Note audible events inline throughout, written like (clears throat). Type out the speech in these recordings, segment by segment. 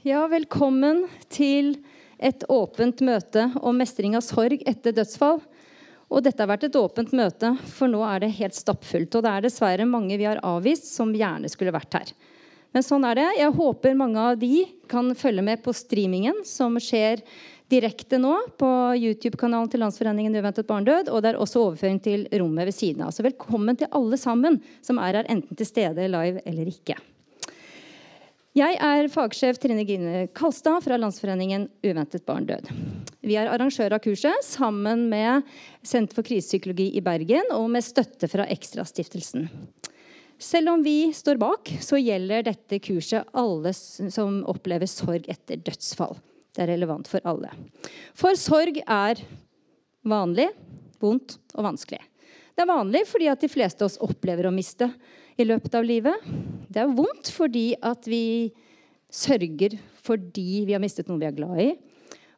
Ja, velkommen til et åpent møte om mestring av sorg etter dødsfall. Og dette har vært et åpent møte, for nå er det helt stappfullt. Og det er dessverre mange vi har avvist, som gjerne skulle vært her. Men sånn er det. Jeg håper mange av de kan følge med på streamingen som skjer direkte nå på YouTube-kanalen til Landsforeningen uventet barndød. Og det er også overføring til rommet ved siden av. Så velkommen til alle sammen som er her enten til stede live eller ikke. Jeg er fagsjef Trine Gine Kalstad fra Landsforeningen Uventet barn død. Vi er arrangør av kurset sammen med Senter for krisepsykologi i Bergen og med støtte fra Ekstrastiftelsen. Selv om vi står bak, så gjelder dette kurset alle som opplever sorg etter dødsfall. Det er relevant for alle. For sorg er vanlig, vondt og vanskelig. Det er vanlig fordi at de fleste av oss opplever å miste i løpet av livet. Det er vondt fordi at vi sørger fordi vi har mistet noen vi er glad i.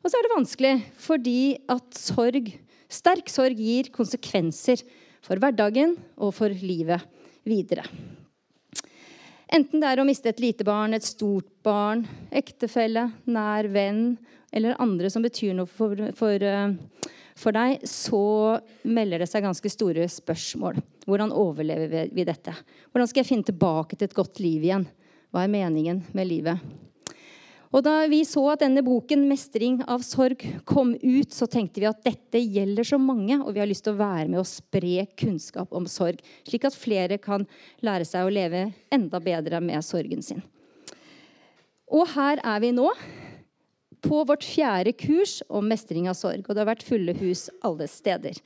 Og så er det vanskelig fordi at sorg, sterk sorg gir konsekvenser for hverdagen og for livet videre. Enten det er å miste et lite barn, et stort barn, ektefelle, nær venn eller andre som betyr noe for, for, eh, for deg, så melder det seg ganske store spørsmål. Hvordan overlever vi dette? Hvordan skal jeg finne tilbake til et godt liv igjen? Hva er meningen med livet? Og Da vi så at denne boken 'Mestring av sorg' kom ut, så tenkte vi at dette gjelder så mange, og vi har lyst til å være med og spre kunnskap om sorg, slik at flere kan lære seg å leve enda bedre med sorgen sin. Og her er vi nå, på vårt fjerde kurs om mestring av sorg. Og det har vært fulle hus alle steder.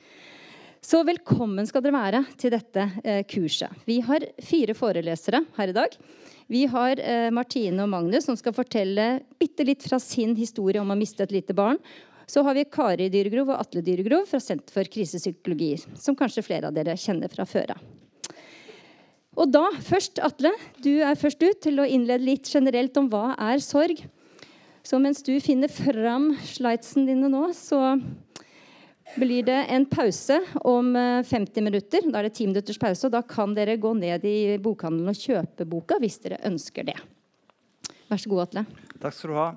Så velkommen skal dere være til dette eh, kurset. Vi har fire forelesere her i dag. Vi har eh, Martine og Magnus som skal fortelle bitte litt fra sin historie om å miste et lite barn. Så har vi Kari Dyregrov og Atle Dyregrov fra Senter for krisepsykologi, som kanskje flere av dere kjenner fra før av. Og da, først, Atle, du er først ut til å innlede litt generelt om hva er sorg. Så mens du finner fram slidesen dine nå, så blir det en pause om 50 eh, minutter. Da er det 10 minutters pause, og da kan dere gå ned i bokhandelen og kjøpe boka hvis dere ønsker det. Vær så god, Atle. Takk skal du ha.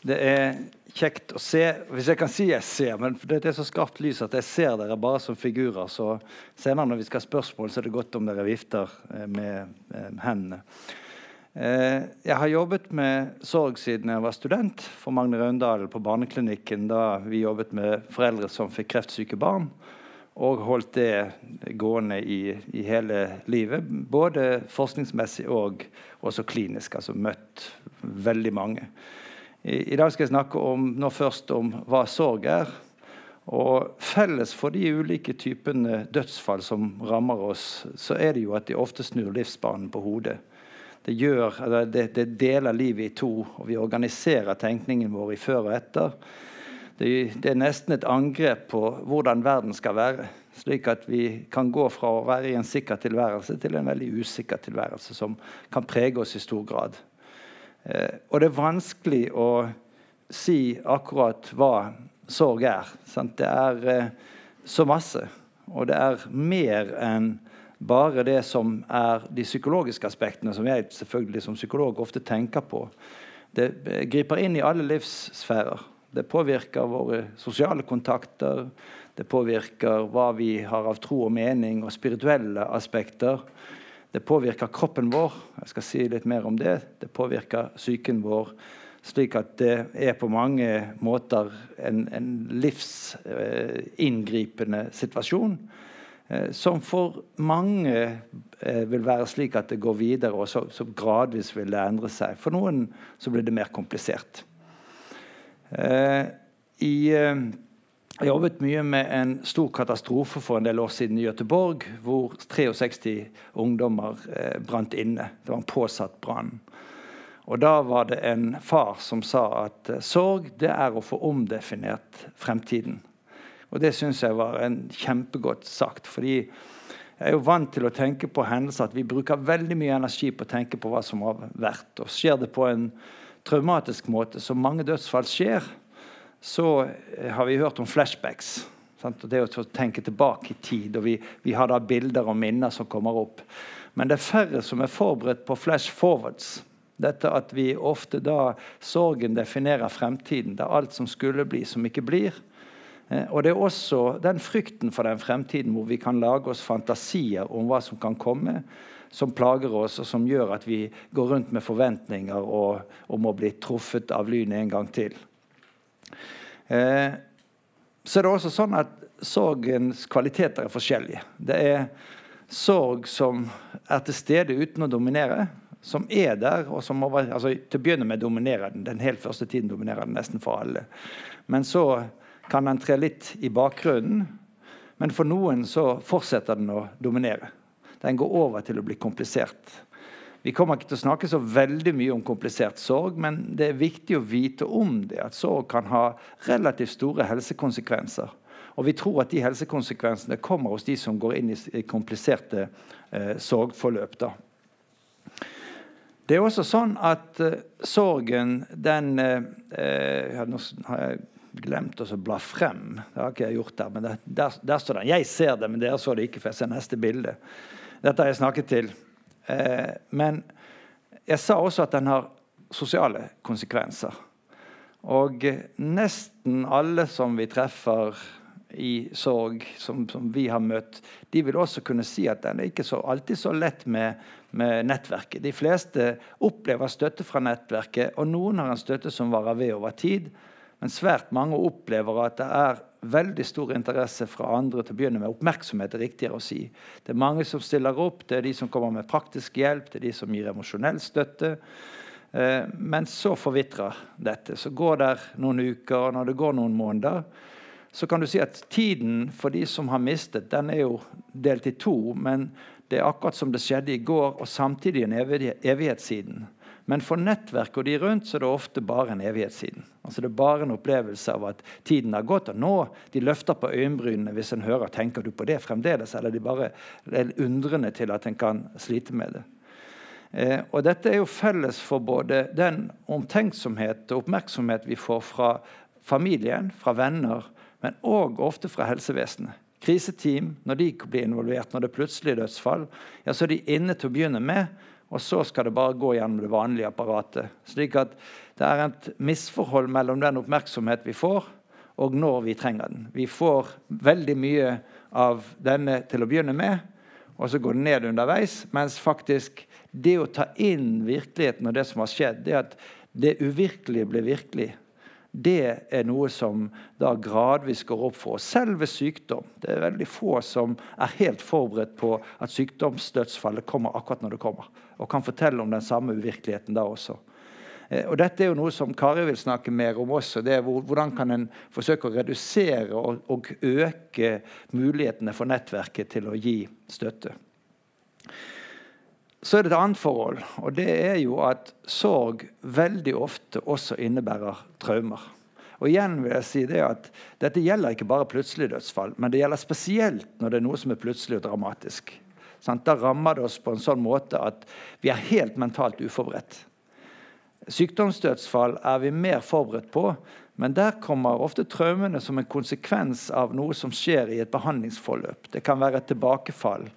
Det er kjekt å se Hvis jeg kan si jeg ser, men det er så skarpt lys at jeg ser dere bare som figurer. Så senere når vi skal ha spørsmål, så er det godt om dere vifter eh, med eh, hendene. Eh, jeg har jobbet med sorg siden jeg var student for Magne Raundalen på Barneklinikken da vi jobbet med foreldre som fikk kreftsyke barn, og holdt det gående i, i hele livet. Både forskningsmessig og også klinisk. Altså møtt veldig mange. I, I, dag skal jeg snakke om, nå først om hva sorg er. Og Felles for de ulike typene dødsfall som rammer oss, så er det jo at de ofte snur livsbanen på hodet det, gjør, det, det, deler livet i to, og vi organiserer tenkningen vår i før og etter. Det, det, er nesten et angrep på hvordan verden skal være. Slik at vi kan gå fra å være i en sikker tilværelse til en veldig usikker tilværelse, som kan prege oss i stor grad. Eh, og det er vanskelig å si akkurat hva sorg er. Sant? Det er eh, så masse, og det er mer enn bare det som er de psykologiske aspektene, som jeg selvfølgelig som psykolog ofte tenker på. Det griper inn i alle livssfærer. Det påvirker våre sosiale kontakter. Det påvirker hva vi har av tro og mening og spirituelle aspekter. Det påvirker kroppen vår. Jeg skal si litt mer om det. Det påvirker psyken vår. Slik at det er på mange måter en, en livsinngripende situasjon. Eh, som for mange eh, vil være slik at det går videre, og så, så, gradvis vil det endre seg. For noen så blir det mer komplisert. Eh, i, jeg jobbet mye med en stor katastrofe for en del år siden i Göteborg, hvor 63 ungdommer brant inne. Det var en påsatt brann. Og Da var det en far som sa at sorg det er å få omdefinert fremtiden. Og det syns jeg var en kjempegodt sagt. fordi jeg er jo vant til å tenke på hendelser at vi bruker veldig mye energi på å tenke på hva som har vært. Og skjer det på en traumatisk måte, som mange dødsfall skjer, så eh, har vi hørt om flashbacks. Sant? Og det å tenke tilbake i tid. og vi, vi, har da bilder og minner som kommer opp. Men det er færre som er forberedt på flash forwards. Dette at vi ofte da sorgen definerer fremtiden. Det er alt som skulle bli, som ikke blir. Eh, og det er også den frykten for den fremtiden hvor vi kan lage oss fantasier om hva som kan komme, som plager oss, og som gjør at vi går rundt med forventninger og, om å bli truffet av lyn en gang til. Eh, så er det også sånn at sorgens kvaliteter er forskjellige. Det er sorg som er til stede uten å dominere, som er der, og som over, altså, til å begynne med dominerer den. Den helt første tiden dominerer den nesten for alle. Men så kan den tre litt i bakgrunnen. Men for noen så fortsetter den å dominere. Den går over til å bli komplisert. Vi kommer ikke til å snakke så veldig mye om komplisert sorg, men det er viktig å vite om det, at sorg kan ha relativt store helsekonsekvenser. Og vi tror at de helsekonsekvensene kommer hos de som går inn i kompliserte eh, sorgforløp. Da. Det er også sånn at eh, sorgen, den eh, ja, Nå har jeg glemt å bla frem. Det har ikke jeg gjort der, men det, der, der, står den. Jeg ser det, men dere så det ikke, for jeg ser neste bilde. Dette har jeg snakket til. Eh, men jeg sa også at den har sosiale konsekvenser. Og nesten alle som vi treffer i sorg, som, som, vi har møtt, de vil også kunne si at den er ikke så, alltid så lett med, med, nettverket. De fleste opplever støtte fra nettverket, og noen har en støtte som varer ved over tid. Men svært mange opplever at det er veldig stor interesse fra andre til å begynne med. Oppmerksomhet er riktigere å si. Det er mange som stiller opp. Det er de som kommer med praktisk hjelp, det er de som gir emosjonell støtte. Eh, men så forvitrer dette. Så går det noen uker, og når det går noen måneder, så kan du si at tiden for de som har mistet, den er jo delt i to. Men det er akkurat som det skjedde i går, og samtidig en evighet siden. Men for nettverket og de rundt så er det ofte bare en evighet siden. Altså Det er bare en opplevelse av at tiden har gått. Og nå de løfter på øyenbrynene hvis en hører tenker du på det fremdeles, eller de bare er undrende til at en kan slite med det. Eh, og Dette er jo felles for både den omtenksomhet og oppmerksomhet vi får fra familien, fra venner, men òg ofte fra helsevesenet. Kriseteam, når de blir involvert, når det er plutselig dødsfall, ja, så er de inne til å begynne med. Og så skal det bare gå gjennom det vanlige apparatet. Slik at det er et misforhold mellom den oppmerksomhet vi får, og når vi trenger den. Vi får veldig mye av denne til å begynne med, og så går det ned underveis. Mens faktisk det å ta inn virkeligheten og det som har skjedd, det at det uvirkelige blir virkelig, det er noe som da gradvis går opp for oss. Selv sykdom. Det er veldig få som er helt forberedt på at sykdomsdødsfallet kommer akkurat når det kommer. Og kan fortelle om den samme uvirkeligheten da også. Eh, og Dette er jo noe som Kari vil snakke mer om også. det er Hvordan kan en forsøke å redusere og øke mulighetene for nettverket til å gi støtte. Så er det et annet forhold, og det er jo at sorg veldig ofte også innebærer traumer. Og igjen vil jeg si det at Dette gjelder ikke bare plutselig dødsfall, men det gjelder spesielt når det er noe som er plutselig og dramatisk. Da rammer det oss på en sånn måte at vi er helt mentalt uforberedt. Sykdomsdødsfall er vi mer forberedt på, men der kommer ofte traumene som en konsekvens av noe som skjer i et behandlingsforløp. Det kan være et tilbakefall.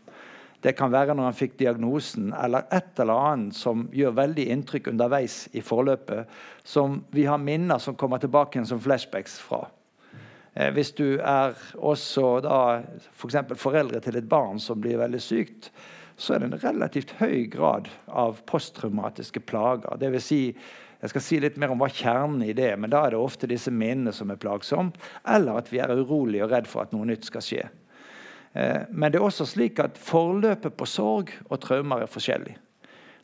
Det kan være når han fikk diagnosen, eller et eller annet som gjør veldig inntrykk underveis i forløpet, som vi har minner som kommer tilbake igjen som flashbacks fra. Eh, hvis du er også da f.eks. For foreldre til et barn som blir veldig sykt, så er det en relativt høy grad av posttraumatiske plager. Det vil si, jeg skal si litt mer om hva kjernen i det men da er det ofte disse minnene som er plagsomme, eller at vi er urolige og redd for at noe nytt skal skje. Eh, men det er også slik at forløpet på sorg og traumer er forskjellig.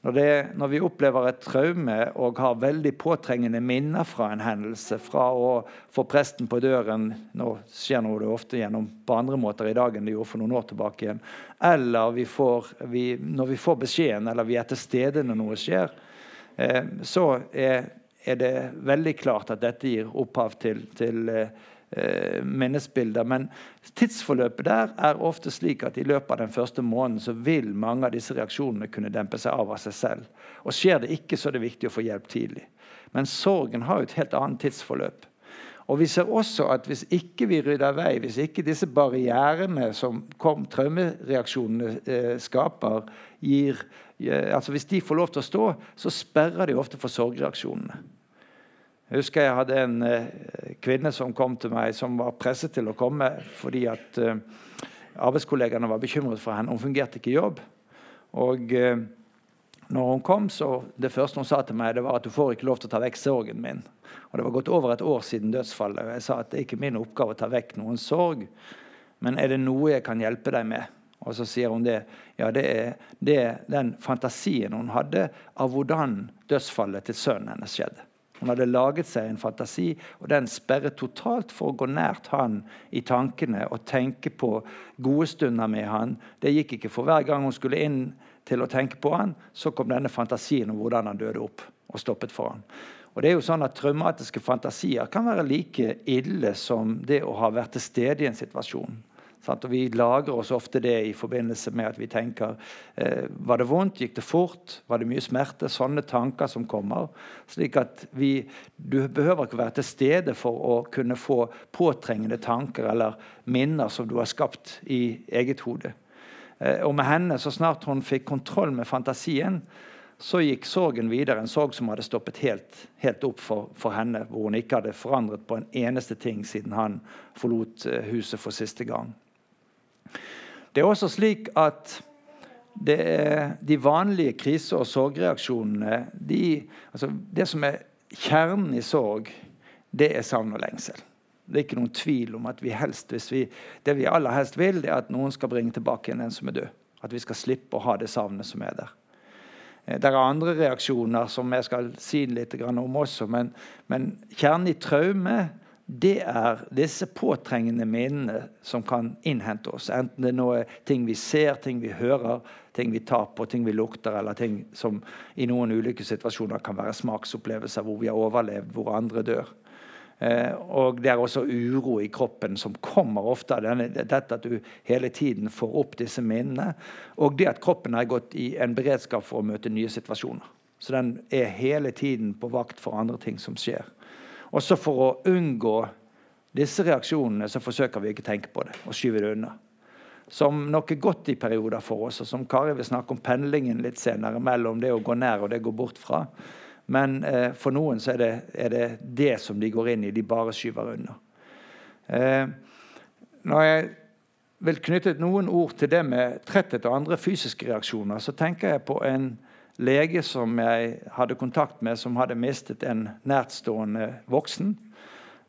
Når, det, når, vi opplever et traume og har veldig påtrengende minner fra en hendelse, fra å få presten på døren Nå skjer det ofte gjennom på andre måter i dag enn det gjorde for noen år tilbake. igjen, Eller vi får, vi, når vi får beskjeden, eller vi er til stede når noe skjer, eh, så er, er, det veldig klart at dette gir opphav til, til eh, eh, minnesbilder. Men tidsforløpet der er ofte slik at i løpet av den første måneden så vil mange av disse reaksjonene kunne dempe seg av av seg selv. Og skjer det ikke, så er det viktig å få hjelp tidlig. Men sorgen har jo et helt annet tidsforløp. Og vi ser også at hvis ikke vi rydder vei, hvis ikke disse barrierene som kom, traumereaksjonene eh, skaper, gir, eh, altså Hvis de får lov til å stå, så sperrer de ofte for sorgreaksjonene. Jeg husker jeg hadde en eh, kvinne som kom til meg, som var presset til å komme fordi at eh, arbeidskollegene var bekymret for henne. Hun fungerte ikke i jobb. Og eh, når hun kom, så det første hun sa til meg, det var at du får ikke lov til å ta vekk sorgen min. Og Det var gått over et år siden dødsfallet. og Jeg sa at det er ikke min oppgave å ta vekk noen sorg. Men er det noe jeg kan hjelpe deg med? Og så sier hun det. Ja, det er, det er den fantasien hun hadde av hvordan dødsfallet til sønnen hennes skjedde. Hun hadde laget seg en fantasi, og den sperret totalt for å gå nært han i tankene og tenke på gode stunder med han. Det gikk ikke, for hver gang hun skulle inn til å tenke på han, så kom denne fantasien om hvordan han døde opp og stoppet for han. Og det er jo sånn at Traumatiske fantasier kan være like ille som det å ha vært til stede i en situasjon. Sant? Og Vi lagrer oss ofte det i forbindelse med at vi tenker eh, Var det vondt? Gikk det fort? Var det mye smerte? Sånne tanker som kommer. slik at vi, Du behøver ikke være til stede for å kunne få påtrengende tanker eller minner som du har skapt i eget hode. Eh, og med henne, så snart hun fikk kontroll med fantasien, så gikk sorgen videre. En sorg som hadde stoppet helt, helt opp for, for, henne, hvor hun ikke hadde forandret på en eneste ting siden han forlot eh, huset for siste gang. Det er også slik at de vanlige krise- og sorgreaksjonene de, altså Det som er kjernen i sorg, det er savn og lengsel. Det er ikke noen tvil om at vi helst, vi, det vi aller helst vil, er at noen skal bringe tilbake en en som er død. At vi skal slippe å ha det savnet som er der. Eh, det er andre reaksjoner som jeg skal si litt om også, men, men kjernen i traume det er disse påtrengende minnene som kan innhente oss. Enten det nå er ting vi ser, ting vi hører, ting vi tar på, ting vi lukter, eller ting som i noen ulike situasjoner kan være smaksopplevelser hvor vi har overlevd, hvor andre dør. Eh, og det er også uro i kroppen som kommer ofte av dette at du hele tiden får opp disse minnene. Og det at kroppen har gått i en beredskap for å møte nye situasjoner. Så den er hele tiden på vakt for andre ting som skjer. Og så for å unngå disse reaksjonene så forsøker vi ikke å tenke på det og skyve det unna. Som nok er godt i perioder for oss, og som Kari vil snakke om pendlingen litt senere mellom det å gå nær og det å gå bort fra. Men eh, for noen så er det, er det, det som de går inn i. De bare skyver unna. Eh, når jeg vil knytte noen ord til det med tretthet og andre fysiske reaksjoner, så tenker jeg på en lege som jeg hadde kontakt med, som hadde mistet en nærtstående voksen.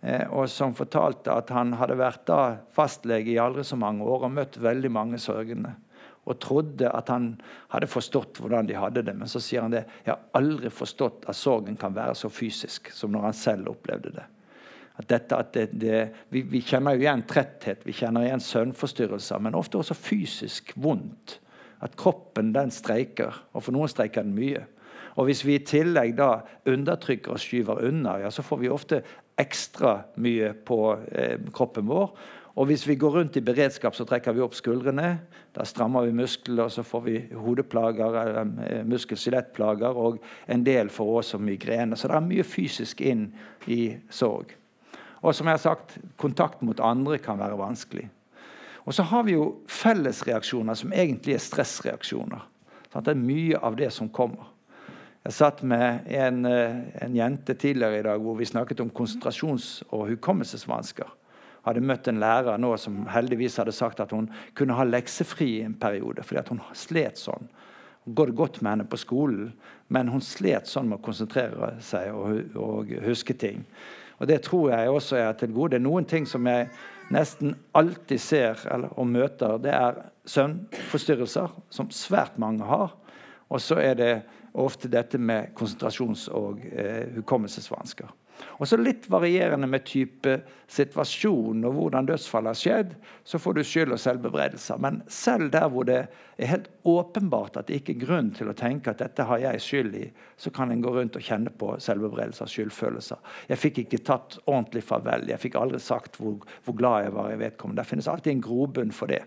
Eh, og som fortalte at han hadde vært da fastlege i aldri så mange år og møtt veldig mange sørgende. Og trodde at han hadde forstått hvordan de hadde det. Men så sier han det. Jeg har aldri forstått at sorgen kan være så fysisk som når han selv opplevde det. At dette, at det, det, vi, vi, kjenner jo igjen tretthet, vi kjenner igjen søvnforstyrrelser, men ofte også fysisk vondt at kroppen den streiker, og for noen streiker den mye. Og Hvis vi i tillegg da undertrykker og skyver unna, ja, så får vi ofte ekstra mye på eh, kroppen vår. Og hvis vi går rundt i beredskap, så trekker vi opp skuldrene. Da strammer vi muskler, og så får vi hodeplager, eh, muskel-skjelettplager, og en del får også migrene. Så det er mye fysisk inn i sorg. Og som jeg har sagt, kontakt mot andre kan være vanskelig. Og så har vi jo fellesreaksjoner som egentlig er stressreaksjoner. Sånn det er mye av det som kommer. Jeg satt med en, eh, en, jente tidligere i dag hvor vi snakket om konsentrasjons- og hukommelsesvansker. Hadde møtt en lærer nå som heldigvis hadde sagt at hun kunne ha leksefri i en periode. fordi hun slet sånn. Går det godt med henne på skolen, men hun slet sånn med å konsentrere seg og, og huske ting. Og Det tror jeg også er til gode. Det er noen ting som jeg nesten alltid ser eller, og møter, det er søvnforstyrrelser, som svært mange har. Og så er det ofte dette med konsentrasjons- og eh, hukommelsesvansker. Og så Litt varierende med type situasjon og hvordan dødsfallet har skjedd, så får du skyld og selvbebreidelser. Men selv der hvor det er helt åpenbart at det ikke er grunn til å tenke at dette har jeg skyld i, så kan en gå rundt og kjenne på selvbebreidelser og skyldfølelser. Jeg fikk ikke tatt ordentlig farvel. Jeg fikk aldri sagt hvor, hvor glad jeg var i vedkommende. Det finnes alltid en grobunn for det.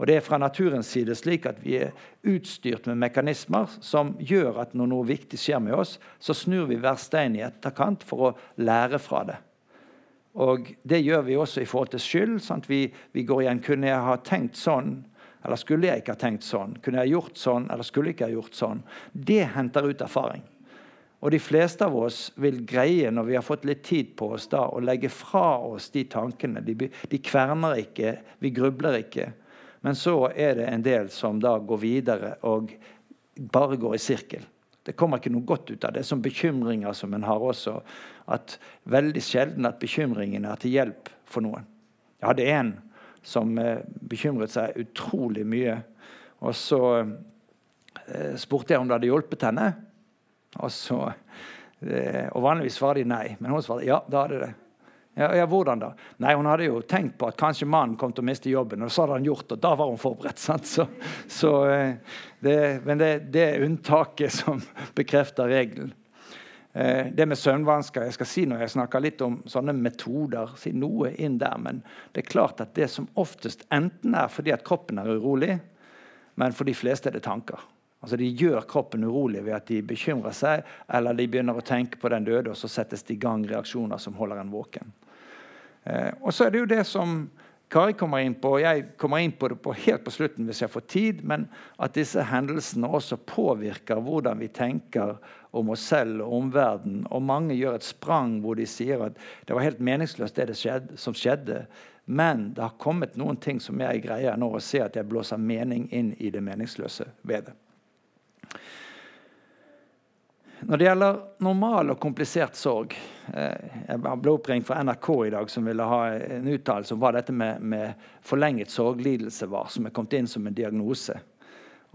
Og Det er fra naturens side slik at vi er utstyrt med mekanismer som gjør at når noe viktig skjer med oss, så snur vi hver stein i etterkant for å lære fra det. Og det gjør vi også i forhold til skyld. Sant? Vi, vi går igjen Kunne jeg ha tenkt sånn? Eller skulle jeg ikke ha tenkt sånn? Kunne jeg gjort sånn, eller skulle jeg ikke ha gjort sånn? Det henter ut erfaring. Og de fleste av oss vil greie, når vi har fått litt tid på oss, da, å legge fra oss de tankene. De, de kverner ikke, vi grubler ikke. Men så er det en del som da går videre og bare går i sirkel. Det kommer ikke noe godt ut av det. Som bekymringer som en har også. At veldig sjelden at bekymringene er til hjelp for noen. Jeg hadde en som eh, bekymret seg utrolig mye. Og så eh, spurte jeg om det hadde hjulpet henne. Og, så, eh, og vanligvis svarer de nei, men hun svarte ja, det hadde det. Ja, ja, hvordan da? Nei, Hun hadde jo tenkt på at kanskje mannen kom til å miste jobben. og så hadde han gjort og Da var hun forberedt. (laughs) sant? Så, så det, men det, det, er unntaket som (laughs) bekrefter regelen. Det med søvnvansker jeg skal si når jeg snakker litt om sånne metoder, si noe inn der, men det er klart at det som oftest enten er fordi at kroppen er urolig, men for de fleste er det tanker. Altså De gjør kroppen urolig ved at de bekymrer seg, eller de begynner å tenke på den døde, og så settes det i gang reaksjoner som holder en våken. Eh, og så er det jo det som Kari kommer inn på, og jeg kommer inn på det på helt på slutten hvis jeg får tid, men at disse hendelsene også påvirker hvordan vi tenker om oss selv og omverdenen. Og mange gjør et sprang hvor de sier at det var helt meningsløst det, det skjedde, som skjedde. Men det har kommet noen ting som jeg greier nå å se at jeg blåser mening inn i det meningsløse ved det. Når det gjelder normal og komplisert sorg eh, Jeg ble oppringt fra NRK i dag som ville ha en uttalelse om hva dette med, med, forlenget sorglidelse var, som er kommet inn som en diagnose.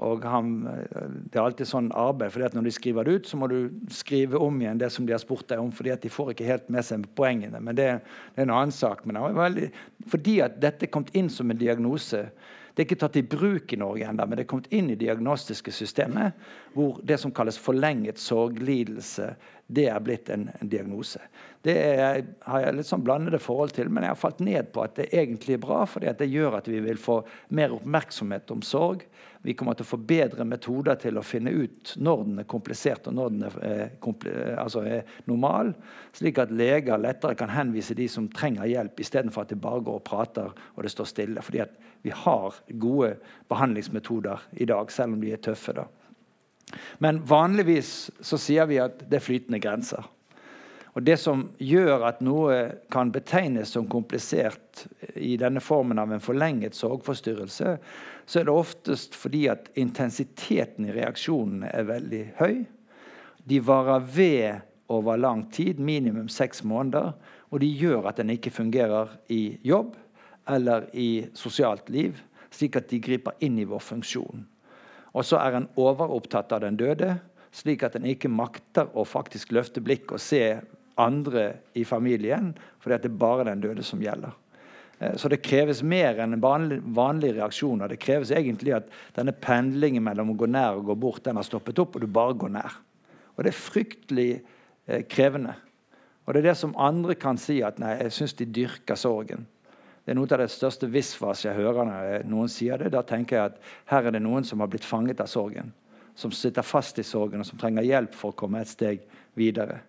Og han, eh, Det er alltid sånn arbeid, fordi at når de skriver det ut, så må du skrive om igjen det som de har spurt deg om, fordi at de får ikke helt med seg poengene. Men det, det er en annen sak. Men det veldig, fordi at dette er kommet inn som en diagnose, det er ikke tatt i bruk i Norge ennå, men det er kommet inn i diagnostiske systemet, hvor det som kalles forlenget sorglidelse, det er blitt en, en diagnose. Det er, har jeg litt sånn blandede forhold til, men jeg har falt ned på at det egentlig er bra, fordi det gjør at vi vil få mer oppmerksomhet om sorg. Vi kommer til å få bedre metoder til å finne ut når den er komplisert og når den er, eh, altså er normal, slik at leger lettere kan henvise de som trenger hjelp, istedenfor at de bare går og prater og det står stille. Fordi vi har gode behandlingsmetoder i dag, selv om de er tøffe. da. Men vanligvis så sier vi at det er flytende grenser. Og Det som gjør at noe kan betegnes som komplisert i denne formen av en forlenget sorgforstyrrelse, så er det oftest fordi at intensiteten i reaksjonene er veldig høy. De varer ved over lang tid, minimum seks måneder, og de gjør at en ikke fungerer i jobb eller i sosialt liv, slik at de griper inn i vår funksjon. Og så er en overopptatt av den døde, slik at en ikke makter å faktisk løfte blikket og se andre i familien, fordi det er bare den døde som gjelder. Eh, så det kreves mer enn vanlige reaksjoner. Det kreves egentlig at denne pendlingen mellom å gå nær og gå bort, den har stoppet opp, og du bare går nær. Og det er fryktelig eh, krevende. Og det er det som andre kan si at nei, jeg syns de dyrker sorgen. Det er noe av det største visvas jeg hører når noen sier det. Da tenker jeg at her er det noen som har blitt fanget av sorgen. Som sitter fast i sorgen, og som trenger hjelp for å komme et steg videre.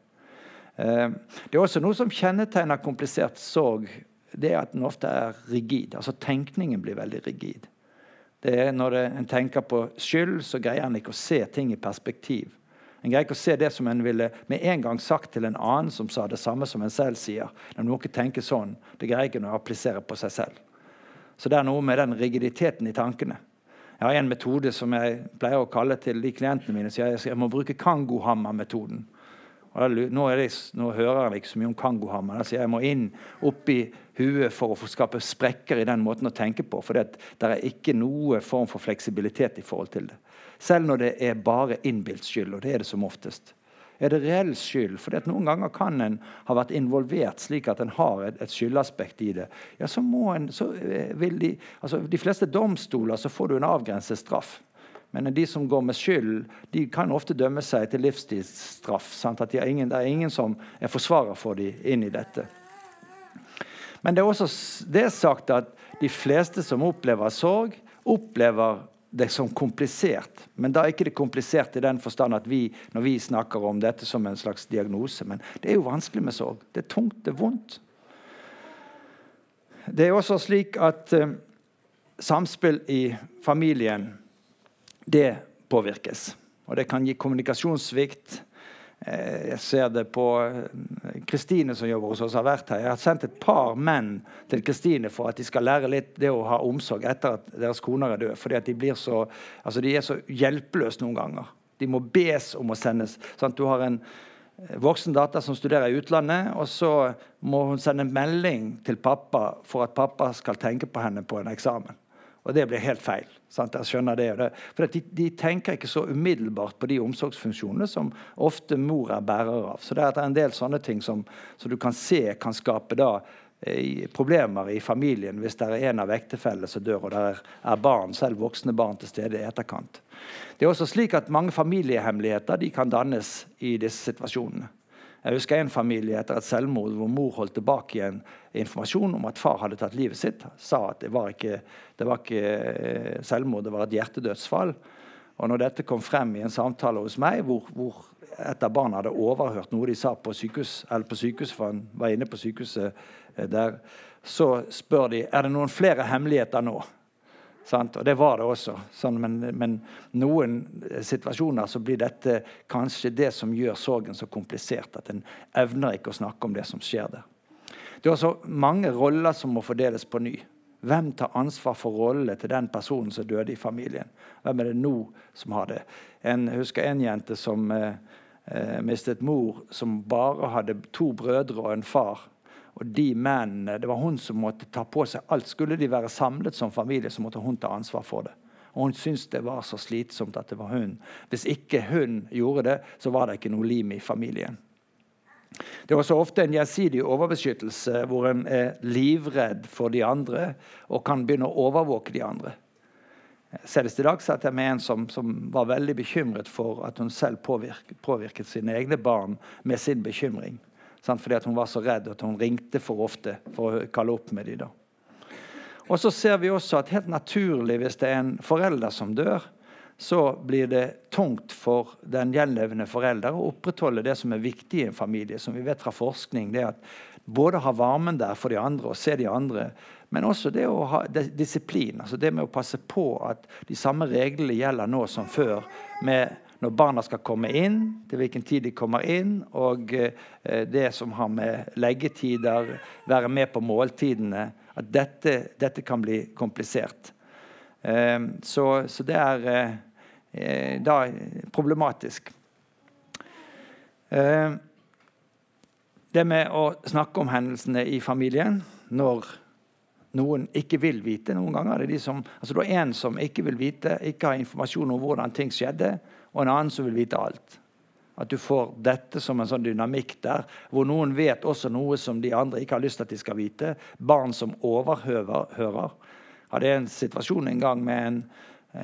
Eh, det er også noe som kjennetegner komplisert sorg. Det er at den ofte er rigid. Altså Tenkningen blir veldig rigid. Det er når en tenker på skyld, så greier en ikke å se ting i perspektiv. En greier ikke å se det som en ville med en gang sagt til en annen som sa det samme som en selv sier. Når noen tenker sånn, Det greier ikke å applisere på seg selv. Så det er noe med den rigiditeten i tankene. Jeg har en metode som jeg pleier å kalle til de klientene mine. så Jeg, jeg må bruke Kangohammer-metoden. Nå, det, nå, hører jeg ikke så mye om kangohammer. Altså jeg må inn oppi huet for å få skape sprekker i den måten å tenke på. For det, er ikke noe form for fleksibilitet i forhold til det. Selv når det er bare innbilt skyld, og det er det som oftest. Er det reell skyld? For noen ganger kan en ha vært involvert slik at en har et, et skyldaspekt i det. Ja, så må en, så eh, vil de, altså De fleste domstoler så får du en avgrenset straff. Men de som går med skyld, de kan ofte dømme seg til livstidsstraff. At de ingen, det er ingen som er forsvarer for dem inn i dette. Men det er også det er sagt at de fleste som opplever sorg, opplever det som komplisert. Men da er ikke det komplisert i den forstand at vi når vi snakker om dette som en slags diagnose. Men det er jo vanskelig med sorg. Det er tungt, det er vondt. Det er også slik at uh, samspill i familien, det påvirkes. Og det kan gi kommunikasjonssvikt. Eh, jeg ser det på eh, Kristine som jobber hos oss. har vært her. Jeg har sendt et par menn til Kristine for at de skal lære litt det å ha omsorg etter at deres koner er døde. at de, blir så, altså de er så hjelpeløse noen ganger. De må bes om å sendes. Sånn du har en eh, voksen datter som studerer i utlandet, og så må hun sende melding til pappa for at pappa skal tenke på henne på en eksamen. Og det blir helt feil. Sant? Jeg skjønner det. det. For de, de, tenker ikke så umiddelbart på de omsorgsfunksjonene som ofte mor er bærer av. Så det er en del sånne ting som, som du kan se kan skape da eh, problemer i familien hvis det er en av ektefellene som dør, og det er, er, barn, selv voksne barn til stede i etterkant. Det er også slik at Mange familiehemmeligheter kan dannes i disse situasjonene. Jeg husker en familie etter et selvmord hvor mor holdt tilbake igjen informasjon om at far hadde tatt livet sitt. Sa at det var ikke, det var ikke eh, selvmord, det var et hjertedødsfall. Og når dette kom frem i en samtale hos meg, hvor, hvor et av barna hadde overhørt noe de sa på sykehus, eller på sykehuset, for han var inne på sykehuset eh, der, så spør de er det noen flere hemmeligheter nå. Sant? Og det var det også. Sånn, men, men noen situasjoner så blir dette kanskje det som gjør sorgen så komplisert at en evner ikke å snakke om det som skjer der. Det er også mange roller som må fordeles på ny. Hvem tar ansvar for rollene til den personen som døde i familien? Hvem er det nå som har det? En, jeg husker en jente som eh, eh mistet mor, som bare hadde to brødre og en far. Og de mennene, Det var hun som måtte ta på seg alt. Skulle de være samlet som familie, så måtte hun ta ansvar for det. Og hun syntes det var så slitsomt at det var hun. Hvis ikke hun gjorde det, så var det ikke noe lim i familien. Det er også ofte en gjensidig overbeskyttelse hvor en er livredd for de andre og kan begynne å overvåke de andre. Senest i dag satt jeg med en som, som, var veldig bekymret for at hun selv påvirket, påvirket sine egne barn med sin bekymring. Sant? Fordi hun var så redd at hun ringte for ofte for å kalle opp med dem. Og så ser vi også at helt naturlig, hvis det er en forelder som dør, så blir det tungt for den gjenlevende forelder å opprettholde det som er viktig i en familie. Som vi vet fra forskning, det at både ha varmen der for de andre og se de andre, men også det å ha disiplin. altså Det med å passe på at de samme reglene gjelder nå som før. med når barna skal komme inn, til hvilken tid de kommer inn, og eh, det som har med leggetider, være med på måltidene At dette, dette kan bli komplisert. Eh, så, så, det er eh, da problematisk. Det med å snakke om hendelsene i familien når noen ikke vil vite. Noen ganger er de som, altså det er en som ikke vil vite, ikke har informasjon om hvordan ting skjedde og en annen som vil vite alt. At du får dette som en sånn dynamikk der, hvor noen vet også noe som de andre ikke har lyst til at de skal vite. Barn som overhører. Hadde en situasjon en gang med en,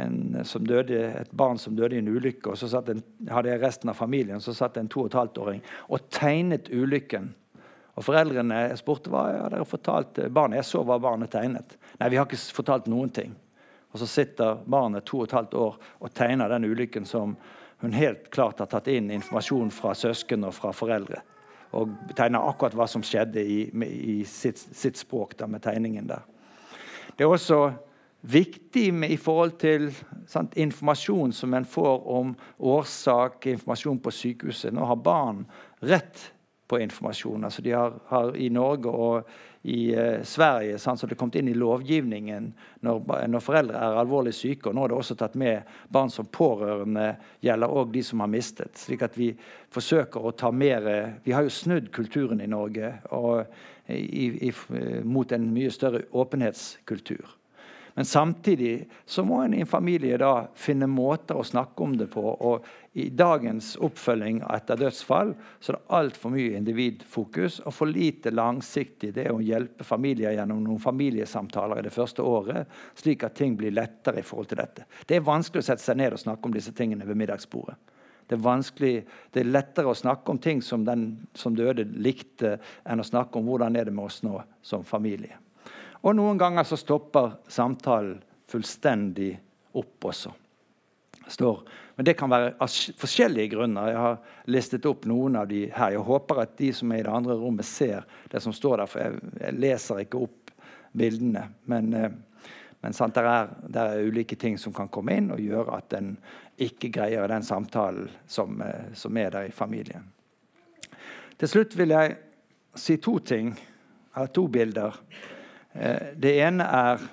en døde, et barn som døde i en ulykke. og så en, hadde jeg resten av familien, så satt en to og et halvt åring og tegnet ulykken. Og Foreldrene spurte hva ja, dere fortalt barnet. Jeg så hva barnet tegnet. Nei, vi har ikke fortalt noen ting. Og så sitter barnet to og et halvt år og tegner den ulykken som hun helt klart har tatt inn informasjon fra søsken og fra foreldre. Og tegner akkurat hva som skjedde i, i sitt, sitt, språk da, med tegningen der. Det er også viktig med, i forhold til sant, informasjon som en får om årsak, informasjon på sykehuset. Nå har barn rett på informasjon. Altså de har, har I Norge og i eh, Sverige sånn, så det kommet inn i lovgivningen når, når, foreldre er alvorlig syke. og Nå er det også tatt med barn som pårørende gjelder òg de som har mistet. slik at vi forsøker å ta mer Vi har jo snudd kulturen i Norge og, i, i, mot en mye større åpenhetskultur. Men samtidig så må en i en familie da finne måter å snakke om det på. Og i dagens oppfølging etter dødsfall så er det altfor mye individfokus og for lite langsiktig det å hjelpe familier gjennom noen familiesamtaler i det første året, slik at ting blir lettere i forhold til dette. Det er vanskelig å sette seg ned og snakke om disse tingene ved middagsbordet. Det er, det er lettere å snakke om ting som den som døde likte, enn å snakke om hvordan er det med oss nå som familie. Og noen ganger så stopper samtalen fullstendig opp også. Står. Men det kan være av forskjellige grunner. Jeg har listet opp noen av de her. Jeg håper at de som er i det andre rommet, ser det som står der. For jeg, jeg leser ikke opp bildene. Men, eh, men sant, der, er, der, er, ulike ting som kan komme inn og gjøre at en ikke greier den samtalen som, eh, som er der i familien. Til slutt vil jeg si to ting, eller to bilder. Eh, det ene er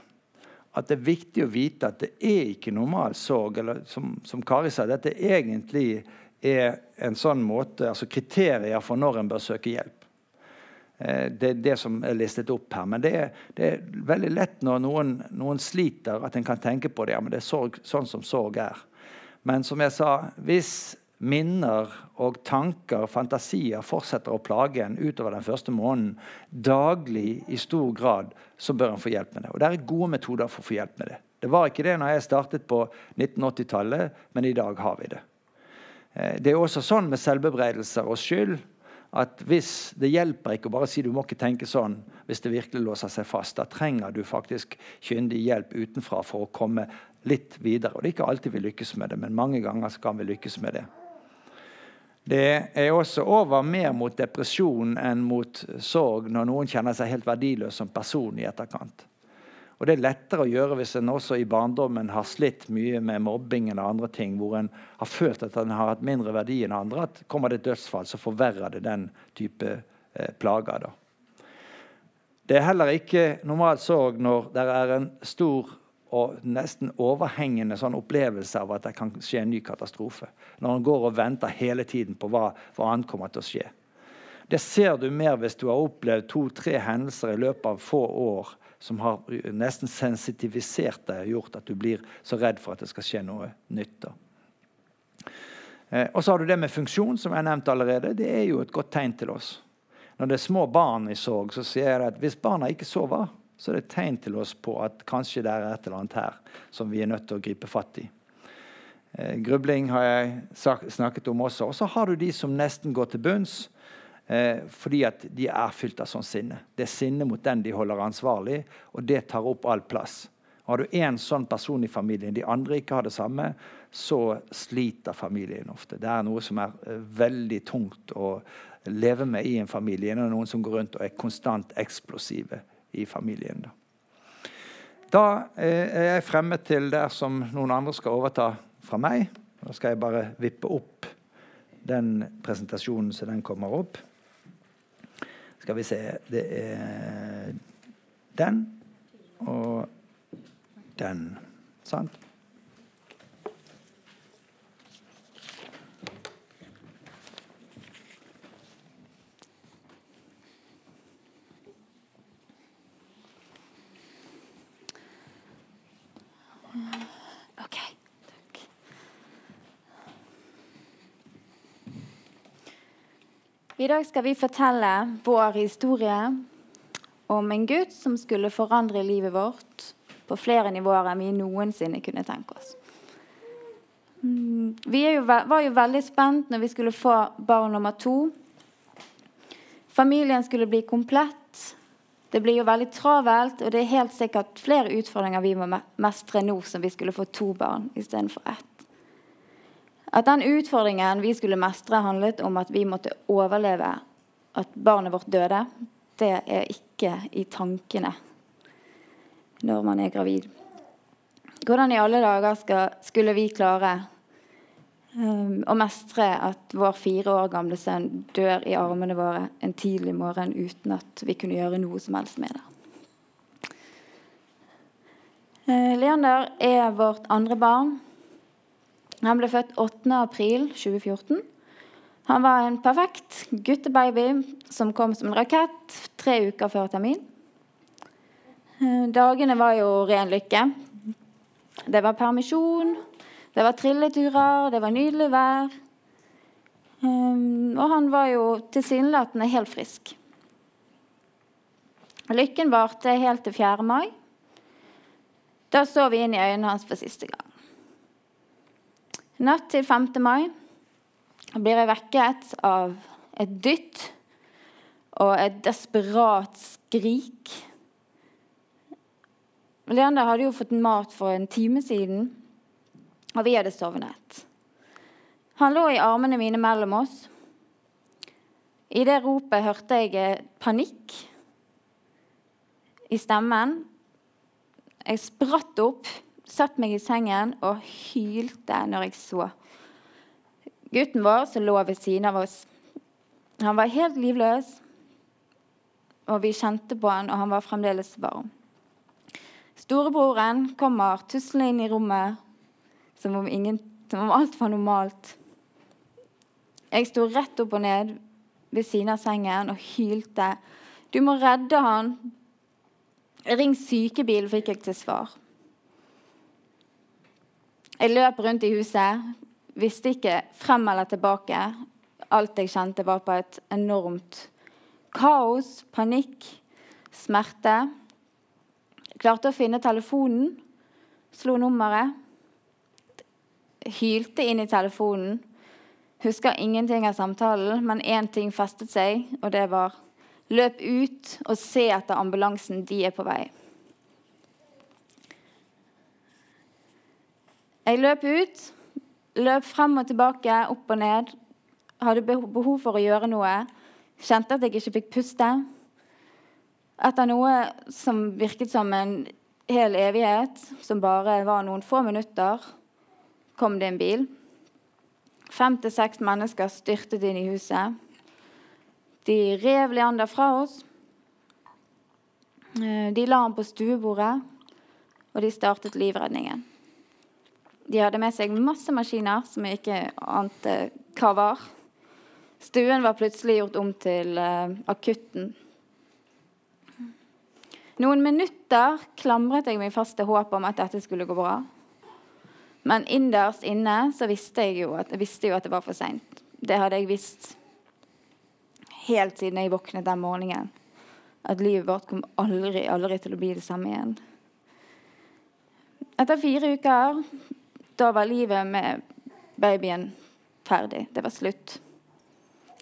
at det er viktig å vite at det er ikke normal sorg. eller Som, som Kari sa, dette egentlig er en sånn måte, altså kriterier for når en bør søke hjelp. Eh, det er det som er listet opp her. Men det er, det er veldig lett når noen, noen, sliter, at en kan tenke på det. Ja, men det er sorg, sånn som sorg er. Men som jeg sa, hvis minner og tanker, fantasier, fortsetter å plage en utover den første måneden, daglig i stor grad, så bør en få hjelp med det. Og det er gode metoder for å få hjelp med det. Det var ikke det når jeg startet på 1980-tallet, men i dag har vi det. Eh, det er også sånn med selvbebreidelser og skyld at hvis det hjelper ikke å bare si du må ikke tenke sånn hvis det virkelig låser seg fast. Da trenger du faktisk kyndig hjelp utenfra for å komme litt videre. Og Det er ikke alltid vi lykkes med det, men mange ganger kan vi lykkes med det. Det er også over mer mot depresjon enn mot sorg når noen kjenner seg helt verdiløs som person i etterkant. Og Det er lettere å gjøre hvis en også i barndommen har slitt mye med mobbing eller andre ting, hvor en har følt at en har hatt mindre verdi enn andre. at Kommer det et dødsfall, så forverrer det den type eh, plager. da. Det er heller ikke normalt sorg når det er en stor og nesten overhengende sånn opplevelse av at det kan skje en ny katastrofe. Når han går og venter hele tiden på hva, hva annet kommer til å skje. Det ser du mer hvis du har opplevd to-tre hendelser i løpet av få år som har nesten sensitivisert deg og gjort at du blir så redd for at det skal skje noe nytt. Eh, og så har du det med funksjon, som jeg har nevnt allerede. Det er jo et godt tegn til oss. Når det er små barn i sorg, så sier jeg at hvis barna ikke sover, så er det et tegn til oss på at kanskje det er et eller annet her som vi er nødt til å gripe fatt i. Eh, grubling har jeg snakket om også. Og så har du de som nesten går til bunns. Eh, fordi at de er fylt av sånn sinne. Det er sinne mot den de holder ansvarlig, og det tar opp all plass. Og har du én sånn person i familien, de andre ikke har det samme, så sliter familien ofte. Det er noe som er eh, veldig tungt å leve med i en familie. Er noen som går rundt og er konstant eksplosive i familien. Da, da eh, er jeg fremme til der som noen andre skal overta fra meg. Da skal jeg bare vippe opp den presentasjonen så den kommer opp. Skal vi se Det er den og den. Sant? I dag skal vi fortelle vår historie om en gutt som skulle forandre livet vårt på flere nivåer enn vi noensinne kunne tenke oss. Mm, vi jo, var jo veldig spent når vi skulle få barn nummer to. Familien skulle bli komplett. Det blir jo veldig travelt, og det er helt sikkert flere utfordringer vi må mestre nå som vi skulle få to barn istedenfor ett. At den utfordringen vi skulle mestre, handlet om at vi måtte overleve at barnet vårt døde, det er ikke i tankene når man er gravid. Hvordan i alle dager skal, skulle vi klare um, å mestre at vår fire år gamle sønn dør i armene våre en tidlig morgen uten at vi kunne gjøre noe som helst med det? Uh, Leander er vårt andre barn. Han ble født 8.4.2014. Han var en perfekt guttebaby som kom som en rakett tre uker før termin. Eh, dagene var jo ren lykke. Det var permisjon, det var trilleturer, det var nydelig vær. Eh, og han var jo tilsynelatende helt frisk. Lykken varte helt til 4. mai. Da så vi inn i øynene hans for siste gang. Natt til 5. mai blir jeg vekket av et dytt og et desperat skrik. Leander hadde jo fått mat for en time siden, og vi hadde sovnet. Han lå i armene mine mellom oss. I det ropet hørte jeg panikk. i stemmen. Jeg spratt opp, satte meg i sengen og hylte når jeg så gutten vår som lå ved siden av oss. Han var helt livløs, og vi kjente på han, og han var fremdeles varm. Storebroren kommer tuslende inn i rommet som om, ingen, som om alt var normalt. Jeg sto rett opp og ned ved siden av sengen og hylte. 'Du må redde han!' 'Ring sykebil', fikk jeg til svar. Jeg løp rundt i huset, visste ikke frem eller tilbake. Alt jeg kjente, var på et enormt kaos, panikk, smerte. Jeg klarte å finne telefonen, slo nummeret. Hylte inn i telefonen. Husker ingenting av samtalen, men én ting festet seg, og det var løp ut og se etter ambulansen, de er på vei. Jeg løp ut, løp frem og tilbake, opp og ned. Hadde behov for å gjøre noe. Kjente at jeg ikke fikk puste. Etter noe som virket som en hel evighet, som bare var noen få minutter, kom det en bil. Fem til seks mennesker styrtet inn i huset. De rev Leander fra oss. Eh, de la ham på stuebordet, og de startet livredningen. De hadde med seg masse maskiner som jeg ikke ante hva var. Stuen var plutselig gjort om til uh, akutten. Noen minutter klamret jeg meg fast til håpet om at dette skulle gå bra. Men innerst inne så visste jeg jo at, jeg jo at det var for seint. Det hadde jeg visst helt siden jeg våknet den morgenen. At livet vårt kom aldri, aldri til å bli det samme igjen. Etter fire uker, da var livet med babyen ferdig. Det var slutt.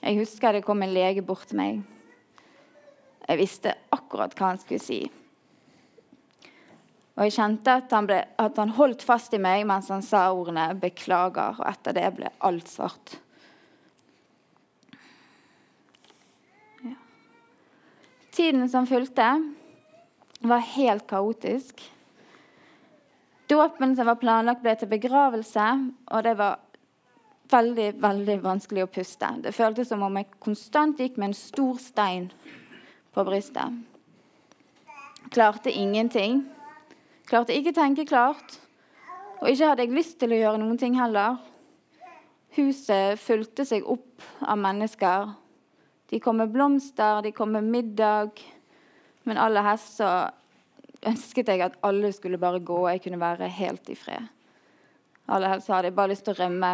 Jeg husker det kom en lege bort til meg. Jeg visste akkurat hva han skulle si. Og jeg kjente at han, ble, at han, holdt fast i meg mens han sa ordene 'beklager', og etter det ble alt svart. Ja. Tiden som fulgte, var helt kaotisk. Dåpen som var planlagt, ble til begravelse, og det var veldig, veldig vanskelig å puste. Det føltes som om jeg konstant gikk med en stor stein på brystet. Klarte ingenting. Klarte ikke tenke klart. Og ikke hadde jeg lyst til å gjøre noen ting heller. Huset fulgte seg opp av mennesker. De kom med blomster, de kom med middag. Men aller helst så ønsket jeg at alle skulle bare gå, og jeg kunne være helt i fred. Aller helst hadde jeg bare lyst til å rømme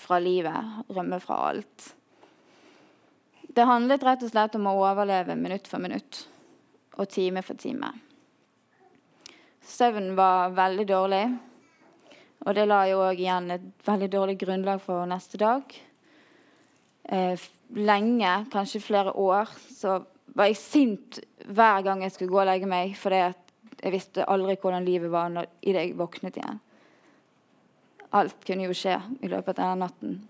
fra livet, rømme fra alt. Det handlet rett og slett om å overleve minutt for minutt og time for time. Søvnen var veldig dårlig. Og det la jo òg igjen et veldig dårlig grunnlag for neste dag. Eh, lenge, kanskje flere år, så var jeg sint hver gang jeg skulle gå og legge meg, fordi jeg visste aldri hvordan livet var når, idet jeg våknet igjen. Alt kunne jo skje i løpet av denne natten.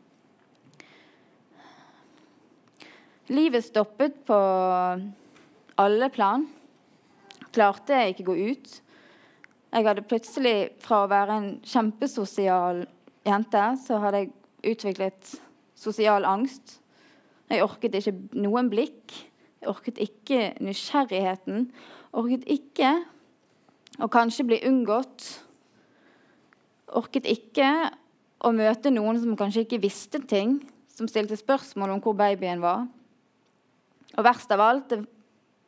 Livet stoppet på alle plan. Klarte jeg ikke gå ut. Jeg hadde plutselig, fra å være en kjempesosial jente, så hadde jeg utviklet sosial angst. Jeg orket ikke noen blikk. Orket ikke nysgjerrigheten. Orket ikke å kanskje bli unngått. Orket ikke å møte noen som kanskje ikke visste ting, som stilte spørsmål om hvor babyen var. Og verst av alt, jeg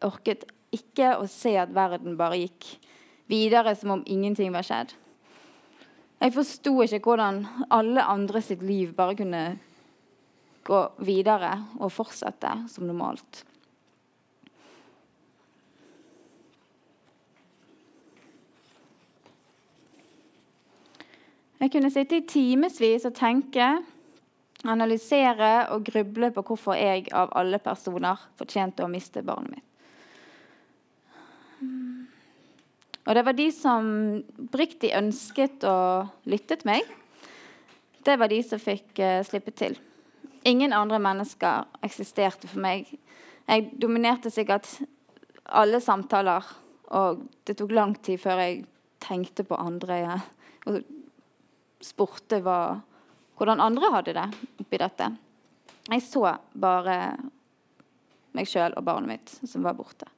orket ikke å se at verden bare gikk videre som om ingenting var skjedd. Jeg forsto ikke hvordan alle andre sitt liv bare kunne gå videre og fortsette som normalt. Jeg kunne sitte i timevis og tenke, analysere og gruble på hvorfor jeg av alle personer fortjente å miste barnet mitt. Og det var de som oppriktig ønsket å lytte til meg. Det var de som fikk uh, slippe til. Ingen andre mennesker eksisterte for meg. Jeg dominerte sikkert alle samtaler. Og det tok lang tid før jeg tenkte på andre. Ja. Og spurte hva, hvordan andre hadde det oppi dette. Jeg så bare meg sjøl og barnet mitt som var borte.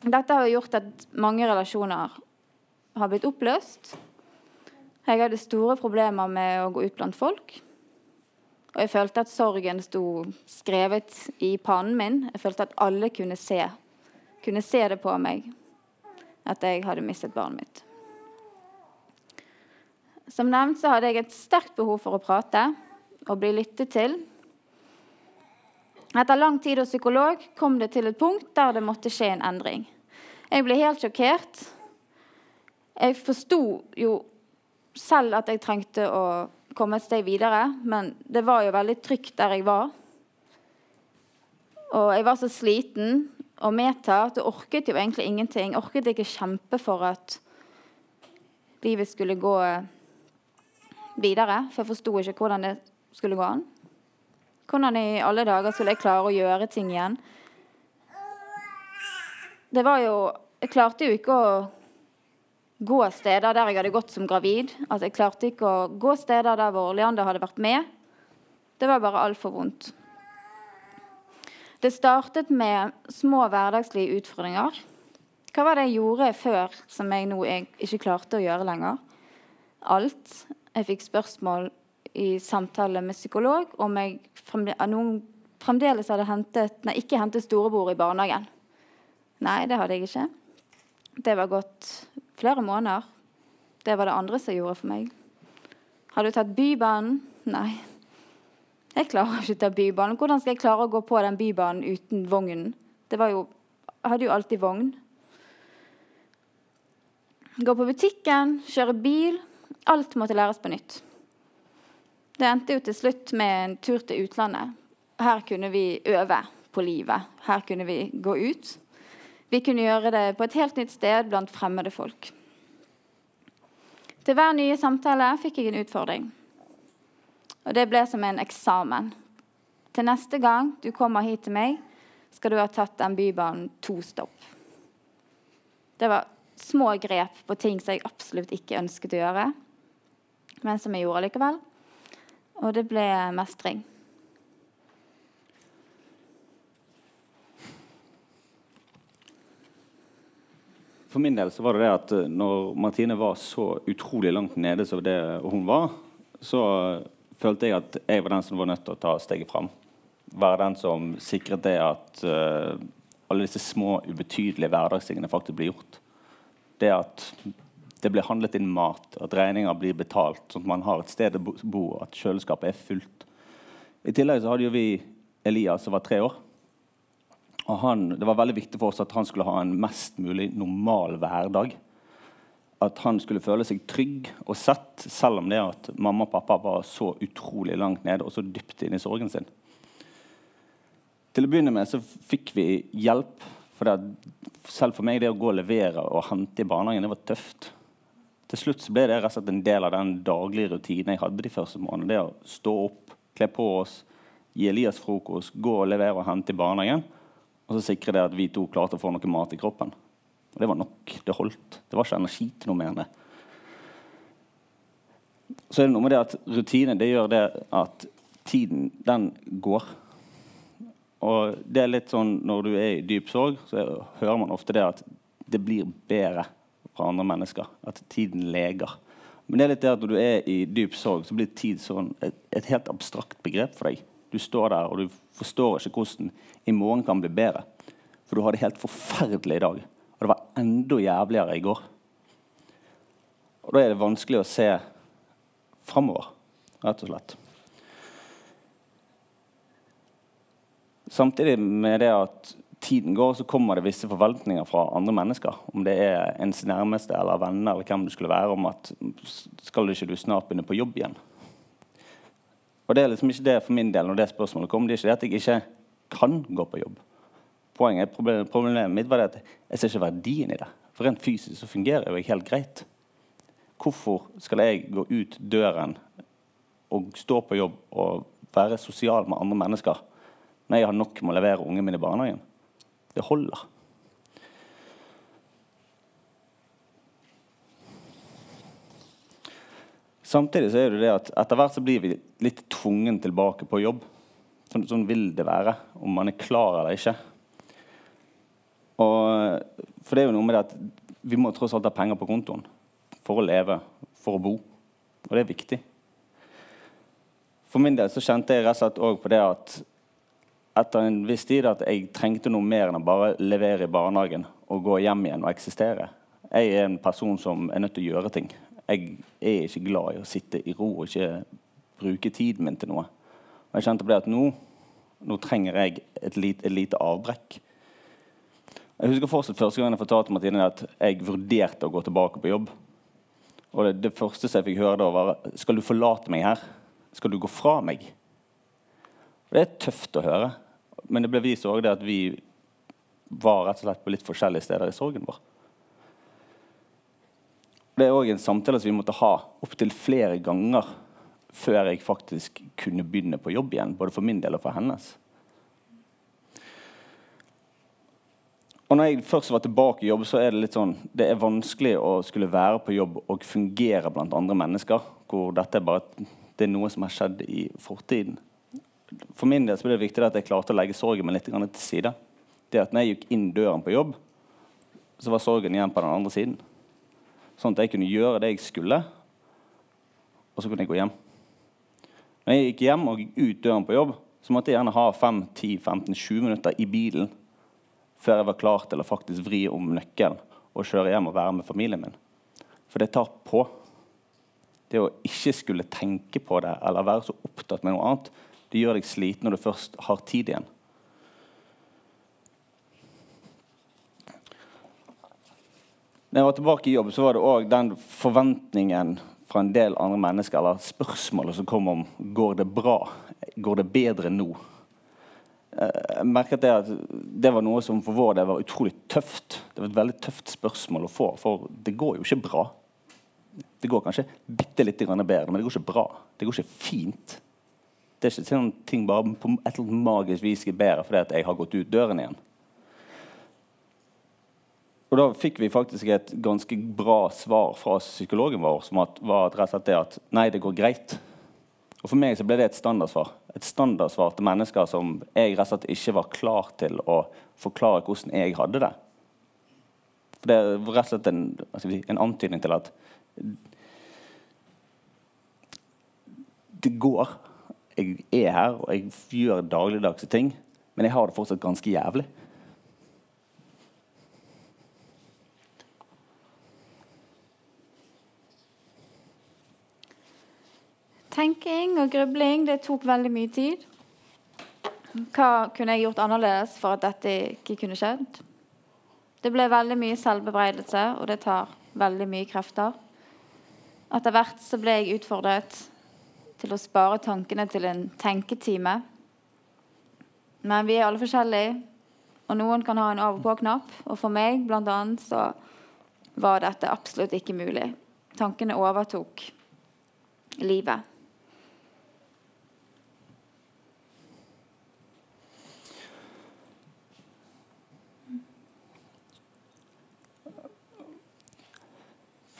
Dette har gjort at mange relasjoner har blitt oppløst. Jeg hadde store problemer med å gå ut blant folk. Og jeg følte at sorgen sto skrevet i pannen min. Jeg følte at alle kunne se, kunne se det på meg at jeg hadde mistet barnet mitt. Som nevnt så hadde jeg et sterkt behov for å prate og bli lyttet til. Etter lang tid hos psykolog kom det til et punkt der det måtte skje en endring. Jeg ble helt sjokkert. Jeg forsto jo selv at jeg trengte å komme et steg videre, men det var jo veldig trygt der jeg var. Og jeg var så sliten og medtatt du orket jo egentlig ingenting. Orket ikke kjempe for at livet skulle gå videre, for jeg forsto ikke hvordan det skulle gå an. Hvordan i alle dager skulle jeg klare å gjøre ting igjen? Det var jo Jeg klarte jo ikke å gå steder der jeg hadde gått som gravid. Altså, jeg klarte ikke å gå steder der hvor Leander hadde vært med. Det var bare altfor vondt. Det startet med små hverdagslige utfordringer. Hva var det jeg gjorde før som jeg nå ikke klarte å gjøre lenger? Alt. Jeg fikk spørsmål i samtale med psykolog om jeg fremdeles hadde hentet, nei, ikke hentet storebror i barnehagen. Nei, det hadde jeg ikke. Det var gått flere måneder. Det var det andre som gjorde for meg. Har du tatt Bybanen? Nei. Jeg klarer ikke å ta Bybanen. Hvordan skal jeg klare å gå på den Bybanen uten vognen? Det var jo, jeg hadde jo alltid vogn. Gå på butikken, kjøre bil. Alt måtte læres på nytt. Det endte jo til slutt med en tur til utlandet. Her kunne vi øve på livet. Her kunne vi gå ut. Vi kunne gjøre det på et helt nytt sted blant fremmede folk. Til hver nye samtale fikk jeg en utfordring. Og det ble som en eksamen. Til neste gang du kommer hit til meg, skal du ha tatt den bybanen to stopp. Det var små grep på ting som jeg absolutt ikke ønsket å gjøre, men som jeg gjorde likevel. Og det ble mestring. For min del så var det det at eh, når Martine var så utrolig langt nede som det hun var, så følte jeg at jeg var den som var nødt til å ta steget fram. Være den som sikret det at uh, alle disse små, ubetydelige hverdagstingene faktisk blir gjort. Det at det blir handlet inn mat, at regninger blir betalt, sånn at man har et sted å bo, at kjøleskapet er fullt. I tillegg så hadde jo vi Elias som var tre år. Og han, Det var veldig viktig for oss at han skulle ha en mest mulig normal hverdag. At han skulle føle seg trygg og sett, selv om det at mamma og pappa var så utrolig langt nede og så dypt inne i sorgen sin. Til å begynne med så fikk vi hjelp. For det, selv for meg det å gå og levere og hente i barnehagen det var tøft til slutt så ble det rett og slett en del av den daglige rutinen jeg hadde de første månedene. Det å stå opp, kle på oss, gi Elias frokost, gå og levere og hente i barnehagen. Og så sikre det at vi to klarte å få noe mat i kroppen. Og det var nok. Det holdt. Det var ikke energi til noe mer enn det. Så er det noe med det at rutine det gjør det at tiden, den går. Og det er litt sånn når du er i dyp sorg, så hører man ofte det at det blir bedre fra andre mennesker. At tiden leger. Men det er litt det at når du er i dyp sorg, så blir tid sånn et, et, helt abstrakt begrep for deg. Du står der, og du forstår ikke hvordan i morgen kan bli bedre. For du har det helt forferdelig i dag. Og det var enda jævligere i går. Og da er det vanskelig å se framover, rett og slett. Samtidig med det at tiden går, så kommer det visse forventninger fra andre mennesker. Om det er ens nærmeste eller venner eller hvem du skulle være, om at skal du ikke du snart begynne på jobb igjen? Og Det er liksom ikke det for min del når det spørsmålet kom. Det er ikke det at jeg ikke kan gå på jobb. Poenget, Problemet mitt var det at jeg ser ikke verdien i det. For rent fysisk så fungerer jo ikke helt greit. Hvorfor skal jeg gå ut døren og stå på jobb og være sosial med andre mennesker når jeg har nok med å levere ungene mine i barnehagen. Det holder. Samtidig så er det det at etter hvert så blir vi litt tvungen tilbake på jobb. Sånn, sånn vil det være, om man er klar eller ikke. Og, for det er jo noe med det at vi må tross alt ha penger på kontoen for å leve, for å bo. Og det er viktig. For min del så kjente jeg rett og slett òg på det at etter en viss tid at jeg trengte noe mer enn å bare levere i barnehagen og gå hjem igjen og eksistere. Jeg er en person som er nødt til å gjøre ting. Jeg er ikke glad i å sitte i ro og ikke bruke tiden min til noe. Og jeg kjente på det at nå, nå trenger jeg et lite, et lite, avbrekk. Jeg husker fortsatt første gang jeg fortalte Martine at jeg vurderte å gå tilbake på jobb. Og det, det første jeg fikk høre da, var Skal du forlate meg her? Skal du gå fra meg? Og det er tøft å høre. Men det ble vist òg at vi var rett og slett på litt forskjellige steder i sorgen vår. Det er òg en samtale som vi måtte ha opptil flere ganger før jeg faktisk kunne begynne på jobb igjen. Både for min del og for hennes. Og når jeg først var tilbake i jobb, så er det litt sånn, det er vanskelig å skulle være på jobb og fungere blant andre mennesker. Hvor dette er bare det er noe som har skjedd i fortiden. For min del så ble det viktig at jeg klarte å legge sorgen min litt til side. Det at når jeg gikk inn døren på jobb, så var sorgen igjen på den andre siden. Sånn at jeg kunne gjøre det jeg skulle, og så kunne jeg gå hjem. Når jeg gikk hjem og gikk ut døren på jobb, så måtte jeg gjerne ha 5-10-15-20 minutter i bilen før jeg var klar til å faktisk vri om nøkkelen og kjøre hjem og være med familien min. For det tar på. Det å ikke skulle tenke på det eller være så opptatt med noe annet, det gjør deg sliten når du først har tid igjen. Når jeg var tilbake i jobb, så var det òg den forventningen fra en del andre mennesker, eller spørsmålet som kom om går det bra, går det bedre nå. Eh, jeg merket det at det var noe som for vår del var utrolig tøft. Det var et veldig tøft spørsmål å få, for det går jo ikke bra. Det går kanskje bitte litt bedre, men det går ikke bra. Det går ikke fint. Det er ikke sånn ting bare på et eller annet magisk vis er bedre fordi at jeg har gått ut døren igjen. Og Da fikk vi faktisk et ganske bra svar fra psykologen vår, som var rett og slett det at nei, det går greit. Og For meg så ble det et standardsvar. Et standardsvar til mennesker som jeg rett og slett ikke var klar til å forklare hvordan jeg hadde det. For Det var rett og slett en, si, en antydning til at det går. Jeg er her, og jeg gjør dagligdagse ting, men jeg har det fortsatt ganske jævlig. Tenking og grubling det tok veldig mye tid. Hva kunne jeg gjort annerledes for at dette ikke kunne skjedd? Det ble veldig mye selvbebreidelse, og det tar veldig mye krefter. Etter hvert så ble jeg utfordret til å spare tankene til en tenketime. Men vi er alle forskjellige, og noen kan ha en av og for meg annet, så var dette absolutt ikke mulig. Tankene overtok livet.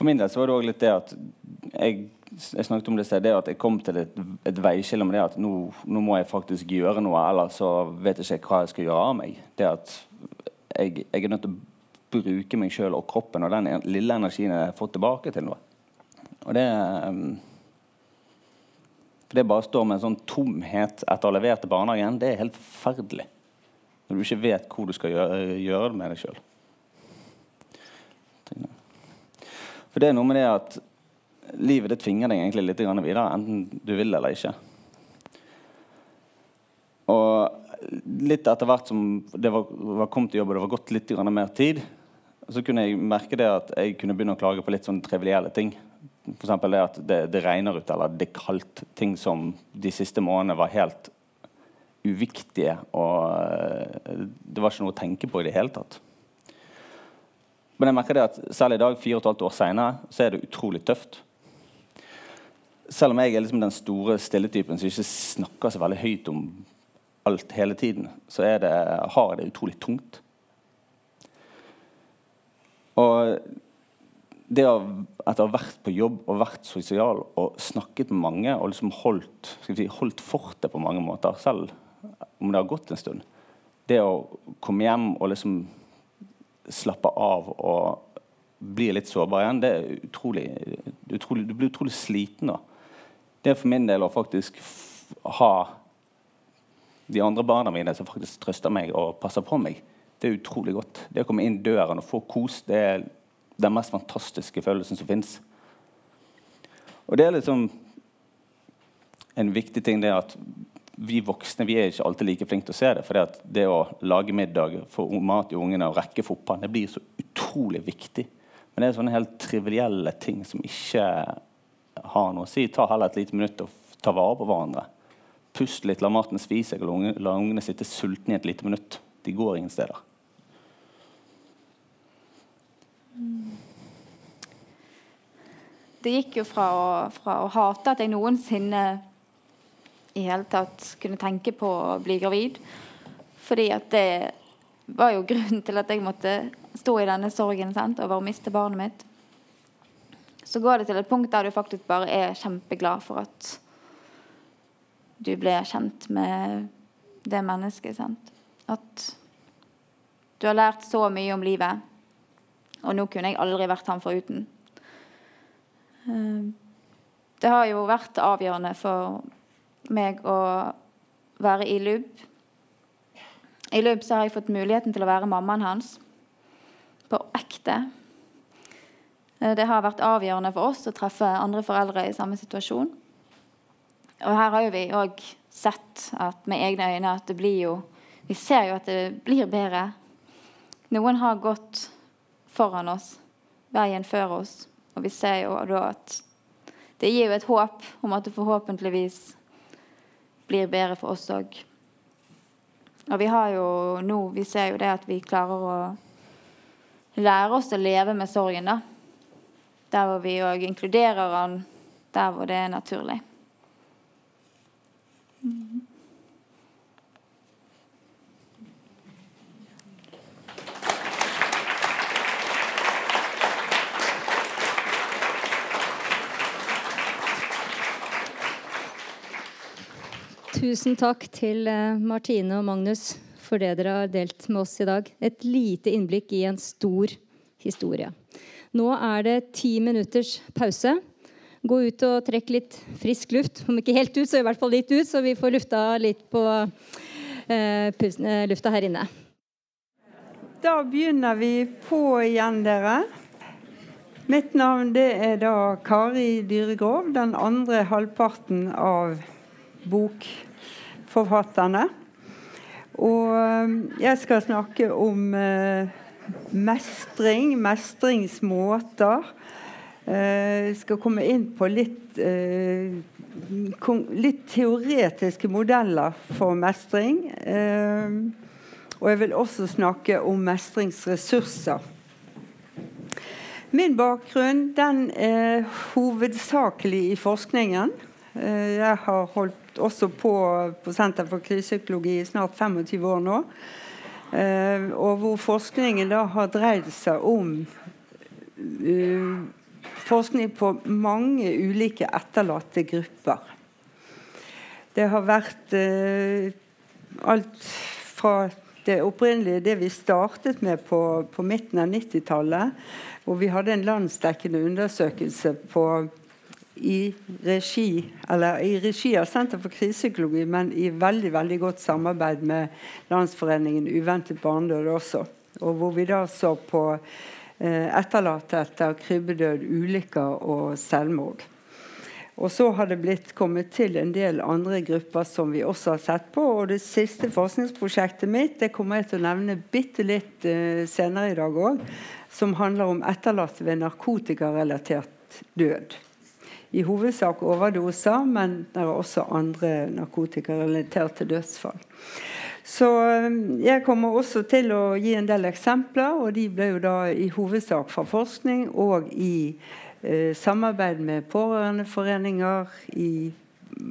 For min del så var det òg litt det at jeg, jeg, snakket om det det at jeg kom til et, et veiskille med det at nå, nå, må jeg faktisk gjøre noe, ellers så vet jeg ikke hva jeg skal gjøre av meg. Det at jeg, jeg er nødt til å bruke meg sjøl og kroppen og den lille energien jeg har fått tilbake til noe. Og det For det bare står med en sånn tomhet etter å ha levert til barnehagen, det er helt forferdelig. Når du ikke vet hvor du skal gjøre, gjøre det med deg sjøl. For det er noe med det at livet det tvinger deg egentlig litt videre, enten du vil eller ikke. Og litt etter hvert som det var, var kommet til jobb og det var gått litt mer tid, så kunne jeg merke det at jeg kunne begynne å klage på litt sånn trivielle ting. F.eks. det at det, det, regner ut eller det er kaldt. Ting som de siste månedene var helt uviktige. Og eh, det var ikke noe å tenke på i det hele tatt. Men jeg merker det at selv i dag, fire og et halvt år senere, så er det utrolig tøft. Selv om jeg er liksom den store stilletypen som ikke snakker så veldig høyt om alt hele tiden, så er det, har jeg det utrolig tungt. Og det å, etter å ha vært på jobb og vært sosial og snakket med mange og liksom holdt, si, holdt fortet på mange måter, selv om det har gått en stund Det å komme hjem og liksom slappe av og bli litt sårbar igjen, det er utrolig, utrolig Du blir utrolig sliten da. Det er for min del å faktisk ha de andre barna mine som faktisk trøster meg og passer på meg. Det er utrolig godt. Det å komme inn døren og få kos, det er den mest fantastiske følelsen som fins. Og det er liksom en viktig ting det at vi voksne vi er ikke alltid like flinke til å se det. For det å lage middag, få mat til ungene og rekke fotball, det blir så utrolig viktig. Men det er sånne helt trivielle ting som ikke har noe å si. Ta heller et lite minutt og ta vare på hverandre. Pust litt, la maten spise seg, og la ungene sitte sultne i et lite minutt. De går ingen steder. Det gikk jo fra å, fra å hate at jeg noensinne i hele tatt kunne tenke på å bli gravid. Fordi at det var jo (laughs) grunnen til at jeg måtte stå i denne sorgen sant, over å miste barnet mitt. Så går det til et punkt der du faktisk bare er kjempeglad for at du ble kjent med det mennesket. Sant? At du har lært så mye om livet, og nå kunne jeg aldri vært han foruten. Eh, det har jo vært avgjørende for meg å være i Lubb. I Lubb så har jeg fått muligheten til å være mammaen hans på ekte. Eh, det har vært avgjørende for oss å treffe andre foreldre i samme situasjon. Og her har jo vi òg sett at med egne øyne at det blir jo Vi ser jo at det blir bedre. Noen har gått foran oss, veien før oss. Og vi ser jo da at det gir jo et håp om at det forhåpentligvis blir bedre for oss òg. Og vi har jo nå Vi ser jo det at vi klarer å lære oss å leve med sorgen, da. Der hvor vi òg inkluderer den der hvor det er naturlig. Mm. Tusen takk til eh, Martine og Magnus for det dere har delt med oss i dag. Et lite innblikk i en stor historie. Nå er det ti minutters pause. Gå ut og trekk litt frisk luft. Om ikke helt ut, så i hvert fall litt ut, så vi får lufta litt på eh, eh lufta her inne. Da begynner vi på igjen, dere. Mitt navn det er da Kari Dyregrov, den andre halvparten av bok forfatterne. Og eh, jeg skal snakke om eh, mestring, mestringsmåter. Jeg eh, skal komme inn på litt, litt teoretiske modeller for mestring. Og jeg vil også snakke om mestringsressurser. Min bakgrunn den er hovedsakelig i forskningen. Jeg har holdt også på, på Senter for krisepsykologi i snart 25 år nå. Uh, og hvor forskningen da har dreid seg om uh, forskning på mange ulike etterlatte grupper. Det har vært uh, alt fra det opprinnelige, det vi startet med på, på midten av 90-tallet, hvor vi hadde en landsdekkende undersøkelse på i regi, i regi av Senter for krisepsykologi, men i veldig veldig godt samarbeid med Landsforeningen uventet barnedød også. Og hvor vi da så på eh, etterlatte etter krybbedød, ulykker og selvmord. Og så har det blitt kommet til en del andre grupper som vi også har sett på. Og det siste forskningsprosjektet mitt det kommer jeg til å nevne bitte litt eh, senere i dag òg. Som handler om etterlatte ved narkotikarelatert død i hovedsak overdoser, men det er også andre narkotikarelaterte dødsfall. Så um, jeg kommer også til å gi en del eksempler, og de ble jo da i hovedsak fra forskning og i eh, samarbeid med pårørendeforeninger, i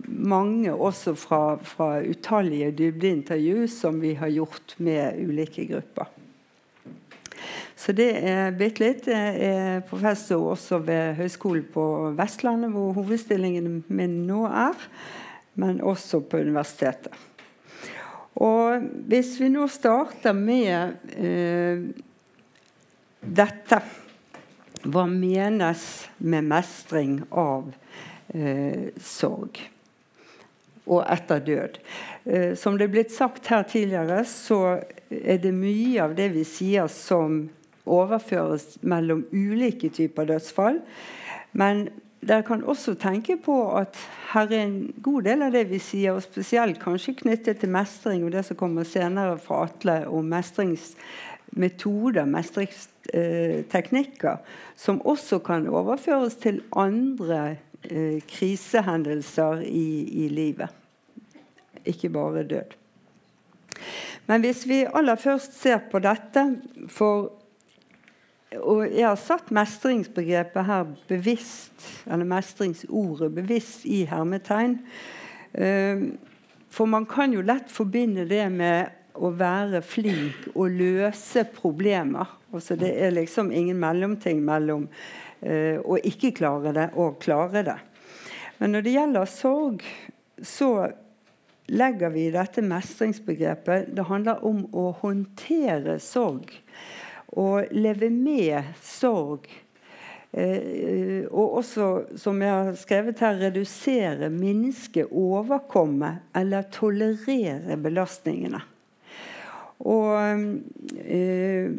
mange også fra, fra utallige dybdeintervju som vi har gjort med ulike grupper. Så det er bitte litt. Jeg er professor også ved Høgskolen på Vestlandet, hvor hovedstillingen min nå er. Men også på universitetet. Og hvis vi nå starter med eh, dette Hva menes med mestring av eh, sorg? Og etter død. Eh, som det er blitt sagt her tidligere, så er det mye av det vi sier som overføres mellom ulike typer dødsfall. Men dere kan også tenke på at her er en god del av det vi sier, og spesielt kanskje knyttet til mestring og det som kommer senere fra Atle om mestringsmetoder, mestringsteknikker, som også kan overføres til andre eh, krisehendelser i, i livet. Ikke bare død. Men hvis vi aller først ser på dette for og jeg har satt mestringsbegrepet her bevisst, eller mestringsordet bevisst i hermetegn. Ehm, for man kan jo lett forbinde det med å være flink og løse problemer. Altså det er liksom ingen mellomting mellom uh, å ikke klare det og klare det. Men når det gjelder sorg, så legger vi dette mestringsbegrepet Det handler om å håndtere sorg å leve med sorg. Eh, og også, som jeg har skrevet her, redusere, minske, overkomme eller tolerere belastningene. Og eh,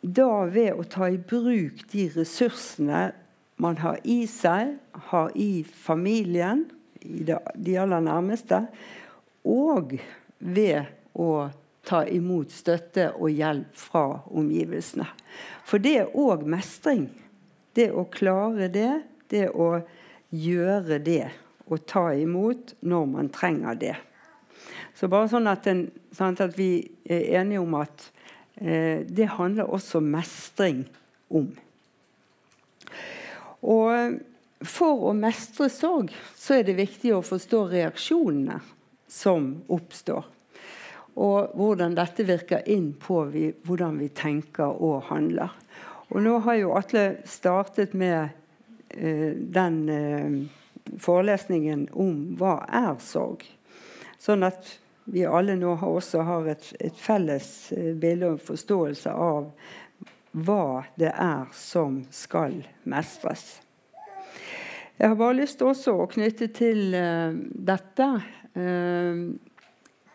da ved å ta i bruk de ressursene man har i seg, har i familien, i de aller nærmeste, og ved å ta imot støtte og hjelp fra omgivelsene. For det er òg mestring. Det å klare det, det å gjøre det. Og ta imot når man trenger det. Så bare sånn at, en, sånn at vi er enige om at eh, det handler også mestring om. Og for å mestre sorg så er det viktig å forstå reaksjonene som oppstår og hvordan dette virker inn på vi, hvordan vi tenker og handler. Og nå har jo Atle startet med eh, den eh, forelesningen om hva er sorg. Sånn at vi alle nå har også har et, et felles eh, bilde og forståelse av hva det er som skal mestres. Jeg har bare lyst også å knytte til uh, dette uh,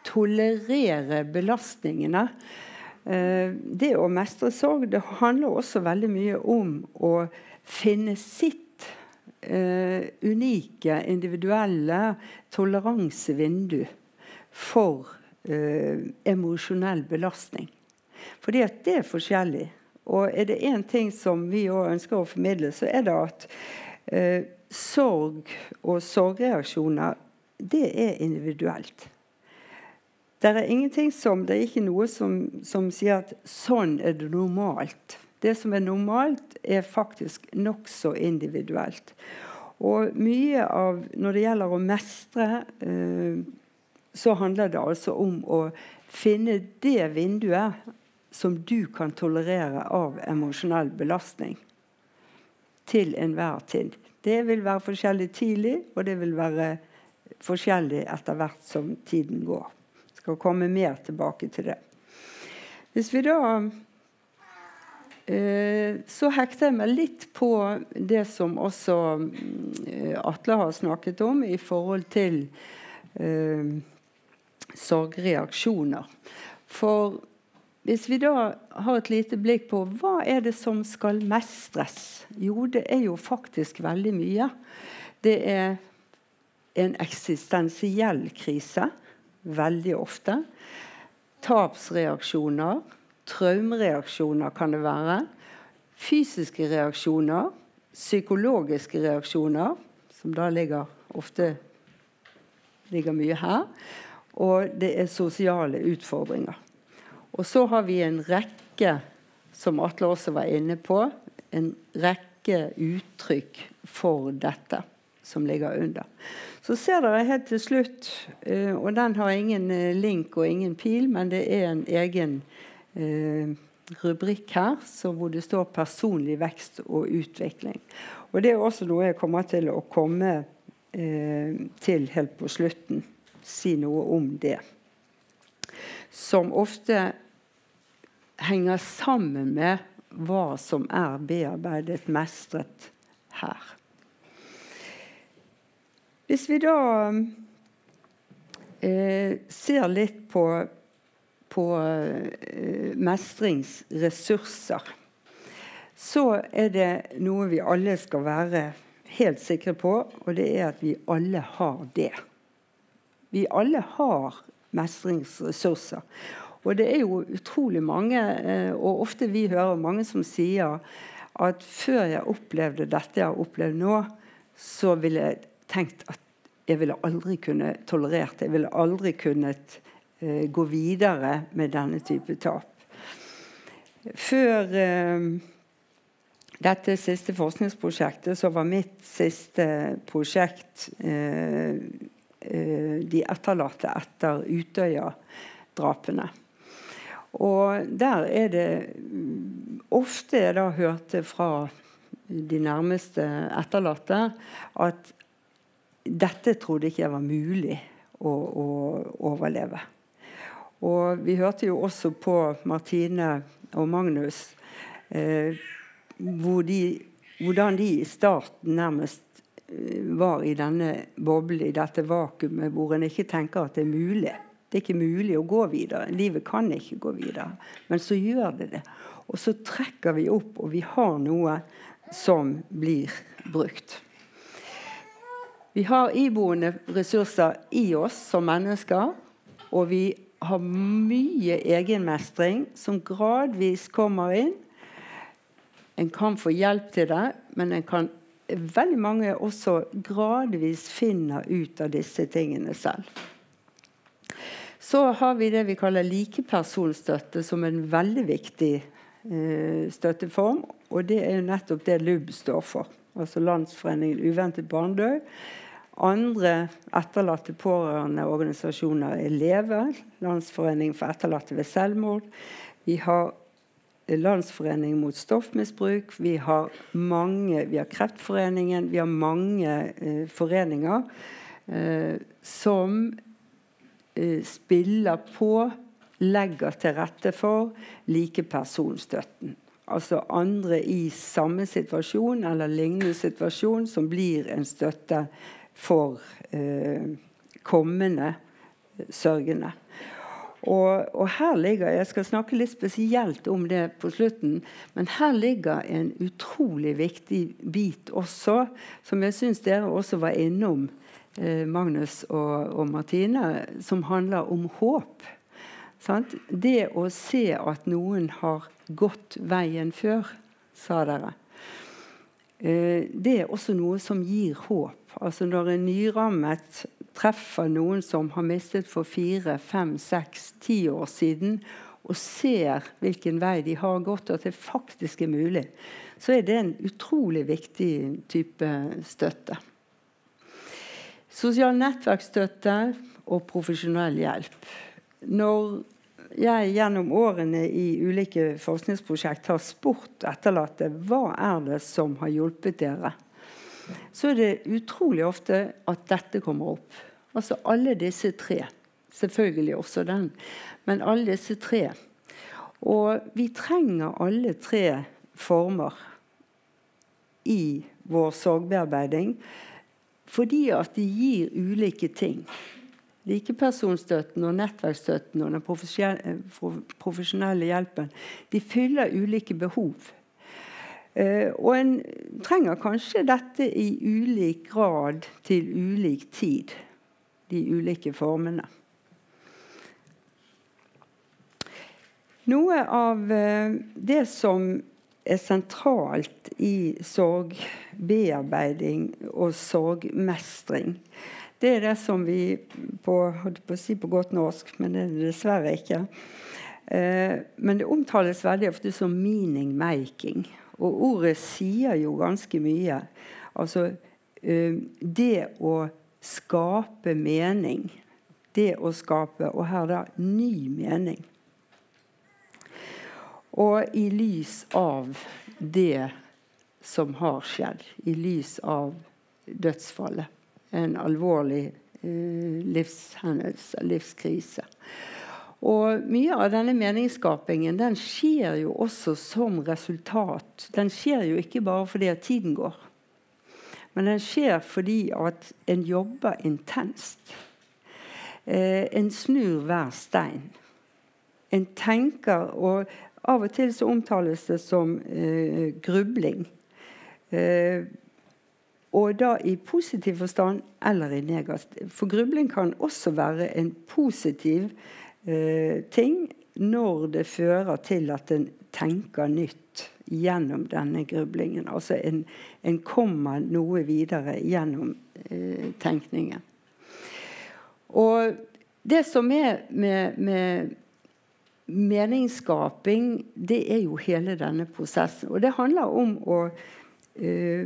tolerere belastningene. Eh, det å mestre sorg det handler også veldig mye om å finne sitt eh, unike, individuelle toleransevindu for eh, emosjonell belastning. Fordi at det er forskjellig. Og er det én ting som vi òg ønsker å formidle, så er det at eh, sorg og sorgreaksjoner det er individuelt. Det er ingenting som, det er ikke noe som, som sier at sånn er det normalt. Det som er normalt, er faktisk nokså individuelt. Og mye av Når det gjelder å mestre, eh, så handler det altså om å finne det vinduet som du kan tolerere av emosjonell belastning til enhver tid. Det vil være forskjellig tidlig, og det vil være forskjellig etter hvert som tiden går skal komme mer tilbake til det. Hvis vi da eh, Så hekter jeg meg litt på det som også eh, Atle har snakket om i forhold til eh, sorgreaksjoner. For hvis vi da har et lite blikk på hva er det som skal mestres? Jo, det er jo faktisk veldig mye. Det er en eksistensiell krise veldig ofte. Tapsreaksjoner, traumereaksjoner kan det være. Fysiske reaksjoner, psykologiske reaksjoner, som da ligger ofte ligger mye her. Og det er sosiale utfordringer. Og så har vi en rekke, som Atle også var inne på, en rekke uttrykk for dette. Som ligger under. Så ser dere helt til slutt, eh, og den har ingen eh, link og ingen pil, men det er en egen eh, rubrikk her hvor det står 'personlig vekst og utvikling'. Og Det er også noe jeg kommer til å komme til helt på slutten. Si noe om det. Som ofte henger sammen med hva som er bearbeidet, mestret her. Hvis vi da eh, ser litt på, på eh, mestringsressurser, så er det noe vi alle skal være helt sikre på, og det er at vi alle har det. Vi alle har mestringsressurser. Og det er jo utrolig mange, eh, og ofte vi hører mange som sier at før jeg opplevde dette jeg har opplevd nå, så ville jeg tenkt at jeg ville aldri kunne tolerert. Jeg ville aldri kunnet uh, gå videre med denne type tap. Før uh, dette siste forskningsprosjektet, så var mitt siste prosjekt uh, de etterlatte etter Utøya-drapene. Og der er det mm, ofte jeg da hørte fra de nærmeste etterlatte at dette trodde ikke jeg var mulig å, å overleve. Og vi hørte jo også på Martine og Magnus eh, hvor de, hvordan de i starten nærmest eh, var i denne boblen, i dette vakuumet, hvor en ikke tenker at det er mulig. Det er ikke mulig å gå videre. Livet kan ikke gå videre. Men så gjør det det. Og så trekker vi opp, og vi har noe som blir brukt. Vi har iboende ressurser i oss som mennesker, og vi har mye egenmestring som gradvis kommer inn. En kan få hjelp til det, men en kan veldig mange også gradvis finner ut av disse tingene selv. Så har vi det vi kaller likepersonstøtte, som en veldig viktig eh, støtteform. Og det er jo nettopp det LUB står for. Altså Landsforeningen uventet barnedød. Andre etterlatte pårørendeorganisasjoner er LEVE, Landsforeningen for etterlatte ved selvmord. Vi har Landsforeningen mot stoffmisbruk. Vi har mange, vi har Kreftforeningen. Vi har mange eh, foreninger eh, som Eh, spiller på, legger til rette for likepersonstøtten. Altså andre i samme situasjon eller lignende situasjon som blir en støtte for eh, kommende sørgende. Og, og, her ligger, Jeg skal snakke litt spesielt om det på slutten, men her ligger en utrolig viktig bit også, som jeg syns dere også var innom Eh, Magnus og, og, Martine, som handler om håp. Sant? Det å se at noen har gått veien før, sa dere. Eh, det er også noe som gir håp. Altså Når en nyrammet treffer noen som har mistet for fire, fem, seks, ti år siden, og ser hvilken vei de har gått, og at det faktisk er mulig, så er det en utrolig viktig type støtte. Sosial nettverksstøtte og profesjonell hjelp. Når jeg gjennom årene i ulike forskningsprosjekt har spurt etterlatte hva er det som har hjulpet dere, så er det utrolig ofte at dette kommer opp. Altså alle disse tre. Selvfølgelig også den. Men alle disse tre. Og vi trenger alle tre former i vår sorgbearbeiding. Fordi at de gir ulike ting. Likepersonstøtten og nettverksstøtten og den profesjonelle hjelpen de fyller ulike behov. Uh, og en trenger kanskje dette i ulik grad til ulik tid. De ulike formene. Noe av uh, det som er sentralt i sorgbearbeiding og sorgmestring. Det er det som vi på, på å si på godt norsk, men det er det dessverre ikke. Eh, men det omtales veldig ofte som 'meaning making'. Og ordet sier jo ganske mye. Altså uh, det å skape mening. Det å skape, og her da, ny mening. Og i lys av det som har skjedd, i lys av dødsfallet. En alvorlig eh, livshendelse, livskrise. Og mye av denne meningsskapingen den skjer jo også som resultat. Den skjer jo ikke bare fordi at tiden går. Men den skjer fordi at en jobber intenst. Eh, en snur hver stein. En tenker Og av og til så omtales det som eh, grubling. Eh, og da i positiv forstand eller i negativ. For grubling kan også være en positiv eh, ting når det fører til at en tenker nytt gjennom denne grublingen. Altså en, en kommer noe videre gjennom eh, tenkningen. Og det som er med, med meningsskaping, det er jo hele denne prosessen. Og det handler om å eh,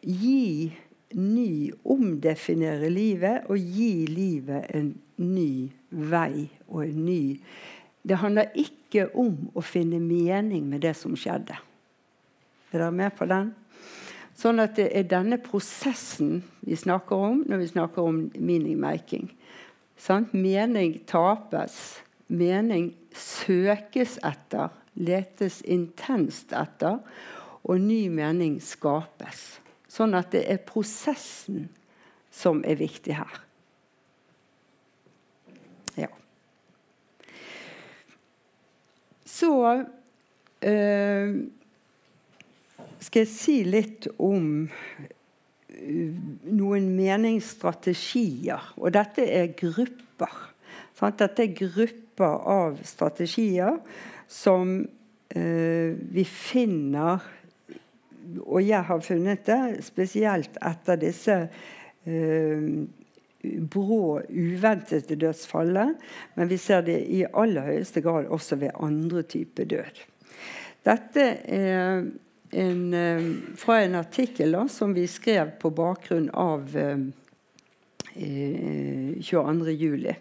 gi ny Omdefinere livet og gi livet en ny vei og en ny Det handler ikke om å finne mening med det som skjedde. Er dere med på den? Sånn at det er denne prosessen vi snakker om når vi snakker om meaning-making. Sant? Mening tapes. Mening søkes etter, letes intenst etter, og ny mening skapes. Sånn at det er prosessen som er viktig her. Ja. Så eh, skal jeg si litt om øh, noen meningsstrategier. Og dette er grupper. Sant? Dette er grupper av strategier som eh, vi finner og jeg har funnet det spesielt etter disse eh, brå, uventede dødsfallet. Men vi ser det i aller høyeste grad også ved andre typer død. Dette er en, eh, fra en artikkel da, som vi skrev på bakgrunn av eh, 22.07.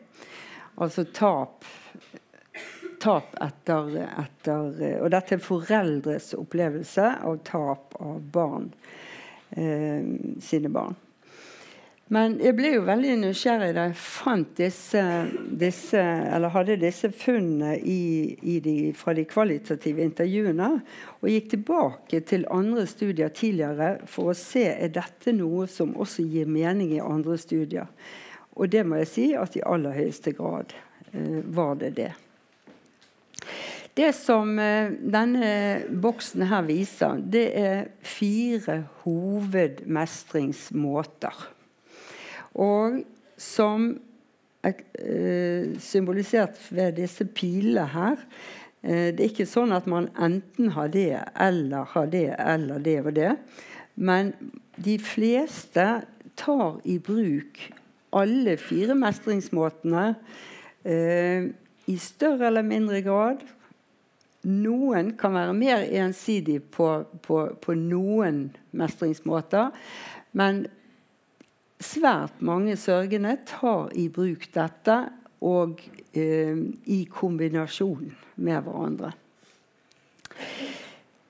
Altså tap tap etter, etter, Og dette er foreldres opplevelse av tap av barn. Eh, sine barn. Men jeg ble jo veldig nysgjerrig da jeg fant disse, disse eller hadde disse funnene i, i de, fra de kvalitative intervjuene, og gikk tilbake til andre studier tidligere for å se er dette noe som også gir mening i andre studier. Og det må jeg si at i aller høyeste grad eh, var det det. Det som eh, denne boksen her viser, det er fire hovedmestringsmåter. Og som eh, symbolisert ved disse pilene her eh, Det er ikke sånn at man enten har det eller har det eller det og det. Men de fleste tar i bruk alle fire mestringsmåtene eh, i større eller mindre grad noen kan være mer ensidig på, på, på noen mestringsmåter. Men svært mange sørgende tar i bruk dette og eh, i kombinasjon med hverandre.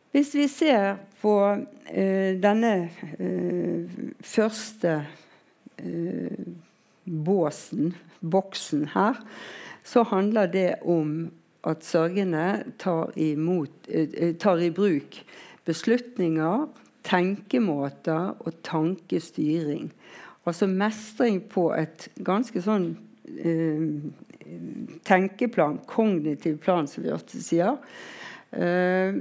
Hvis vi ser på eh, denne eh, første eh, båsen, boksen her, så handler det om at sørgende tar, imot, eh, tar i bruk beslutninger, tenkemåter og tankestyring. Altså mestring på et ganske sånn eh, tenkeplan, kognitiv plan, som vi ofte sier. Eh,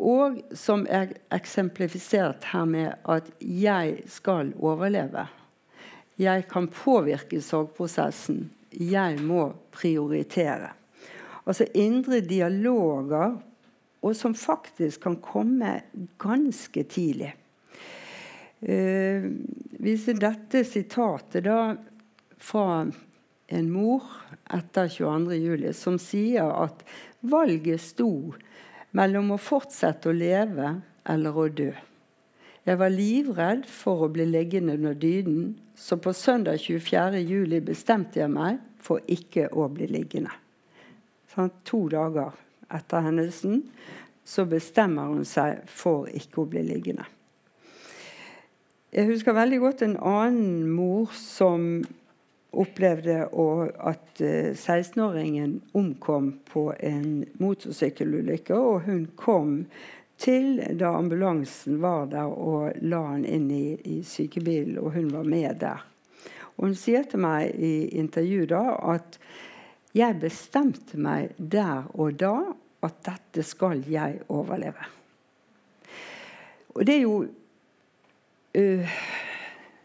og som er eksemplifisert her med at 'jeg skal overleve'. Jeg kan påvirke sorgprosessen. Jeg må prioritere. Altså indre dialoger, og som faktisk kan komme ganske tidlig. Uh, hvis dette sitatet da fra en mor etter 22.07. som sier at valget sto mellom å fortsette å leve eller å dø. Jeg var livredd for å bli liggende under dynen, så på søndag 24. juli bestemte jeg meg for ikke å bli liggende. Sånn, to dager etter hendelsen så bestemmer hun seg for ikke å bli liggende. Jeg husker veldig godt en annen mor som opplevde at 16-åringen eh, omkom på en motorsykkelulykke. Og hun kom til da ambulansen var der og la han inn i, i sykebilen, og hun var med der. Og hun sier til meg i intervju da at jeg bestemte meg der og da at dette skal jeg overleve. Og det er jo uh,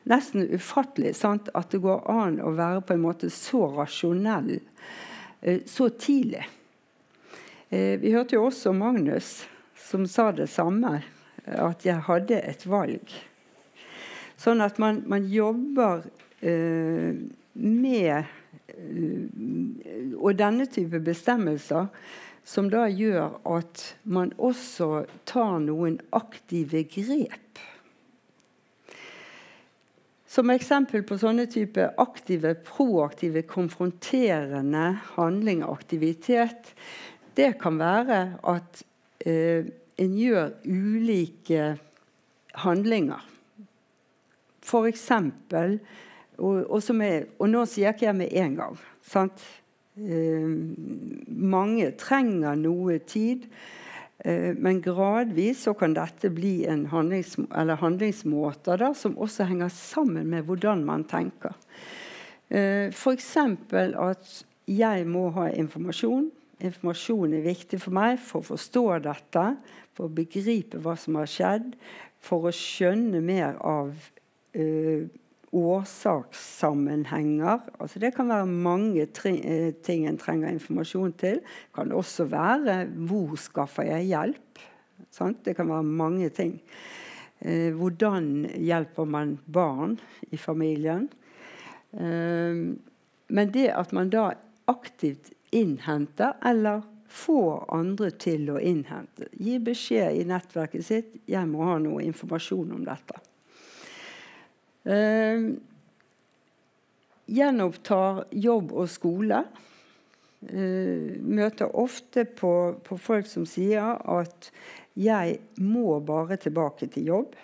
nesten ufattelig sant? at det går an å være på en måte så rasjonell uh, så tidlig. Uh, vi hørte jo også Magnus som sa det samme, at jeg hadde et valg. Sånn at man, man jobber med og denne type bestemmelser som da gjør at man også tar noen aktive grep. Som eksempel på sånne type aktive, proaktive, konfronterende handling og aktivitet, det kan være at eh, en gjør ulike handlinger. For eksempel og, og, og nå sier jeg ikke jeg med en gang. sant? Eh, mange trenger noe tid. Eh, men gradvis så kan dette bli en handlings, handlingsmåter da, som også henger sammen med hvordan man tenker. Eh, F.eks. at jeg må ha informasjon. Informasjon er viktig for meg for å forstå dette, for å begripe hva som har skjedd, for å skjønne mer av uh, årsakssammenhenger. Altså det kan være mange eh, ting en trenger informasjon til. Det kan også være hvor skaffer jeg hjelp? Sant? Det kan være mange ting. Eh, hvordan hjelper man barn i familien? Eh, men det at man da aktivt innhenter, eller får andre til å innhente. Gi beskjed i nettverket sitt 'Jeg må ha noe informasjon om dette'. Eh, gjenopptar jobb og skole. Eh, møter ofte på, på, folk som sier at 'jeg må bare tilbake til jobb'.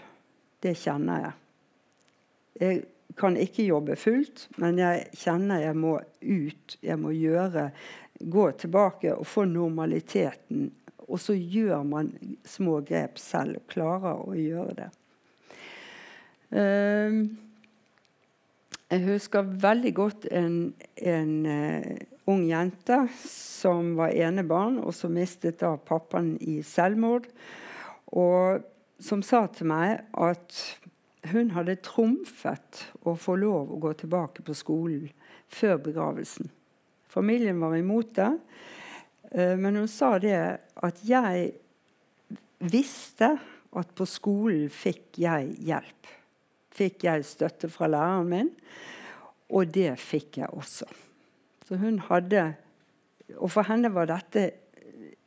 Det kjenner jeg. Jeg kan ikke jobbe fullt, men jeg kjenner jeg må ut. Jeg må gjøre Gå tilbake og få normaliteten. Og så gjør man små grep selv klarer å gjøre det. Ehm, jeg husker veldig godt en, en uh, ung jente som var enebarn, og som mistet da pappaen i selvmord. Og som sa til meg at hun hadde trumfet å få lov å gå tilbake på skolen før begravelsen. Familien var imot det. Uh, men hun sa det at jeg visste at på skolen fikk jeg hjelp fikk jeg støtte fra læreren min, og det fikk jeg også. Så hun hadde Og for henne var dette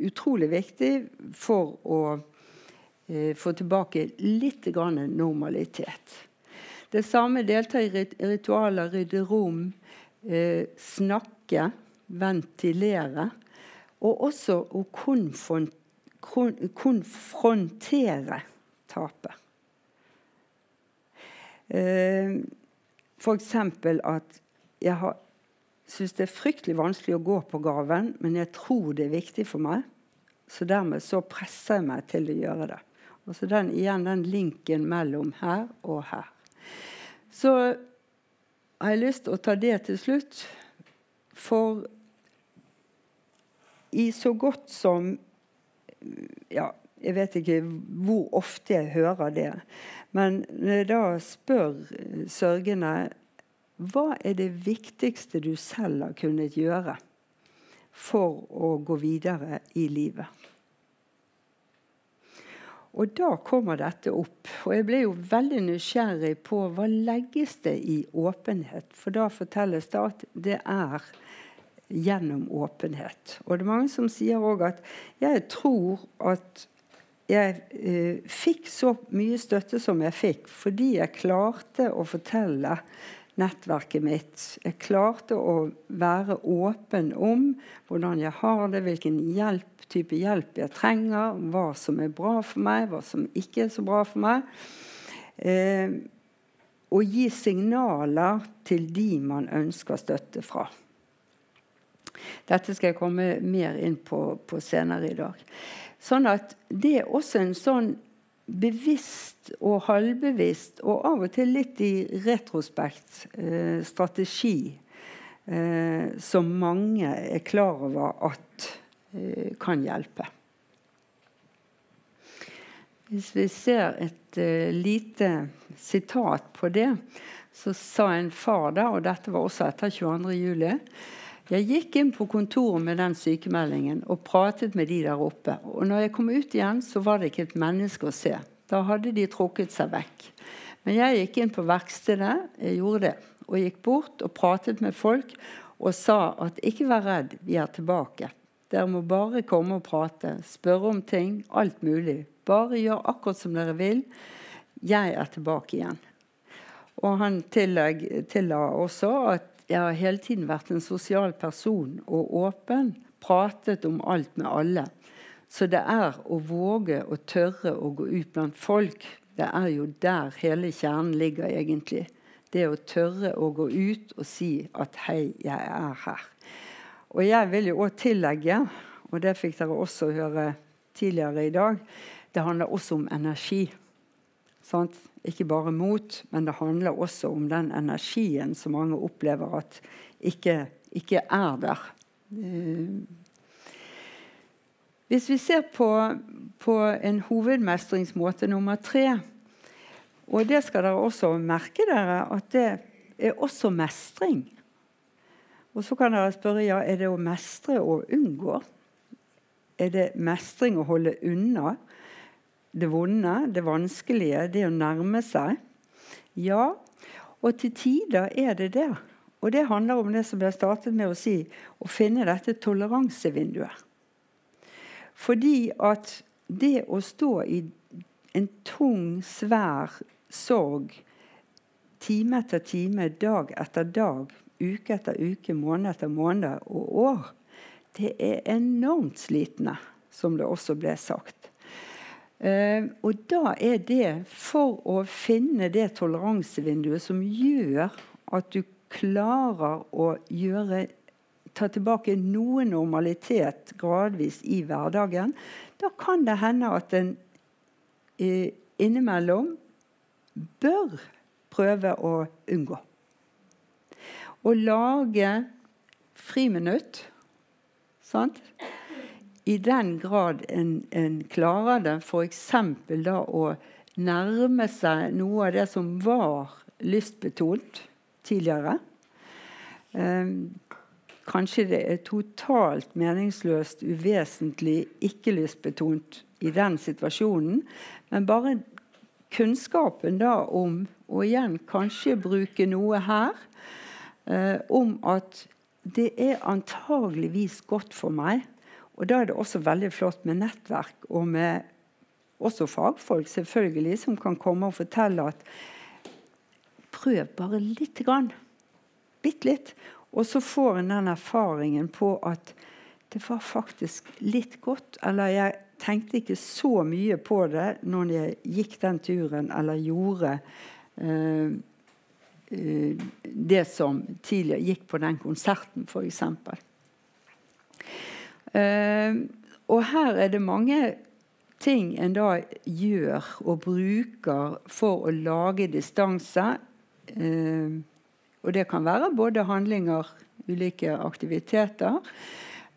utrolig viktig for å eh, få tilbake litt normalitet. Det samme delta i ritualer, rydde rom, eh, snakke, ventilere. Og også å konfrontere tapet. Eh, F.eks. at jeg har syns det er fryktelig vanskelig å gå på gaven, men jeg tror det er viktig for meg. Så dermed så presser jeg meg til å gjøre det. Og så den, igjen den linken mellom her og her. Så har jeg lyst til å ta det til slutt. For i så godt som Ja, jeg vet ikke hvor ofte jeg hører det. Men når jeg da spør eh, sørgende hva er det viktigste du selv har kunnet gjøre for å gå videre i livet? Og da kommer dette opp. Og jeg ble jo veldig nysgjerrig på hva legges det i åpenhet. For da fortelles det at det er gjennom åpenhet. Og det er mange som sier òg at jeg tror at jeg uh, fikk så mye støtte som jeg fikk, fordi jeg klarte å fortelle nettverket mitt. Jeg klarte å være åpen om hvordan jeg har det, hvilken hjelp, type hjelp jeg trenger, hva som er bra for meg, hva som ikke er så bra for meg. Eh, og gi signaler til de man ønsker støtte fra. Dette skal jeg komme mer inn på, på senere i dag. Sånn at det er også en sånn bevisst og halvbevisst, og av og til litt i retrospekt, eh, strategi eh, som mange er klar over at eh, kan hjelpe. Hvis vi ser et uh, lite sitat på det, så sa en far da, og dette var også etter 22. juli jeg gikk inn på kontoret med den sykemeldingen og pratet med de der oppe. Og når jeg kom ut igjen, så var det ikke et menneske å se. Da hadde de trukket seg vekk. Men jeg gikk inn på verkstedet, jeg gjorde det, og gikk bort og pratet med folk og sa at ikke vær redd, vi er tilbake. Dere må bare komme og prate, spørre om ting, alt mulig. Bare gjør akkurat som dere vil. Jeg er tilbake igjen. Og han tilla også at jeg har hele tiden vært en sosial person og åpen. Pratet om alt med alle. Så det er å våge og tørre å gå ut blant folk. Det er jo der hele kjernen ligger, egentlig. Det å tørre å gå ut og si at 'hei, jeg er her'. Og jeg vil jo òg tillegge, og det fikk dere også høre tidligere i dag, det handler også om energi. Sant? Ikke bare mot, men det handler også om den energien som mange opplever at ikke, ikke er der. Eh, hvis vi ser på, på en hovedmestringsmåte nummer tre Og det skal dere også merke dere, at det er også mestring. Og så kan dere spørre ja, er det å mestre å unngå. Er det mestring å holde unna? Det vonde, det vanskelige, det å nærme seg. Ja, og til tider er det det. Og det handler om det som jeg startet med å si, å finne dette toleransevinduet. Fordi at det å stå i en tung, svær sorg time etter time, dag etter dag, uke etter uke, måned etter måned og år, det er enormt slitende, som det også ble sagt. Uh, og da er det for å finne det toleransevinduet som gjør at du klarer å gjøre ta tilbake noe normalitet gradvis i hverdagen, da kan det hende at en eh, innimellom bør prøve å unngå. Å lage friminutt. Sant? I den grad en, en klarer det, f.eks. da å nærme seg noe av det som var lystbetont tidligere. Eh, kanskje det er totalt meningsløst, uvesentlig, ikke lystbetont i den situasjonen. Men bare kunnskapen da om, og igjen kanskje bruke noe her, eh, om at det er antageligvis godt for meg og Da er det også veldig flott med nettverk og med også fagfolk selvfølgelig, som kan komme og fortelle at prøv bare lite grann. Bitte litt. Og så får en den erfaringen på at det var faktisk litt godt. Eller jeg tenkte ikke så mye på det når jeg gikk den turen eller gjorde uh, uh, det som tidligere gikk på den konserten, f.eks. Uh, og her er det mange ting en da gjør og bruker for å lage distanse. Uh, og det kan være både handlinger, ulike aktiviteter.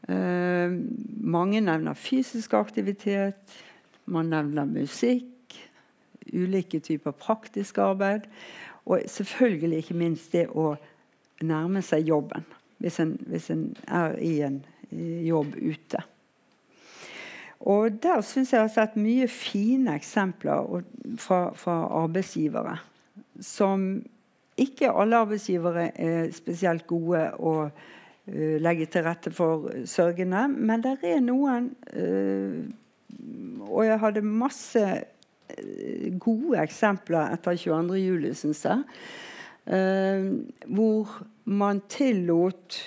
Uh, mange nevner fysisk aktivitet. Man nevner musikk. Ulike typer praktisk arbeid. Og selvfølgelig ikke minst det å nærme seg jobben. Hvis en, hvis en er i en jobb ute. Og Der syns jeg jeg har sett mye fine eksempler fra, fra, arbeidsgivere. Som ikke alle arbeidsgivere er spesielt gode å uh, legge til rette for sørgende. Men det er noen uh, og jeg hadde masse eh, gode eksempler etter 22. juli, syns jeg. Uh, hvor man tillot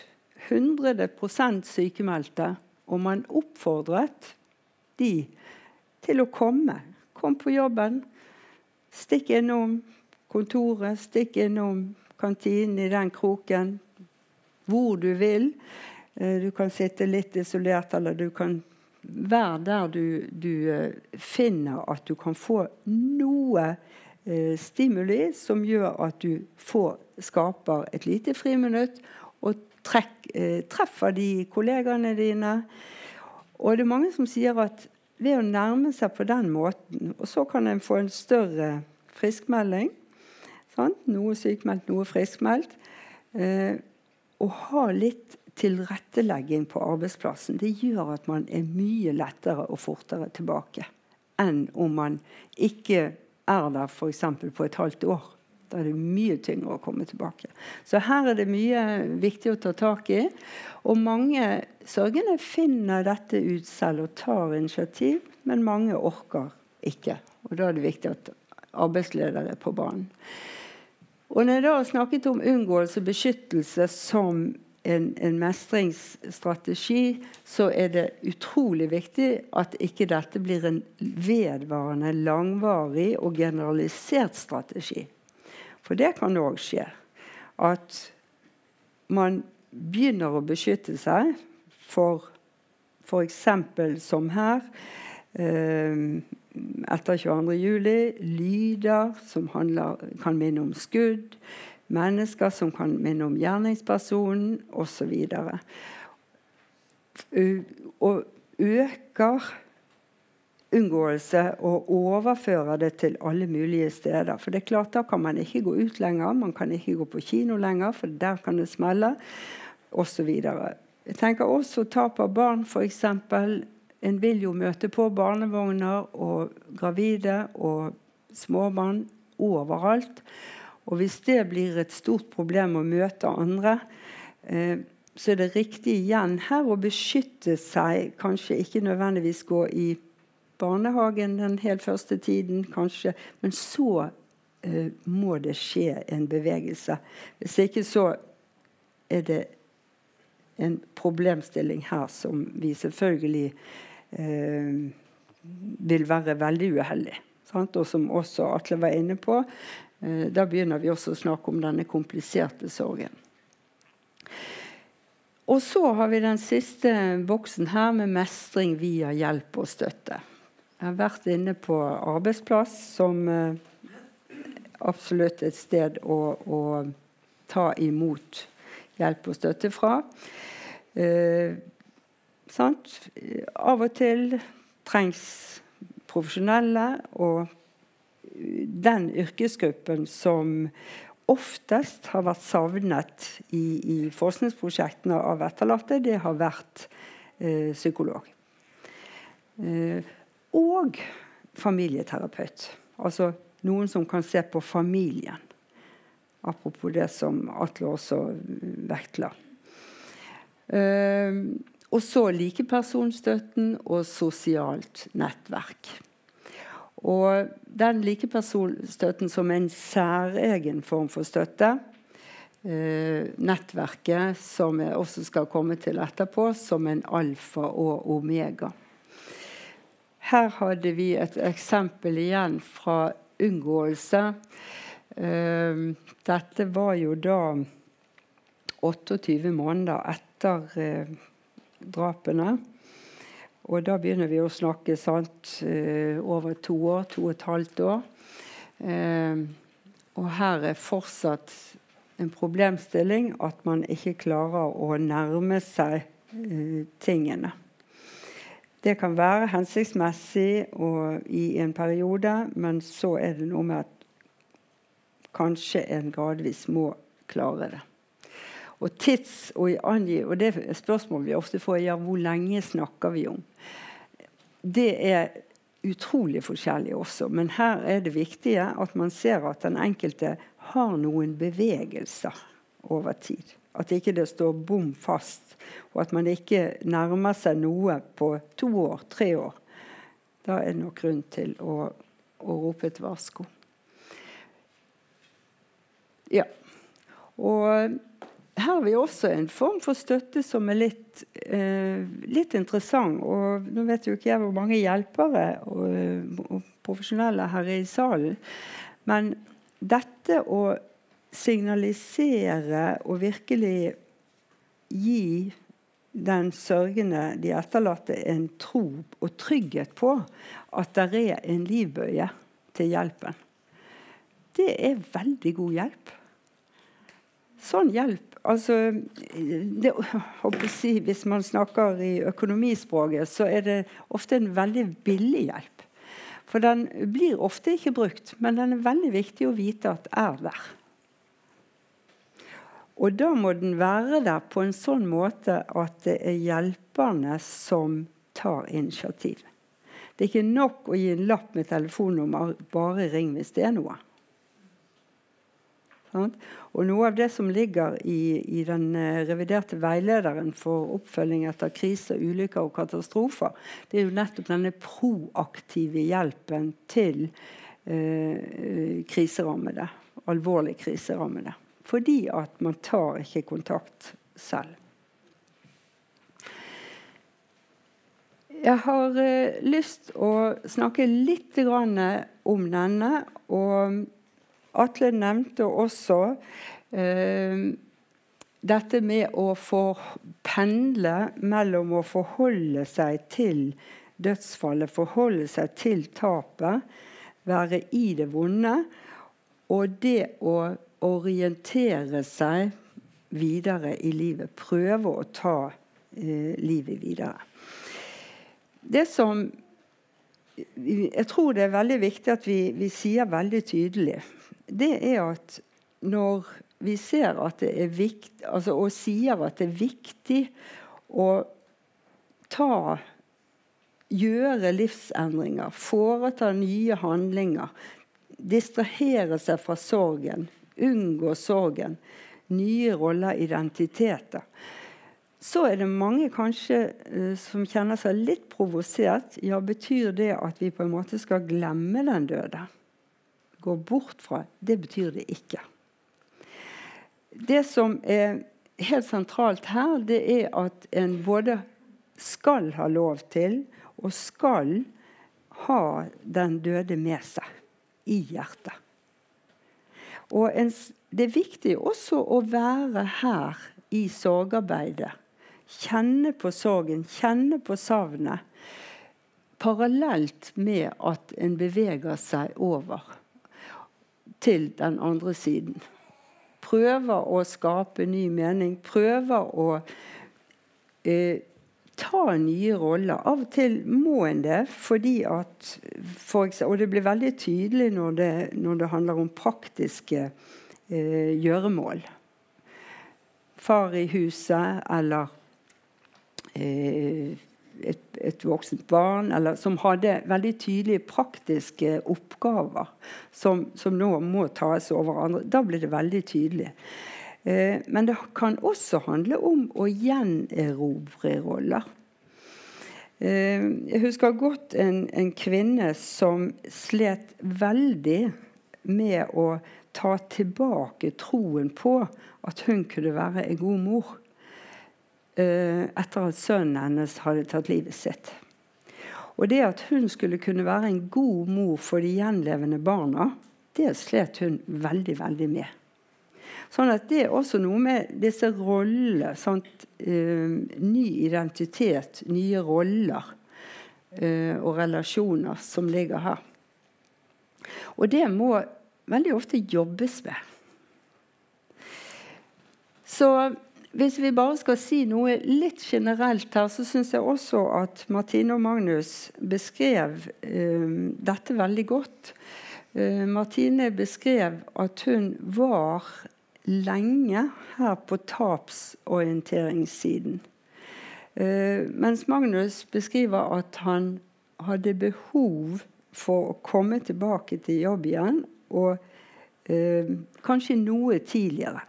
100% sykemeldte, og man oppfordret de til å komme. Kom på jobben. Stikk innom kontoret, stikk innom kantinen i den kroken. Hvor du vil. Uh, du kan sitte litt isolert, eller du kan være der du, du uh, finner at du kan få noe uh, stimuli som gjør at du får, skaper et lite friminutt og trekk, uh, treffer de kollegaene dine. Og det er mange som sier at ved å nærme seg på den måten, og så kan en få en større friskmelding sant? Noe sykmeldt, noe friskmeldt. og ha litt tilrettelegging på arbeidsplassen det gjør at man er mye lettere og fortere tilbake enn om man ikke er der f.eks. på et halvt år. Da er det mye tyngre å komme tilbake. Så her er det mye viktig å ta tak i. Og mange sørgende finner dette ut selv og tar initiativ, men mange orker ikke. Og da er det viktig at arbeidsledere er på banen. Og når jeg da snakket om unngåelse og beskyttelse som en, en, mestringsstrategi, så er det utrolig viktig at ikke dette blir en vedvarende, langvarig og generalisert strategi. For det kan òg skje. At man begynner å beskytte seg for f.eks. som her eh, etter 22.07. Lyder som handler, kan minne om skudd mennesker som kan minne om gjerningspersonen osv. Og øker unngåelse og overfører det til alle mulige steder. For det er klart Da kan man ikke gå ut lenger, man kan ikke gå på kino lenger, for der kan det smelle, osv. Jeg tenker også tap av barn, f.eks. En vil jo møte på barnevogner og gravide og småbarn overalt. Og hvis det blir et stort problem å møte andre, eh, så er det riktig igjen her å beskytte seg. Kanskje ikke nødvendigvis gå i barnehagen den helt første tiden, kanskje. Men så uh, må det skje en bevegelse. Hvis ikke så er det en problemstilling her som vi selvfølgelig uh, vil være veldig uheldig. Sant? Og som også Atle var inne på, uh, da begynner vi også å snakke om denne kompliserte sorgen. Og så har vi den siste boksen her med mestring via hjelp og støtte. Jeg har vært inne på arbeidsplass som eh, absolutt et sted å, å, ta imot hjelp og støtte fra. Eh, Av og til trengs profesjonelle og den yrkesgruppen som oftest har vært savnet i, i forskningsprosjektene av etterlatte, det har vært eh, psykolog. Eh, og familieterapeut. Altså noen som kan se på familien. Apropos det som Atle også vektla. Eh, og så likepersonstøtten og sosialt nettverk. Og den likepersonstøtten som en særegen form for støtte, eh, nettverket, som jeg også skal komme til etterpå, som en alfa og omega. Her hadde vi et eksempel igjen fra unngåelse. Eh, dette var jo da 28 måneder etter eh, drapene. Og da begynner vi å snakke sant, eh, over to år, to og et halvt år. Eh, og her er fortsatt en problemstilling at man ikke klarer å nærme seg eh, tingene. Det kan være hensiktsmessig i en periode, men så er det noe med at kanskje en gradvis må klare det. Og tids og angi, og det spørsmålet vi ofte får, ja, hvor lenge snakker vi om? Det er utrolig forskjellig også, men her er det viktige at man ser at den enkelte har noen bevegelser over tid. At ikke det står bom fast, og at man ikke nærmer seg noe på to år, tre år. Da er det nok grunn til å, å rope et varsko. Ja. Og her har vi også en form for støtte som er litt, eh, litt interessant. Og nå vet jo ikke jeg hvor mange hjelpere og, og profesjonelle her i salen. Men dette å signalisere og virkelig gi den sørgende, de etterlatte, en tro og trygghet på at det er en livbøye til hjelpen. Det er veldig god hjelp. Sånn hjelp Altså det, si, Hvis man snakker i økonomispråket, så er det ofte en veldig billig hjelp. For den blir ofte ikke brukt, men den er veldig viktig å vite at er der. Og da må den være der på en sånn måte at det er hjelperne som tar initiativ. Det er ikke nok å gi en lapp med telefonnummer 'bare ring hvis det er noe'. Og Noe av det som ligger i, i, den eh, reviderte veilederen for oppfølging etter kriser, ulykker og katastrofer, det er jo nettopp denne proaktive hjelpen til eh, kriserammede. Alvorlig kriserammede. Fordi at man tar ikke kontakt selv. Jeg har eh, lyst å snakke litt om denne. Og Atle nevnte også eh, dette med å få pendle mellom å forholde seg til dødsfallet, forholde seg til tapet, være i det vonde, og det å orientere seg videre i livet. Prøve å ta eh, livet videre. Det som Jeg tror det er veldig viktig at vi, vi sier veldig tydelig, det er at når vi ser at det er viktig, altså, og sier at det er viktig å ta Gjøre livsendringer, foreta nye handlinger, distrahere seg fra sorgen, unngå sorgen. Nye roller, identiteter. Så er det mange kanskje uh, som kjenner seg litt provosert. Ja, betyr det at vi på en måte skal glemme den døde? Gå bort fra? Det betyr det ikke. Det som er helt sentralt her, det er at en både skal ha lov til og skal ha den døde med seg i hjertet. Og en, det er viktig også å være her i sorgarbeidet. Kjenne på sorgen, kjenne på savnet. Parallelt med at en beveger seg over til den andre siden. Prøver å skape ny mening. Prøver å eh, ta nye roller. Av og til må en det, fordi at for eksempel, Og det blir veldig tydelig når det, når det handler om praktiske eh, gjøremål. Far i huset eller eh, et, et, voksent barn eller, som hadde veldig tydelige praktiske oppgaver som, som nå må tas over andre. Da blir det veldig tydelig. Eh, men det kan også handle om å gjenerobre roller. Eh, jeg husker godt en, en, kvinne som slet veldig med å ta tilbake troen på at hun kunne være en god mor eh, etter at sønnen hennes hadde tatt livet sitt. Og det at hun skulle kunne være en god mor for de gjenlevende barna, det slet hun veldig, veldig med. Sånn at Det er også noe med disse rollene. Uh, ny identitet, nye roller uh, og relasjoner som ligger her. Og det må veldig ofte jobbes med. Så hvis vi bare skal si noe litt generelt her, så syns jeg også at Martine og Magnus beskrev uh, dette veldig godt. Uh, Martine beskrev at hun var lenge her på tapsorienteringssiden. Uh, mens Magnus beskriver at han hadde behov for å komme tilbake til jobb igjen, og uh, kanskje noe tidligere.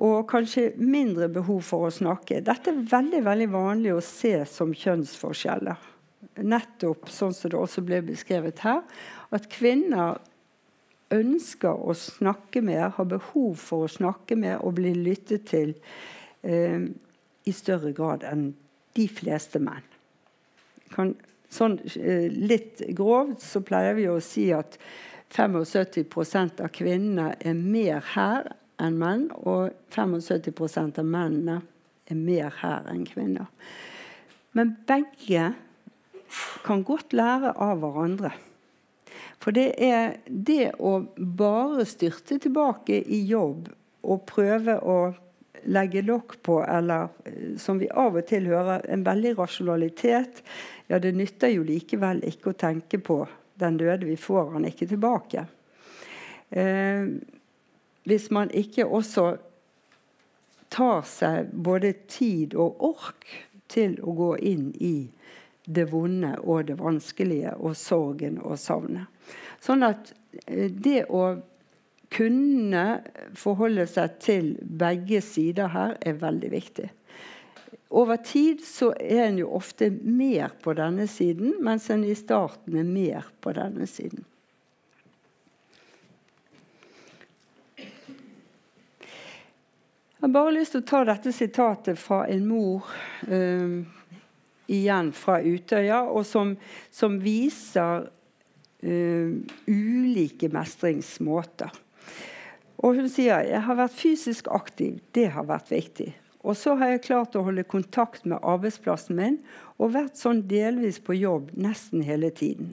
Og kanskje mindre behov for å snakke. Dette er veldig veldig vanlig å se som kjønnsforskjeller. nettopp sånn som det også ble beskrevet her, at kvinner ønsker å snakke mer, har behov for å snakke mer og bli lyttet til eh, i større grad enn de fleste menn. Kan, sånn, eh, litt grovt så pleier vi å si at 75% av kvinnene er mer her enn menn, og 75% av mennene er mer her enn kvinner. Men begge kan godt lære av hverandre. For det er det å bare styrte tilbake i jobb og prøve å legge lokk på, eller eh, som vi av og til hører, en veldig rasjonalitet Ja, det nytter jo likevel ikke å tenke på den døde, vi får han ikke tilbake. Eh, hvis man ikke også tar seg både tid og ork til å gå inn i det vonde og det vanskelige og sorgen og savnet. Sånn at eh, det å kunne forholde seg til begge sider her er veldig viktig. Over tid så er en jo ofte mer på denne siden, mens en i starten er mer på denne siden. Jeg har bare lyst til å ta dette sitatet fra en mor um, igjen fra Utøya, og som, som viser uh, ulike mestringsmåter. Og hun sier jeg har vært fysisk aktiv. Det har vært viktig. Og så har jeg klart å holde kontakt med arbeidsplassen min og vært sånn delvis på jobb nesten hele tiden.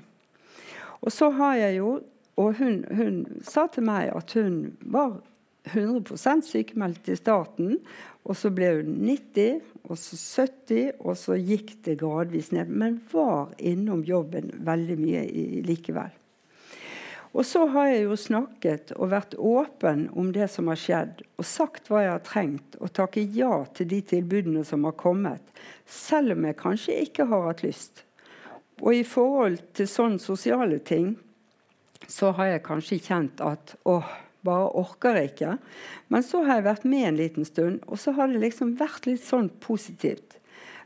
Og så har jeg jo Og hun, hun sa til meg at hun var 100 sykemeldt i starten. Og så ble hun 90, og så 70, og så gikk det gradvis ned. Men var innom jobben veldig mye likevel. Og så har jeg jo snakket og vært åpen om det som har skjedd, og sagt hva jeg har trengt, og takket ja til de tilbudene som har kommet, selv om jeg kanskje ikke har hatt lyst. Og i forhold til sånne sosiale ting så har jeg kanskje kjent at åh, bare orker jeg ikke. Men så har jeg vært med en liten stund, og så har det liksom vært litt sånn positivt.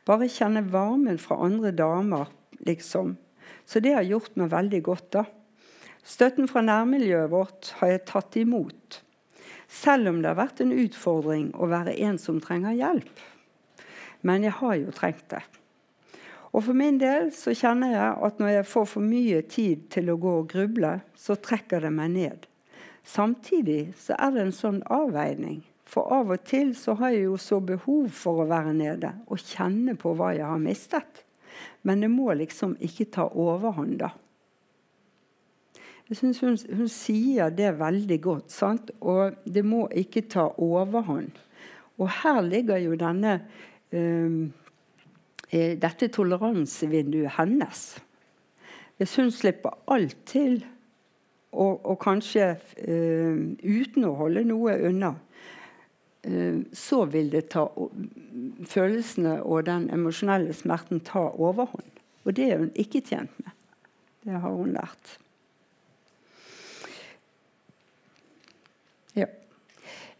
Bare kjenne varmen fra andre damer, liksom. Så det har gjort meg veldig godt, da. Støtten fra nærmiljøet vårt har jeg tatt imot, selv om det har vært en utfordring å være en som trenger hjelp. Men jeg har jo trengt det. Og for min del så kjenner jeg at når jeg får for mye tid til å gå og gruble, så trekker det meg ned. Samtidig så er det en sånn avveining. For av og til så har jeg jo så behov for å være nede og kjenne på hva jeg har mistet. Men det må liksom ikke ta overhånd, da. Jeg synes hun, hun, sier det veldig godt. Sant? Og det må ikke ta overhånd. Og her ligger jo denne um, dette toleransevinduet hennes. Hvis hun slipper alt til, og, og kanskje uh, uten å holde noe unna, uh, så vil det ta følelsene og den emosjonelle smerten ta overhånd. Og det er hun ikke tjent med. Det har hun lært. Ja.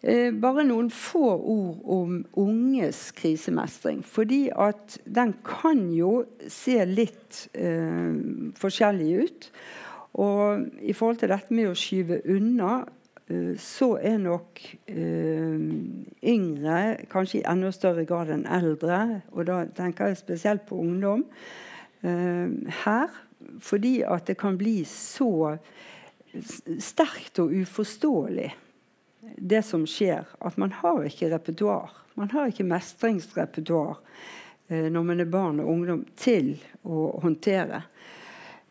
Eh, bare noen få ord om unges krisemestring. Fordi at den kan jo se litt eh, forskjellig ut. Og i forhold til dette med å skyve unna, eh, så er nok eh, yngre kanskje i enda større grad enn eldre, og da tenker jeg spesielt på ungdom, eh, her. Fordi at det kan bli så sterkt og uforståelig det som skjer, at man har ikke repertoar. Man har ikke mestringsrepertoar når man er barn og ungdom, til å håndtere.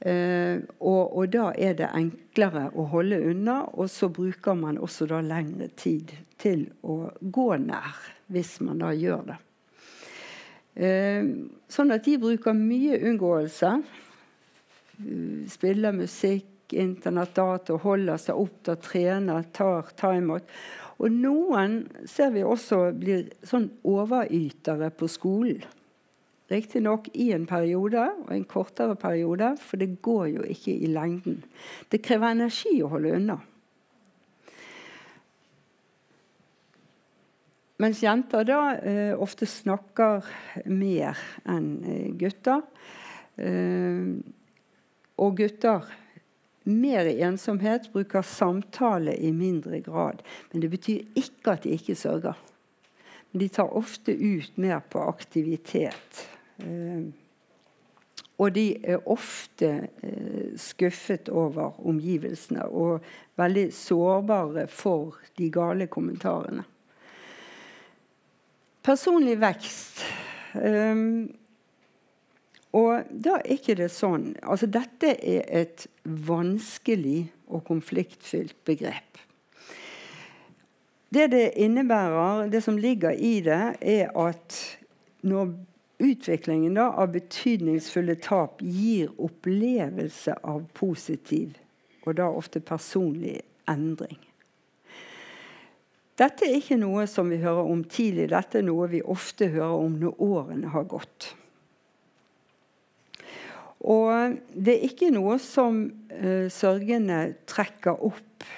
Eh, og, og, da er det enklere å holde unna, og så bruker man også da lengre tid til å gå nær, hvis man da gjør det. Eh, sånn at de bruker mye unngåelse. Spiller musikk, internettdata, holder seg opptatt, trener, tar timeout. Og noen ser vi også blir sånn overytere på skolen. Riktignok i en periode og en kortere periode, for det går jo ikke i lengden. Det krever energi å holde unna. Mens jenter da eh, ofte snakker mer enn eh, gutter. Eh, og gutter mer i ensomhet, bruker samtale i mindre grad. Men det betyr ikke at de ikke sørger. Men de tar ofte ut mer på aktivitet. Eh, og de er ofte eh, skuffet over omgivelsene og veldig sårbare for de gale kommentarene. Personlig vekst. Um, og da er ikke det sånn Altså, dette er et vanskelig og konfliktfylt begrep. Det det innebærer, det som ligger i det, er at når utviklingen da, av betydningsfulle tap gir opplevelse av positiv, og da ofte personlig, endring. Dette er ikke noe som vi hører om tidlig, dette er noe vi ofte hører om når årene har gått. Og det er ikke noe som uh, sørgende trekker opp.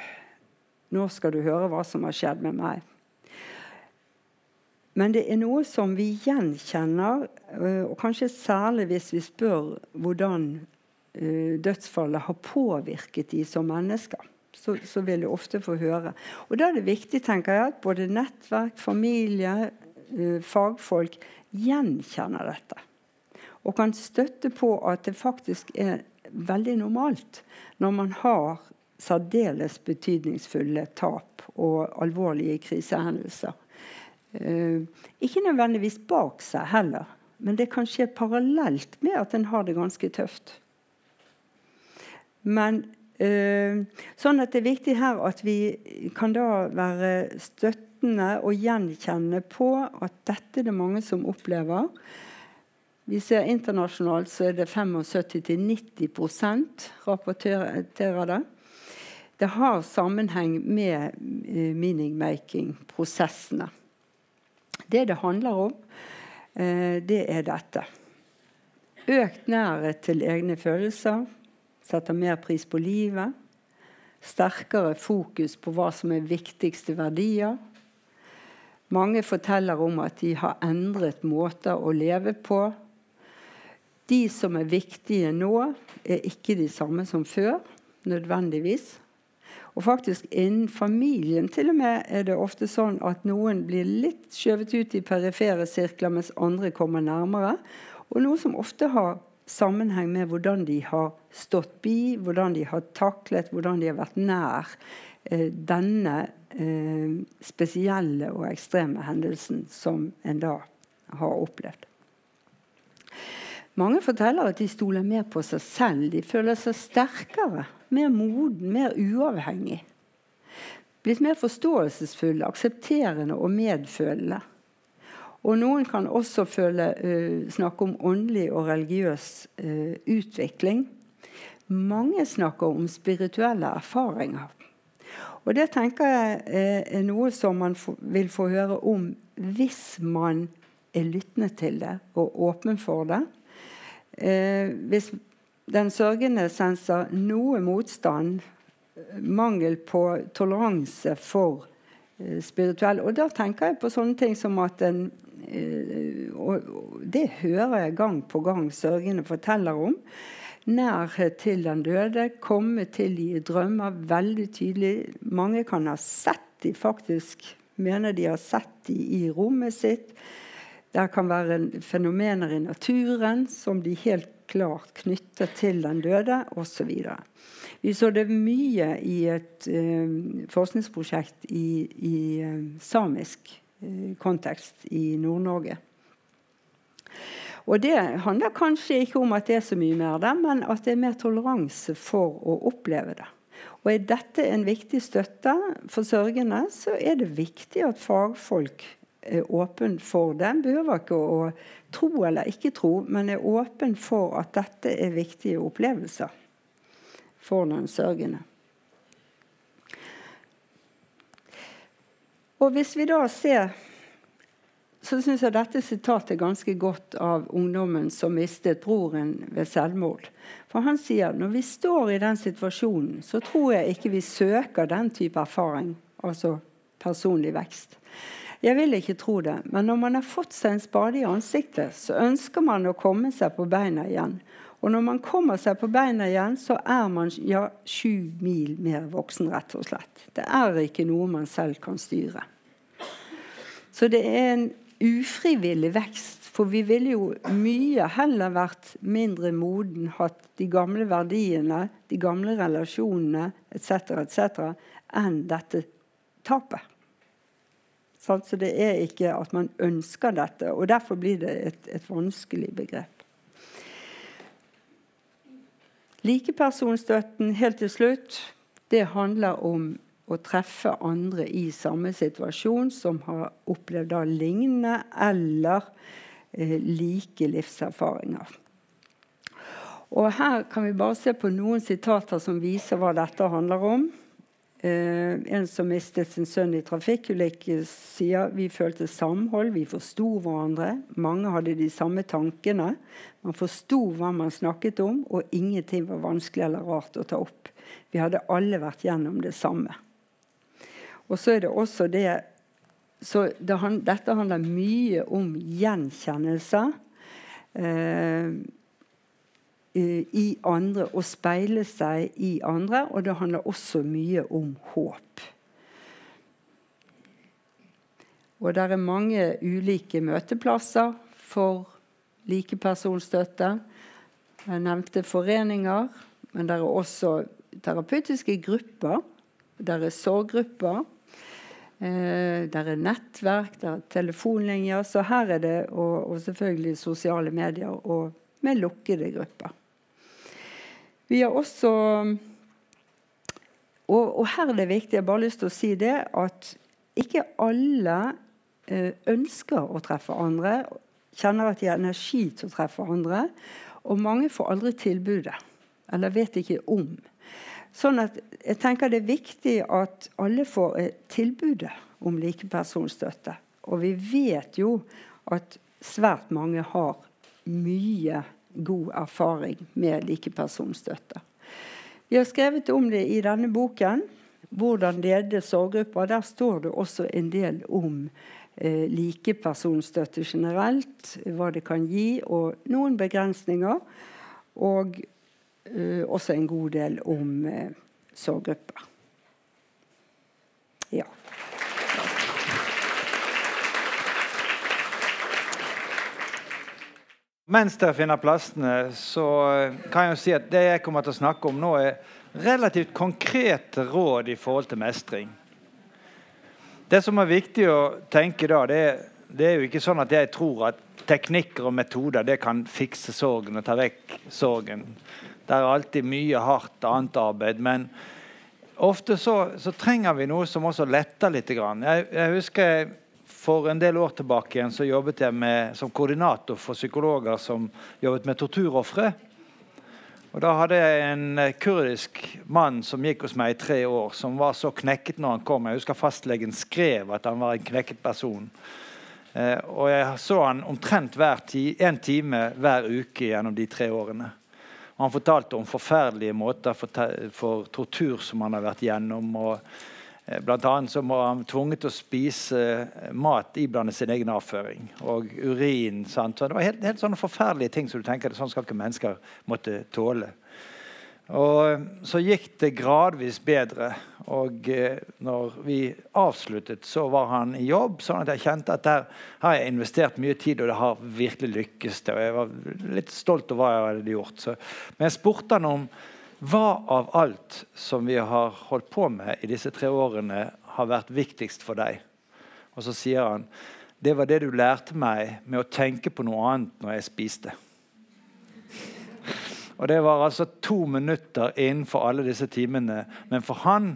Nå skal du høre hva som har skjedd med meg. Men det er noe som vi gjenkjenner, uh, og kanskje særlig hvis vi spør hvordan uh, dødsfallet har påvirket de som mennesker. Så, så, vil du ofte få høre. Og Da er det viktig tenker jeg, at både nettverk, familie, fagfolk gjenkjenner dette og kan støtte på at det faktisk er veldig normalt når man har særdeles betydningsfulle tap og alvorlige krisehendelser. Uh, ikke nødvendigvis bak seg heller, men det kan skje parallelt med at en har det ganske tøft. Men uh, sånn at det er viktig her at vi kan da være støttende og gjenkjenne på at dette er det mange som opplever. Vi ser internasjonalt så er det 75-90 rapporterer det. Det har sammenheng med uh, meaning-making-prosessene. Det det handler om, uh, det er dette. Økt nærhet til egne følelser. Setter mer pris på livet. Sterkere fokus på hva som er viktigste verdier. Mange forteller om at de har endret måter å leve på de som er viktige nå, er ikke de samme som før, nødvendigvis. Og faktisk innen familien til og med er det ofte sånn at noen blir litt skjøvet ut i perifere sirkler, mens andre kommer nærmere. Og noe som ofte har sammenheng med hvordan de har stått bi, hvordan de har taklet, hvordan de har vært nær eh, denne eh, spesielle og ekstreme hendelsen som en da har opplevd. Mange forteller at de stoler mer på seg selv. De føler seg sterkere, mer moden, mer uavhengig. Blitt mer forståelsesfulle, aksepterende og medfølende. Og noen kan også føle, uh, snakke om åndelig og religiøs uh, utvikling. Mange snakker om spirituelle erfaringer. Og det tenker jeg er, er noe som man vil få høre om hvis man er lyttende til det og åpen for det. Eh, hvis den sørgende senser noe motstand, mangel på toleranse for eh, spirituell Og da tenker jeg på sånne ting som at en eh, Og det hører jeg gang på gang sørgende forteller om. Nærhet til den døde, komme til de i drømmer veldig tydelig. Mange kan ha sett de faktisk, mener de har sett de i rommet sitt. Det kan være fenomener i naturen som de helt klart knytter til den døde, osv. Vi så det mye i et uh, forskningsprosjekt i, i uh, samisk uh, kontekst i Nord-Norge. Og Det handler kanskje ikke om at det er så mye mer der, men at det er mer toleranse for å oppleve det. Og Er dette en viktig støtte for sørgende, så er det viktig at fagfolk åpen for det. Behøver ikke å tro eller ikke tro, men er åpen for at dette er viktige opplevelser for den sørgende. Og hvis vi da ser så syns jeg dette sitatet er ganske godt av ungdommen som mistet broren ved selvmord. For han sier når vi står i den situasjonen, så tror jeg ikke vi søker den type erfaring, altså personlig vekst. Jeg vil ikke tro det, men når man har fått seg en spade i ansiktet, så ønsker man å komme seg på beina igjen. Og når man kommer seg på beina igjen, så er man ja, sju mil mer voksen, rett og slett. Det er ikke noe man selv kan styre. Så det er en ufrivillig vekst. For vi ville jo mye heller vært mindre moden, hatt de gamle verdiene, de gamle relasjonene etc., etc., enn dette tapet. Så det er ikke at man ønsker dette, og derfor blir det et, et vanskelig begrep. Likepersonstøtten helt til slutt, det handler om å treffe andre i samme situasjon som har opplevd da lignende eller eh, like livserfaringer. Og Her kan vi bare se på noen sitater som viser hva dette handler om. Eh, en som mistet sin sønn i trafikkulykke, sier vi følte samhold, vi forsto hverandre. Mange hadde de samme tankene. Man forsto hva man snakket om, og ingenting var vanskelig eller rart å ta opp. Vi hadde alle vært gjennom det samme. Og så er det også det så det, Dette handler mye om gjenkjennelse. Eh, i andre og speile seg i andre. Og det handler også mye om håp. Og det er mange ulike møteplasser for likepersonstøtte. Jeg nevnte foreninger, men det er også terapeutiske grupper. Det er sorggrupper. Eh, det er nettverk, det er telefonlinjer. Så her er det, og, og selvfølgelig sosiale medier og med lukkede grupper. Vi har også og, og, her er det viktig, jeg har bare lyst til å si det, at ikke alle eh, ønsker å treffe andre, kjenner at de har energi til å treffe andre. Og mange får aldri tilbudet, eller vet ikke om. Sånn at jeg tenker det er viktig at alle får eh, tilbudet om likepersonsstøtte. Og vi vet jo at svært mange har mye god erfaring med likepersonstøtte. Vi har skrevet om det i denne boken. 'Hvordan lede sorggrupper'. Der står det også en del om eh, likepersonstøtte generelt. Hva det kan gi, og noen begrensninger. Og eh, også en god del om eh, sorggrupper. Ja. Mens dere finner plassene, så kan jeg jo si at det jeg kommer til å snakke om nå, er relativt konkrete råd i forhold til mestring. Det som er viktig å tenke da, det det er jo ikke sånn at jeg tror at teknikker og metoder det kan fikse sorgen og ta vekk sorgen. Det er alltid mye hardt annet arbeid. Men ofte så, så trenger vi noe som også letter litt. Jeg, jeg husker for en del år tilbake igjen så jobbet jeg med, som koordinator for psykologer som jobbet med torturofre. Og Da hadde jeg en eh, kurdisk mann som gikk hos meg i tre år, som var så knekket når han kom. Jeg husker fastlegen skrev at han var en knekket person. Eh, og jeg så han omtrent hver ti, en time hver uke gjennom de tre årene. Og han fortalte om forferdelige måter for, for tortur som han har vært gjennom. og blant annet så var han tvunget til å spise eh, mat iblandet sin egen avføring. Og urin. Sant? Så det var helt, helt sånne forferdelige ting som du tenker sånn skal ikke mennesker måtte tåle. Og eh, Så gikk det gradvis bedre. Og når vi avsluttet, så var han i jobb. sånn at jeg kjente at der har jeg investert mye tid, og det har virkelig lykkes. Og jeg var litt stolt over hva jeg hadde gjort. Så, men jeg spurte han om hva av alt som vi har holdt på med i disse tre årene, har vært viktigst for deg? Og så sier han det var det du lærte meg med å tenke på noe annet når jeg spiste. (laughs) Og Det var altså to minutter innenfor alle disse timene. Men for han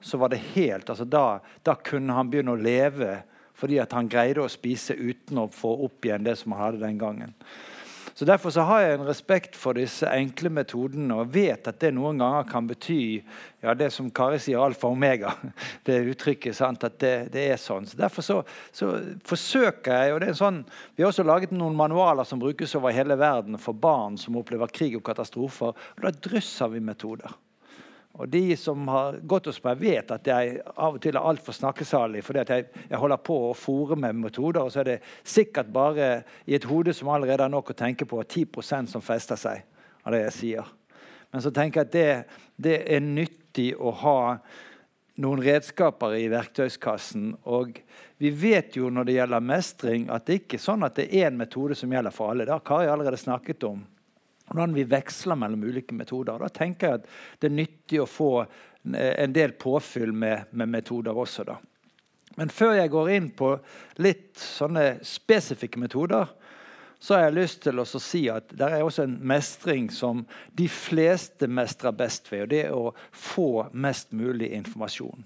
så var det helt altså da, da kunne han begynne å leve fordi at han greide å spise uten å få opp igjen det som han hadde den gangen. Så Derfor så har jeg en respekt for disse enkle metodene og vet at det noen ganger kan bety ja, det som Kari sier, alfa og omega. (laughs) Det uttrykket. sant, at det, det er sånn. Så Derfor så, så, forsøker jeg og det er sånn, Vi har også laget noen manualer som brukes over hele verden for barn som opplever krig og katastrofer. og Da drysser vi metoder. Og De som har gått hos meg, vet at jeg av og til er altfor snakkesalig. fordi jeg, jeg, holder på å fòre med metoder, og så er det sikkert bare i et hode som allerede har nok å tenke på, 10% som fester seg. av det jeg sier. Men så tenker jeg at det, det er nyttig å ha noen redskaper i verktøyskassen. Og vi vet jo når det gjelder mestring, at det ikke er sånn at det er én metode som gjelder for alle. Det har Kari allerede snakket om. Hvordan vi veksler mellom ulike metoder. Da tenker jeg at det er nyttig å få en del påfyll med, med metoder også. da. Men før jeg går inn på litt sånne spesifikke metoder, så har jeg lyst til å si at det er også en mestring som de fleste mestrer best ved. og Det er å få mest mulig informasjon.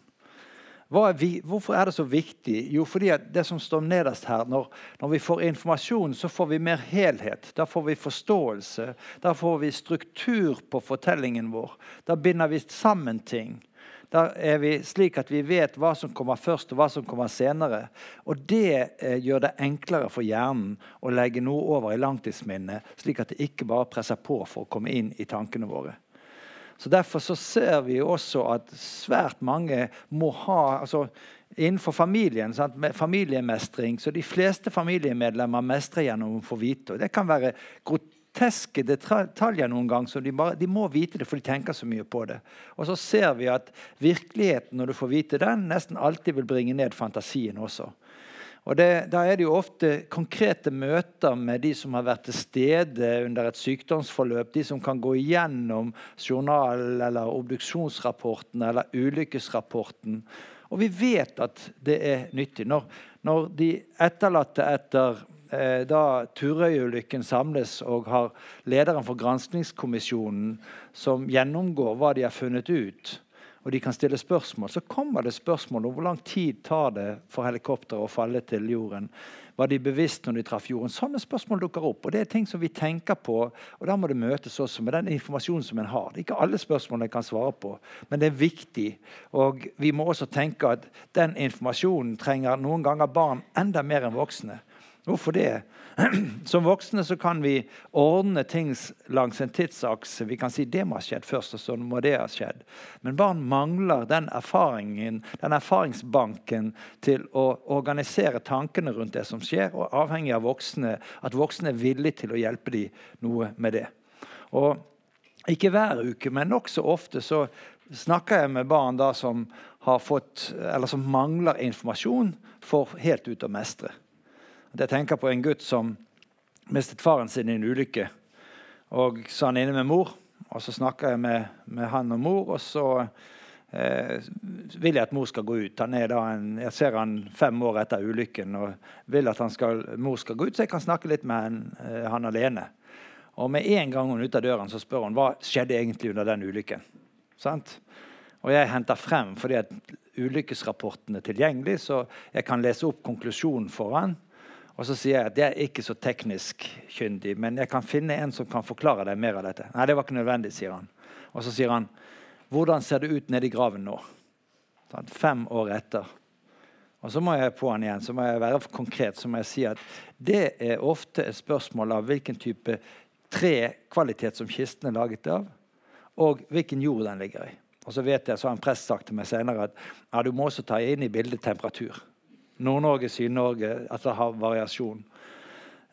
Er vi, hvorfor er det så viktig? Jo, fordi det som står nederst her, når, når, vi får informasjon, så får vi mer helhet. Da får vi forståelse. Da får vi struktur på fortellingen vår. Da binder vi sammen ting. Da er vi slik at vi vet hva som kommer først, og hva som kommer senere. Og det eh, gjør det enklere for hjernen å legge noe over i langtidsminnet, slik at det ikke bare presser på for å komme inn i tankene våre. Så Derfor så ser vi også at svært mange må ha altså Innenfor familien, sant, familiemestring, så de fleste familiemedlemmer mestrer gjennom å få vite. og Det kan være groteske detaljer noen gang, så de, bare, de, må vite det, for de tenker så mye på det. Og så ser vi at virkeligheten, når du får vite den, nesten alltid vil bringe ned fantasien også. Og det, Da er det jo ofte konkrete møter med de som har vært til stede under et sykdomsforløp. De som kan gå igjennom journalen eller obduksjonsrapporten eller ulykkesrapporten. Og vi vet at det er nyttig. Når, når de etterlatte etter Eh, da Turøy-ulykken samles og har lederen for granskingskommisjonen som gjennomgår hva de har funnet ut, og de kan stille spørsmål, så kommer det spørsmål om hvor lang tid tar det for helikopteret å falle til jorden. Var de bevisst når de traff jorden? Sånne spørsmål dukker opp. og Det er ting som vi tenker på, og da må det møtes også med den informasjonen som en har. Det er ikke alle spørsmålene en kan svare på, men det er viktig. Og vi må også tenke at den informasjonen trenger noen ganger barn enda mer enn voksne. Hvorfor det? (clears throat) Som voksne så kan vi ordne ting langs en tidsakse. Vi kan si det må ha skjedd først, og så må det ha skjedd. Men barn mangler den erfaringen, den erfaringsbanken til å organisere tankene rundt det som skjer, og avhengig av voksne, at voksne er villige til å hjelpe dem noe med det. Og ikke hver uke, men nokså ofte så snakker jeg med barn da som, har fått, eller som mangler informasjon for helt ut å mestre. Jeg tenker på en gutt som mistet faren sin i en ulykke. Og så er han inne med mor, og så snakker jeg med, med han og mor. Og så eh, vil jeg at mor skal gå ut. En, jeg ser han fem år etter ulykken og vil at skal, mor skal gå ut, så jeg kan snakke litt med han, eh, han alene. Og med en gang hun er ute av døren, så spør hun hva skjedde egentlig under den ulykken. Sant? Og jeg henter frem fordi at ulykkesrapporten er tilgjengelig, så jeg kan lese opp konklusjonen for han. Og så sier jeg at det er ikke så teknisk kyndig, men jeg kan finne en som kan forklare deg mer av dette. Nei, det var ikke nødvendig, sier han. Og så sier han hvordan ser det ut nede i graven nå? Sånn, fem år etter. Og så må jeg på han igjen, så må jeg være konkret så må jeg si at det er ofte et spørsmål av hvilken type trekvalitet som kisten er laget av, og hvilken jord den ligger i. Og så vet jeg, så har en prest sagt til meg senere at ja, du må også ta inn i bildet temperatur. Nord-Norge, Syd-Norge, At det har variasjon.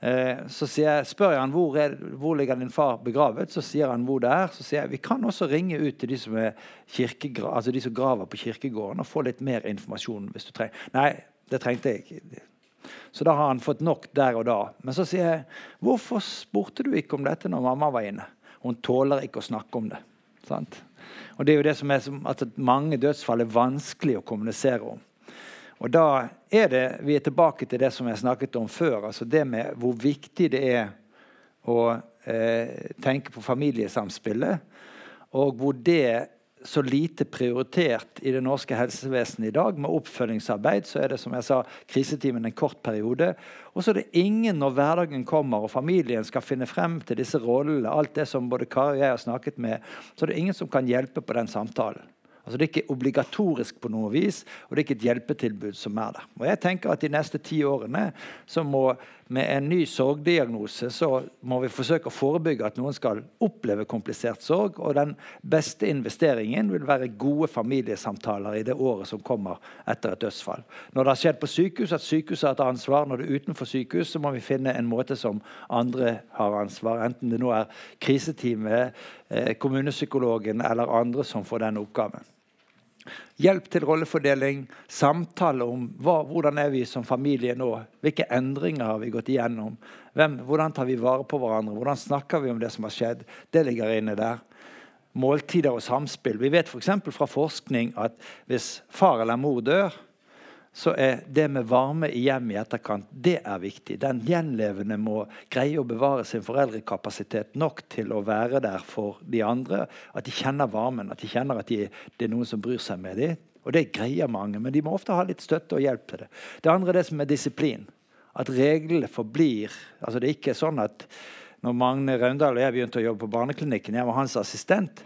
Eh, så jeg, spør jeg han hvor, er, hvor ligger din far begravet. Så sier han hvor det er. Så sier jeg vi kan også ringe ut til de som, altså de som graver på kirkegården, og få litt mer informasjon. hvis du trenger. Nei, det trengte jeg ikke. Så da har han fått nok der og da. Men så sier jeg hvorfor spurte du ikke om dette når mamma var inne? Hun tåler ikke å snakke om det. Sant? Og det er jo det som er at mange dødsfall er vanskelig å kommunisere om. Og da er det, Vi er tilbake til det som jeg snakket om før. altså Det med hvor viktig det er å eh, tenke på familiesamspillet. Og hvor det så lite prioritert i det norske helsevesenet i dag. Med oppfølgingsarbeid så er det som jeg sa, krisetimen en kort periode. Og så er det ingen når hverdagen kommer og familien skal finne frem til disse rollene, alt det som både Kari og jeg har snakket med, så er det ingen som kan hjelpe på den samtalen. Altså Det er ikke obligatorisk på noe vis, og det er ikke et hjelpetilbud som er der. Og jeg tenker at De neste ti årene så må med en ny sorgdiagnose så må vi forsøke å forebygge at noen skal oppleve komplisert sorg. Og den beste investeringen vil være gode familiesamtaler i det året som kommer etter et dødsfall. Når det har skjedd på sykehus, at sykehuset har et ansvar. Når det er utenfor sykehus, så må vi finne en måte som andre har ansvar. Enten det nå er kriseteamet, eh, kommunepsykologen eller andre som får den oppgaven. Hjelp til rollefordeling, samtale om hva, hvordan er vi som familie nå. Hvilke endringer har vi gått igjennom? Hvem, hvordan tar vi vare på hverandre? Hvordan snakker vi om det som har skjedd? Det ligger inne der. Måltider og samspill. Vi vet f.eks. For fra forskning at hvis far eller mor dør, så er det med varme i hjemmet i etterkant det er viktig. Den gjenlevende må greie å bevare sin foreldrekapasitet nok til å være der for de andre. At de kjenner varmen, at de kjenner at de, det er noen som bryr seg med dem. Og det greier mange, men de må ofte ha litt støtte og hjelp til det. Det andre er det som er disiplin. At reglene forblir altså Det er ikke sånn at når Magne Raundal og jeg begynte å jobbe på barneklinikken, jeg var hans assistent,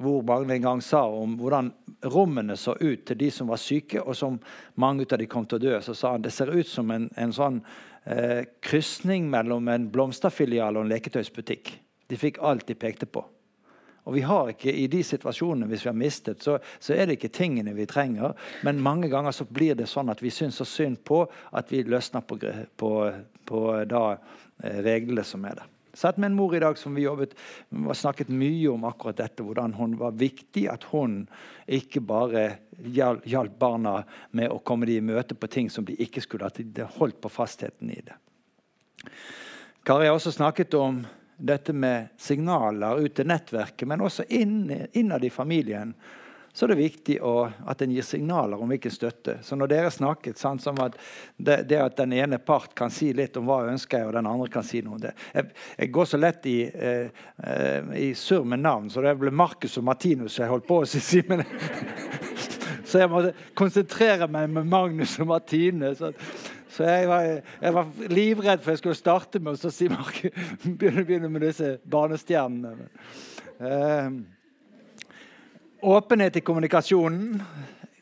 hvor Magne en gang sa om hvordan rommene så ut til de som var syke, og som mange av de kom til å dø. Så sa han det ser ut som en, en sånn eh, krysning mellom en blomsterfilial og en leketøysbutikk. De fikk alt de pekte på. Og vi har ikke i de situasjonene hvis vi har mistet, så, så, er det ikke tingene vi trenger. Men mange ganger så blir det sånn at vi syns så synd på at vi løsner på, på, på da, eh, reglene som er der. Satt med en mor i dag som vi jobbet snakket mye om akkurat dette. Hvordan hun var viktig at hun ikke bare hjalp barna med å komme dem i møte på ting som de ikke skulle. At de holdt på fastheten i det. Kari har også snakket om dette med signaler ut til nettverket, men også innad i familien så er det viktig å, at en gir signaler om hvilken støtte. Så når dere snakket sant, som at det, det, at den ene part kan si litt om hva jeg ønsker, og den andre kan si noe om det Jeg, jeg går så lett i, eh, eh, i surr med navn, så det ble Marcus og Martinus jeg holdt på å si. (laughs) Men, så jeg måtte konsentrere meg med Magnus og Martine. Så, så jeg var, jeg var, livredd for jeg skulle starte med å si Marcus, (laughs) begynne med disse barnestjernene. Uh, Åpenhet i kommunikasjonen.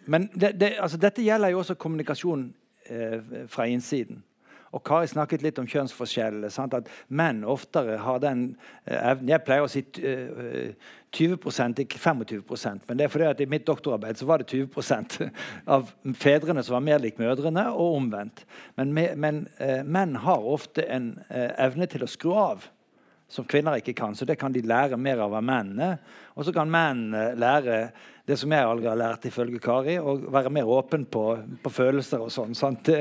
Men det, det, altså dette gjelder jo også kommunikasjon eh, fra innsiden. Og Kari snakket litt om kjønnsforskjellene. At menn oftere har den eh, evnen Jeg pleier å si eh, 20 ikke 25 Men det er fordi at i mitt doktorarbeid så var det 20% (laughs) av fedrene som var mer lik mødrene, og omvendt. Men, men eh, menn har ofte en eh, evne til å skru av som kvinner ikke kan. Så det kan de lære mer av av mennene. Og så kan menn eh, lære det som jeg aldri har lært, ifølge Kari, å være mer åpen på, på følelser og sånn. Det,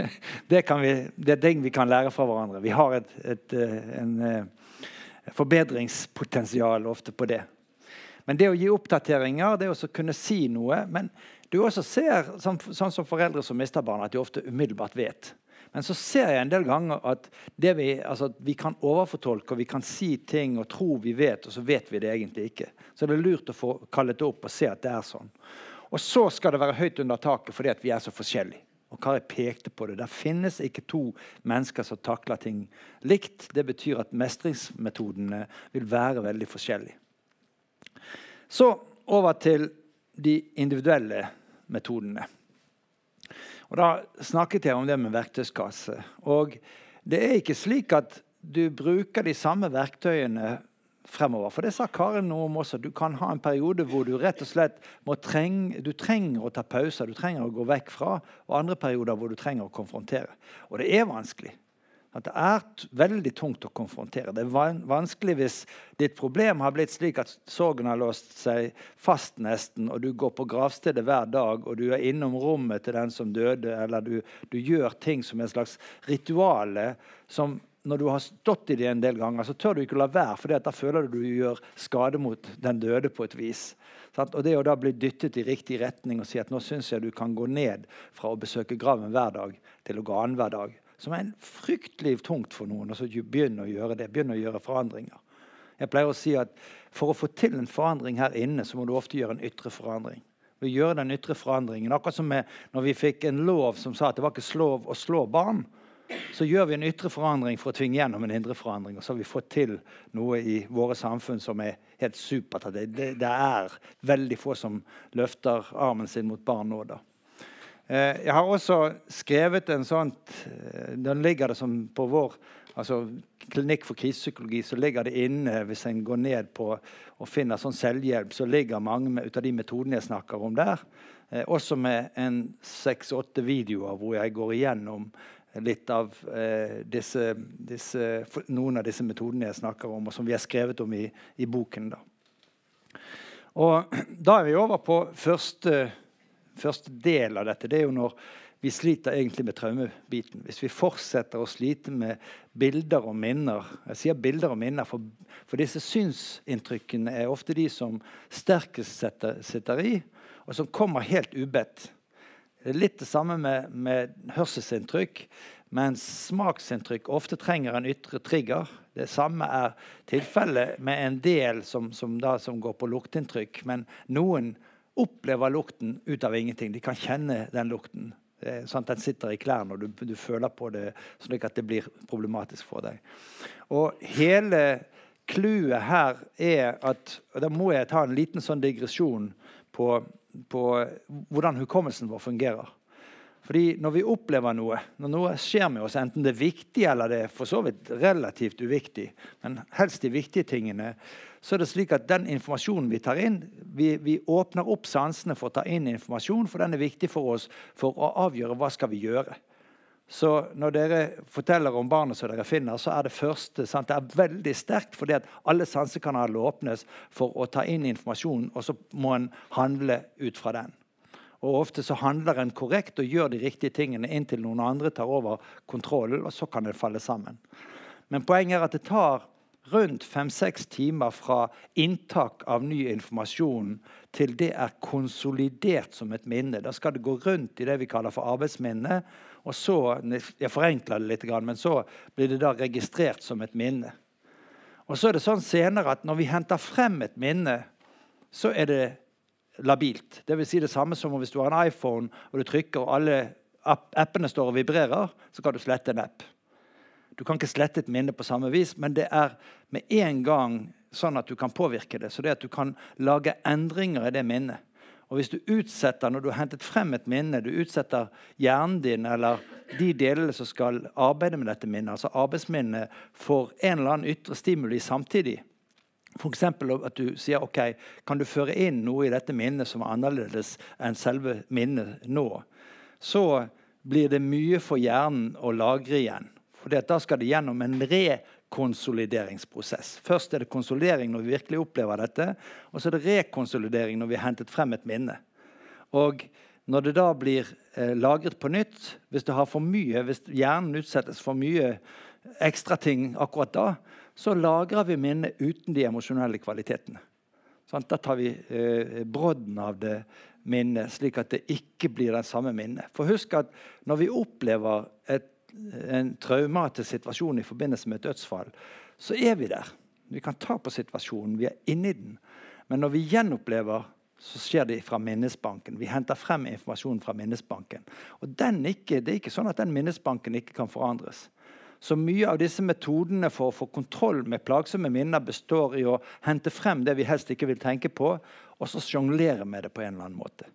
(laughs) det, vi, det, er ting vi kan lære fra hverandre. Vi har et, et eh, en, eh, forbedringspotensial ofte på det. Men det å gi oppdateringer, det å kunne si noe Men du også ser, sånn, sånn som foreldre som mister barn, at de ofte umiddelbart vet. Men så ser jeg en del ganger at vi, altså, vi, kan overfortolke og vi kan si ting og tro vi vet, og så vet vi det egentlig ikke. Så det er lurt å få kallet det opp og se at det er sånn. Og så skal det være høyt under taket fordi vi er så forskjellige. Og Kari pekte på det. Der finnes ikke to mennesker som takler ting likt. Det betyr at mestringsmetodene vil være veldig forskjellige. Så over til de individuelle metodene. Og Da snakket jeg om det med verktøyskasse. Og det er ikke slik at du bruker de samme verktøyene fremover. For det sa Karin noe om også. Du kan ha en periode hvor du rett og slett må trenge, du trenger å ta pauser, du trenger å gå vekk fra, og andre perioder hvor du trenger å konfrontere. Og det er vanskelig. At det er veldig tungt å konfrontere. Det er vanskelig hvis ditt problem har blitt slik at sorgen har låst seg fast nesten, og du går på gravstedet hver dag, og du er innom rommet til den som døde, eller du, du gjør ting som en slags rituale som når du har stått i det en del ganger, så tør du ikke la være, for da føler du du gjør skade mot den døde på et vis. Og det å da bli dyttet i riktig retning og si at nå syns jeg du kan gå ned fra å besøke graven hver dag til å gå annenhver dag, som er en fryktelig tungt for noen. Og så begynne å gjøre det, begynne å gjøre forandringer. Jeg pleier å si at For å få til en forandring her inne, så må du ofte gjøre en ytre forandring. Vi gjør den ytre forandringen, Akkurat som med, når vi fikk en lov som sa at det var ikke lov å slå barn. Så gjør vi en ytre forandring for å tvinge gjennom en indre forandring. Og så har vi fått til noe i våre samfunn som er helt supert. Det, det, det er veldig få som løfter armen sin mot barn nå. da. Eh, jeg har også skrevet en sånn Den ligger det som på vår altså klinikk for krisepsykologi, så ligger det inne hvis en går ned på og finner sånn selvhjelp, så ligger mange av de metodene jeg snakker om der. Eh, også med en seks-åtte videoer hvor jeg går igjennom litt av eh, disse, disse, noen av disse metodene jeg snakker om, og som vi har skrevet om i, i boken. Da. Og (clears throat) da er vi over på første første del av dette det er jo når vi sliter egentlig med traumebiten. Hvis vi fortsetter å slite med bilder og minner Jeg sier bilder og minner, for, for disse synsinntrykkene er ofte de som sterkest sitter, sitter i, og som kommer helt ubedt. Det er litt det samme med, med hørselsinntrykk, mens smaksinntrykk ofte trenger en ytre trigger. Det samme er tilfellet med en del som, som, da, som går på lukteinntrykk. Men noen opplever lukten ut av ingenting. De kan kjenne den lukten. Sånn den sitter i klærne, og du, du, føler på det slik at det blir problematisk for deg. Og hele clouet her er at og Da må jeg ta en liten sånn digresjon på, på hvordan hukommelsen vår fungerer. Fordi Når vi opplever noe, når noe skjer med oss, enten det er viktig eller det er for så vidt relativt uviktig, men helst de viktige tingene, så er det slik at den informasjonen vi tar inn Vi, vi åpner opp sansene for å ta inn informasjon, for den er viktig for oss for å avgjøre hva skal vi gjøre. Så når dere forteller om barnet som dere finner, så er det første sant, det er veldig sterkt, fordi at alle sansekanaler åpnes for å ta inn informasjon, og så må en handle ut fra den. Og Ofte så handler en korrekt og gjør de riktige tingene inntil noen andre tar over kontrollen, og så kan det falle sammen. Men poenget er at det tar rundt fem-seks timer fra inntak av ny informasjon til det er konsolidert som et minne. Da skal det gå rundt i det vi kaller for arbeidsminne. og så, Jeg forenkler det litt, men så blir det da registrert som et minne. Og så er det sånn senere at Når vi henter frem et minne, så er det labilt. Det vil si det samme som hvis du har en iPhone og du trykker og alle appene står og vibrerer, så kan du slette en app. Du kan ikke slette et minne på samme vis, men det er med en gang sånn at du kan påvirke det. Så det at du kan lage endringer i det minnet. Og hvis du utsetter, Når du har hentet frem et minne, du utsetter hjernen din eller de delene som skal arbeide med dette minnet, altså arbeidsminnet, for en eller annen ytre stimuli samtidig, F.eks. at du sier ok, kan du føre inn noe i dette minnet som er annerledes enn selve minnet nå, så blir det mye for hjernen å lagre igjen. For da skal det gjennom en rekonsolideringsprosess. Først er det konsolidering når vi virkelig opplever dette, og så er det rekonsolidering når vi har hentet frem et minne. Og når det da blir eh, lagret på nytt, hvis det har for mye, hvis hjernen utsettes for mye ekstra ting akkurat da, så lagrer vi minnet uten de emosjonelle kvalitetene. Sånn, da tar vi eh, brodden av det minnet, slik at det ikke blir det samme minnet. For husk at når vi opplever et, en traumatisk situasjon i forbindelse med et dødsfall, så er vi der. Vi kan ta på situasjonen. Vi er inni den. Men når vi gjenopplever, så skjer det fra minnesbanken. Vi henter frem informasjon fra minnesbanken. Og ikke, Det er ikke sånn at den minnesbanken ikke kan forandres. Så mye av disse metodene for å få kontroll med plagsomme minner består i å hente frem det vi helst ikke vil tenke på, og så sjonglere med det på en eller annen måte.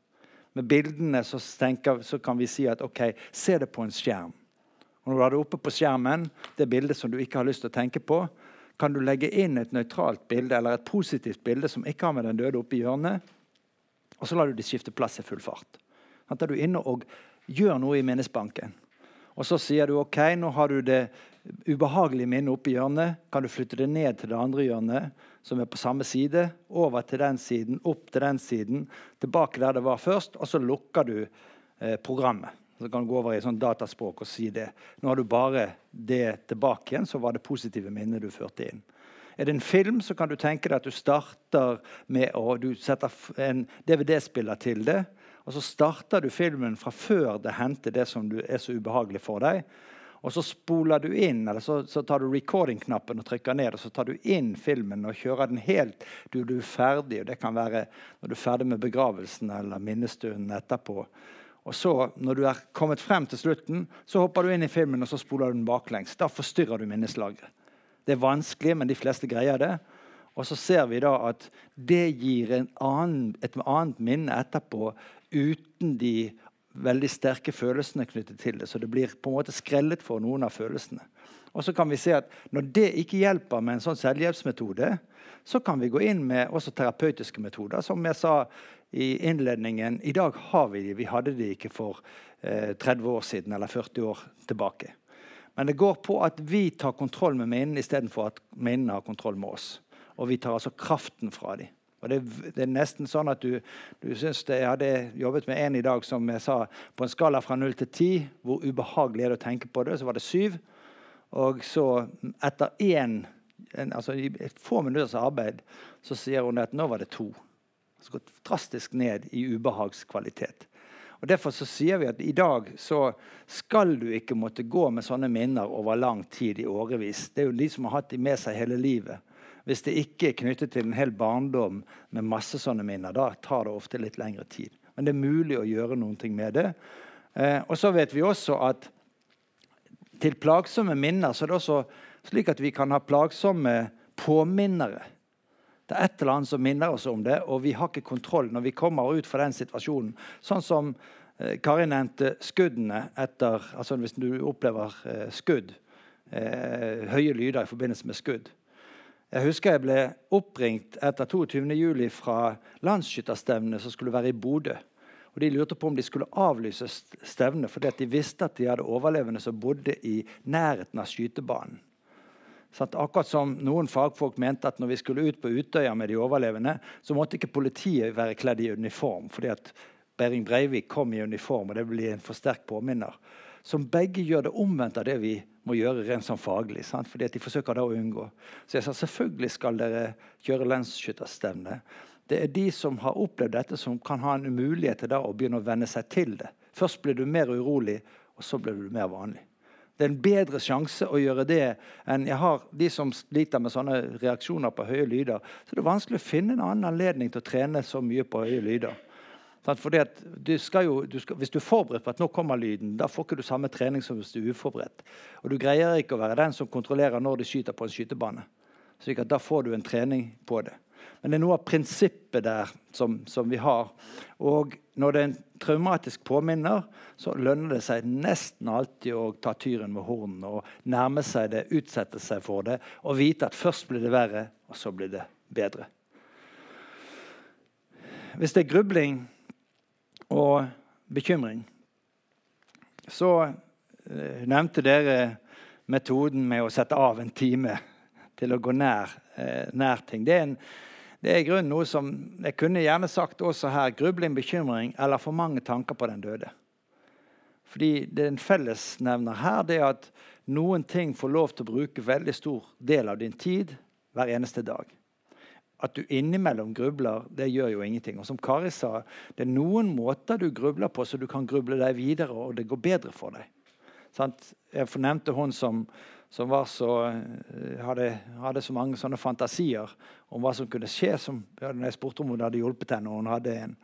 Med bildene så, tenker, så kan vi si at ok, se det på en skjerm. Og når du har det oppe på skjermen, det bildet som du ikke har lyst til å tenke på, kan du legge inn et nøytralt bilde eller et positivt bilde som ikke har med den døde oppe i hjørnet, og så lar du de skifte plass i full fart. Da er du inne og gjør noe i minnesbanken. Og så sier du ok, nå har du det ubehagelige minnet oppe i hjørnet. Kan du flytte det ned til det andre hjørnet, som er på samme side? Over til den siden, opp til den siden, tilbake der det var først. Og så lukker du eh, programmet. Så kan du gå over i sånn dataspråk og si det. Nå har du bare det tilbake igjen, så var det positive minnet du førte inn. Er det en film, så kan du tenke deg at du starter med å du setter en DVD-spiller til det. Og så starter du filmen fra før det hendte det som er så ubehagelig for deg. Og så spoler du inn, eller så, så tar du recording-knappen og trykker ned. Og så tar du inn filmen og kjører den helt du, du er ferdig. og Det kan være når du er ferdig med begravelsen eller minnestunden etterpå. Og så, når du er kommet frem til slutten, så hopper du inn i filmen og så spoler du den baklengs. Da forstyrrer du minneslageret. Det er vanskelig, men de fleste greier det. Og så ser vi da at det gir annen, et annet minne etterpå uten de veldig sterke følelsene knyttet til det. Så det blir på en måte skrellet for noen av følelsene. Og så kan vi se at Når det ikke hjelper med en sånn selvhjelpsmetode, så kan vi gå inn med også terapeutiske metoder. Som jeg sa i innledningen, i dag har vi de. Vi hadde de ikke for eh, 30 år siden eller 40 år tilbake. Men det går på at vi tar kontroll med minnene istedenfor at minnene har kontroll med oss. Og vi tar altså kraften fra dem. Og det, det, er nesten sånn at du, du synes det, Jeg hadde jobbet med en i dag som jeg sa på en skala fra 0 til 10, hvor ubehagelig er det å tenke på det, så var det 7. Og så etter én altså i få minutters arbeid så sier hun at nå var det to. Så gått drastisk ned i ubehagskvalitet. Og Derfor så sier vi at i dag så skal du ikke måtte gå med sånne minner over lang tid i årevis. Det er jo de som har hatt de med seg hele livet. Hvis det ikke er knyttet til en hel barndom med masse sånne minner, da tar det ofte litt lengre tid. Men det er mulig å gjøre noe med det. Eh, og så vet vi også at til plagsomme minner så er det også slik at vi kan ha plagsomme påminnere. Det er et eller annet som minner oss om det, og vi har ikke kontroll når vi kommer ut fra den situasjonen. Sånn som eh, Kari nevnte skuddene etter altså Hvis du opplever eh, skudd, eh, høye lyder i forbindelse med skudd, jeg husker jeg ble oppringt etter 22.07. fra landsskytterstevnet som skulle være i Bodø. Og De lurte på om de skulle avlyse stevnet fordi de visste at de hadde overlevende som bodde i nærheten av skytebanen. Sånn, akkurat som noen fagfolk mente at når vi skulle ut på Utøya med de overlevende, så måtte ikke politiet være kledd i uniform fordi at Behring Breivik kom i uniform, og det blir en for sterk påminner. Som begge gjør det omvendt av det vi må gjøre rent sånn faglig. Sant? Fordi de forsøker da å unngå. Så jeg sa selvfølgelig skal dere kjøre lensskytterstevne. Det er de som har opplevd dette, som kan ha en umulighet til da å begynne å venne seg til det. Først blir du mer urolig, og så blir du mer vanlig. Det er en bedre sjanse å gjøre det enn jeg har de som sliter med sånne reaksjoner på høye lyder. Så det er vanskelig å finne en annen anledning til å trene så mye på høye lyder. Fordi du jo, du skal, hvis du er forberedt på at nå kommer lyden, da får ikke du samme trening som hvis du er uforberedt. Og du greier ikke å være den som kontrollerer når de skyter på en skytebane. Slik at Da får du en trening på det. Men det er noe av prinsippet der som, som vi har. Og når det er en traumatisk påminner, så lønner det seg nesten alltid å ta tyren med hornene og nærme seg det, utsette seg for det og vite at først blir det verre, og så blir det bedre. Hvis det er grubling og bekymring. Så eh, nevnte dere metoden med å sette av en time til å gå nær, eh, nær ting. Det er, en, det er i grunnen noe som jeg kunne gjerne sagt også her. Grubling, bekymring eller for mange tanker på den døde. Fordi det er en fellesnevner her det er at noen ting får lov til å bruke veldig stor del av din tid hver eneste dag. At du innimellom grubler, det gjør jo ingenting. Og som Kari sa, det er noen måter du grubler på, så du kan gruble deg videre, og det går bedre for deg. Sant? Jeg fornevnte hun som, som så, eh, hadde, hadde, så mange sånne fantasier om hva som kunne skje. Som, når jeg spurte om hun hadde hjulpet henne, og hun hadde en.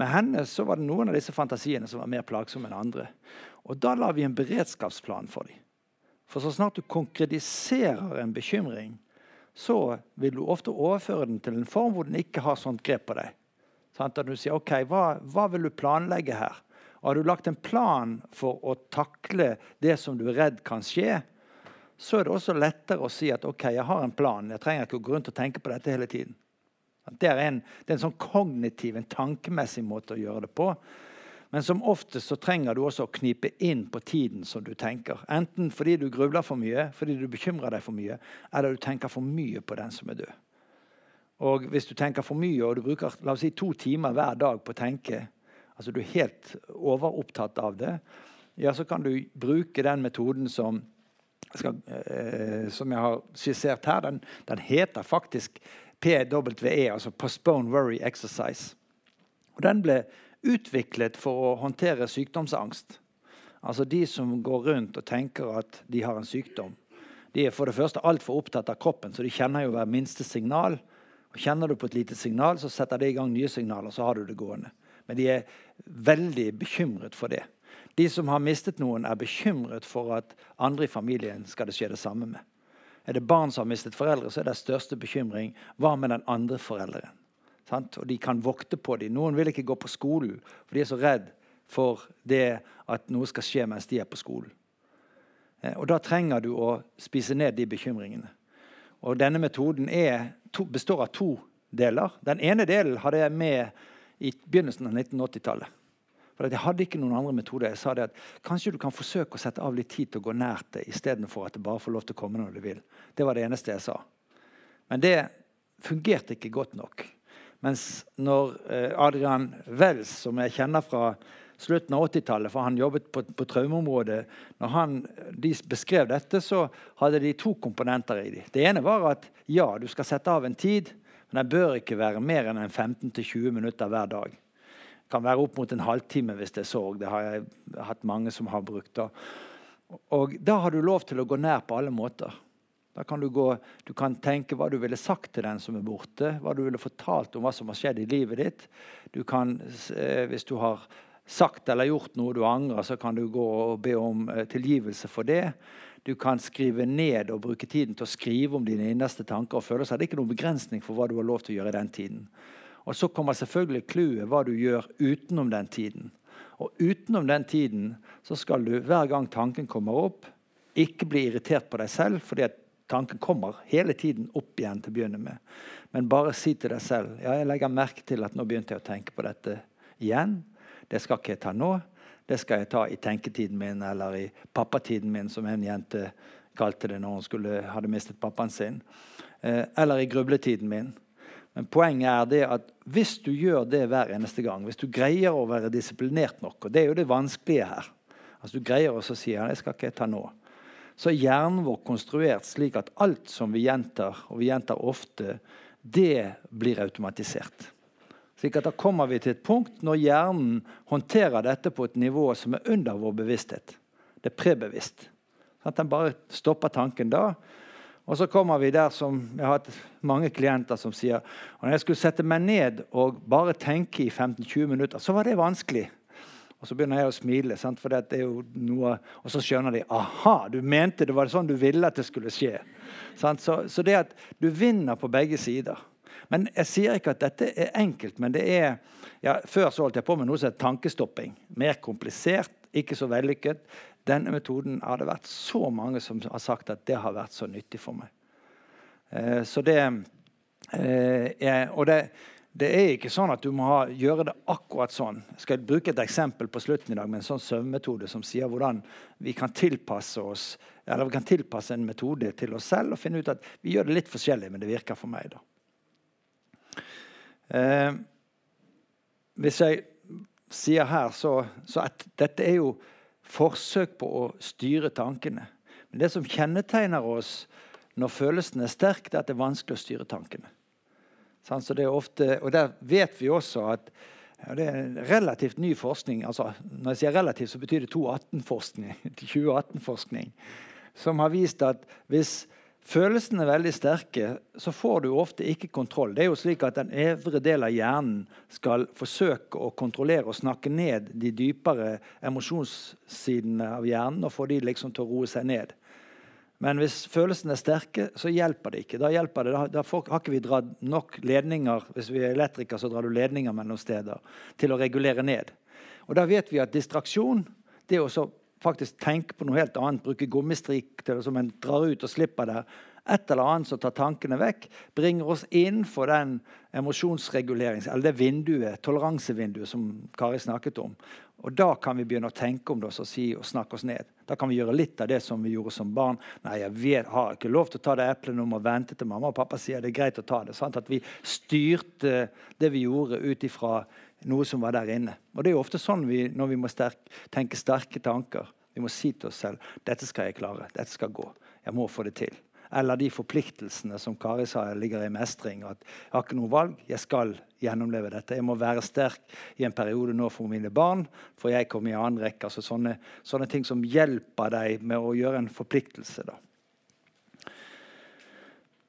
Med henne så var det noen av disse fantasiene som var mer plagsomme enn andre. Og da la vi en beredskapsplan for dem. For så snart du konkretiserer en bekymring, så vil du ofte overføre den til en form hvor den ikke har sånt grep på deg. Sånn at du sier OK, hva, hva, vil du planlegge her? Og Har du lagt en plan for å takle det som du er redd kan skje, så er det også lettere å si at OK, jeg har en plan. Jeg trenger ikke å gå rundt og tenke på dette hele tiden. Det er en, det er en sånn kognitiv, en tankemessig måte å gjøre det på. Men som oftest så trenger du også å knipe inn på tiden som du tenker. Enten fordi du grubler for mye, fordi du bekymrer deg for mye, eller du tenker for mye på den som er død. Og hvis du tenker for mye, og du bruker la oss si, to timer hver dag på å tenke, altså du er helt overopptatt av det, ja, så kan du bruke den metoden som, skal, eh, som jeg har skissert her. Den, den heter faktisk PWE, altså Postpone Worry Exercise. Og den ble utviklet for å håndtere sykdomsangst. Altså De som går rundt og tenker at de har en sykdom. De er for det første altfor opptatt av kroppen, så de kjenner jo hver minste signal. Og Kjenner du på et lite signal, så setter det i gang nye signaler. så har du det gående. Men de er veldig bekymret for det. De som har mistet noen, er bekymret for at andre i familien skal det skje det samme med. Er det barn som har mistet foreldre, så er det største bekymring hva med den andre forelderen. Sant? Og de kan vokte på dem. Noen vil ikke gå på skolen, for de er så redd for det at noe skal skje mens de er på skolen. Eh, og Da trenger du å spise ned de bekymringene. Og Denne metoden er, består av to deler. Den ene delen hadde jeg med i begynnelsen av 1980-tallet. For Jeg hadde ikke noen andre metoder. Jeg sa det at Kanskje du kan forsøke å sette av litt tid til å gå nært det, istedenfor at det bare får lov til å komme når det vil. Det var det eneste jeg sa. Men det fungerte ikke godt nok. Mens når eh, Adrian Wells, som jeg kjenner fra slutten av 80-tallet, for han jobbet på, på traumeområdet Når han, de beskrev dette, så hadde de to komponenter i det. Det ene var at ja, du skal sette av en tid, men den bør ikke være mer enn 15-20 minutter hver dag kan være opp mot en halvtime hvis det er sorg. Det har jeg hatt mange som har brukt. Da. Og da har du lov til å gå nær på alle måter. Da kan du, gå, du kan tenke hva du ville sagt til den som er borte, hva du ville fortalt om hva som har skjedd i livet ditt. Du kan, eh, hvis du har sagt eller gjort noe du angrer, så kan du gå og be om eh, tilgivelse for det. Du kan skrive ned og bruke tiden til å skrive om dine innerste tanker og følelser. Det er ikke noen begrensning for hva du har lov til å gjøre i den tiden. Og så kommer selvfølgelig clouet hva du gjør utenom den tiden. Og utenom den tiden så skal du hver gang tanken kommer opp, ikke bli irritert på deg selv, fordi at tanken kommer hele tiden opp igjen til å begynne med. Men bare si til deg selv ja, jeg legger merke til at nå begynte jeg å tenke på dette igjen. Det skal ikke jeg ta nå. Det skal jeg ta i tenketiden min eller i pappatiden min, som en jente kalte det når hun skulle, hadde mistet pappaen sin. Eh, eller i grubletiden min. Men poenget er det at hvis du gjør det hver eneste gang, hvis du greier å være disiplinert nok, og det er jo det vanskelige her altså Du greier å si ja, det skal ikke jeg ta nå. Så er hjernen vår konstruert slik at alt som vi gjentar, og vi gjentar ofte, det blir automatisert. Slik at Da kommer vi til et punkt når hjernen håndterer dette på et nivå som er under vår bevissthet. Det er prebevisst. Sånn at Den bare stopper tanken da, og så kommer vi der som Jeg har hatt mange klienter som sier og når jeg skulle sette meg ned og bare tenke i 15-20 minutter, så var det vanskelig. Og så begynner jeg å smile, sant? for det er jo noe, og så skjønner de aha, du mente det var sånn du ville at det skulle skje. Så, så, det at du vinner på begge sider. Men Jeg sier ikke at dette er enkelt, men det er ja, Før så holdt jeg på med noe som heter tankestopping. Mer komplisert, ikke så vellykket. Denne metoden har det vært så mange som har sagt at det har vært så nyttig for meg. Eh, så det, eh, er, og det, det, er ikke sånn at du må ha, gjøre det akkurat sånn. Jeg skal bruke et eksempel på slutten i dag med en sånn søvnmetode som sier hvordan vi kan tilpasse oss eller vi kan tilpasse en metode til oss selv og finne ut at vi gjør det litt forskjellig, men det virker for meg. da. Eh, hvis jeg sier her, så, så at dette er jo forsøk på å styre tankene. Men det som kjennetegner oss når følelsen er sterk, det er at det er vanskelig å styre tankene. Så det er ofte, og der vet vi også at ja, det er relativt ny forskning. altså Når jeg sier relativt, så betyr det 2018-forskning. 2018-forskning (laughs) som har vist at hvis følelsene er veldig sterke, så får du ofte ikke kontroll. Det er jo slik at Den øvre del av hjernen skal forsøke å kontrollere og snakke ned de dypere emosjonssidene av hjernen og få de liksom til å roe seg ned. Men hvis følelsene er sterke, så hjelper det ikke. Da, hjelper det. da, har ikke vi dratt nok ledninger hvis vi er elektriker, så drar du ledninger mellom steder til å regulere ned. Og Da vet vi at distraksjon det også faktisk tenke på noe helt annet, bruke gummistrik til, det som en drar ut og slipper det, et eller annet som tar tankene vekk, bringer oss inn for den emosjonsregulerings... eller det vinduet, toleransevinduet som Kari snakket om. Og Da kan vi begynne å tenke om det og, si, og snakke oss ned. Da kan vi gjøre litt av det som vi gjorde som barn. Nei, jeg vet, har ikke lov til å ta det eplet nå, må vente til mamma og pappa sier det er greit å ta det. Sant? At vi styrte det vi gjorde ut ifra noe som var der inne. Og Det er jo ofte sånn vi, når vi må sterk, tenke sterke tanker. Vi må si til oss selv dette skal jeg klare. Dette skal gå. Jeg må få det til. Eller de forpliktelsene som Kari sa ligger i mestring. at Jeg har ikke noe valg. Jeg skal gjennomleve dette. Jeg må være sterk i en periode nå for mine barn, for jeg kommer i annen rekke. Altså sånne, sånne, ting som hjelper deg med å gjøre en forpliktelse. da.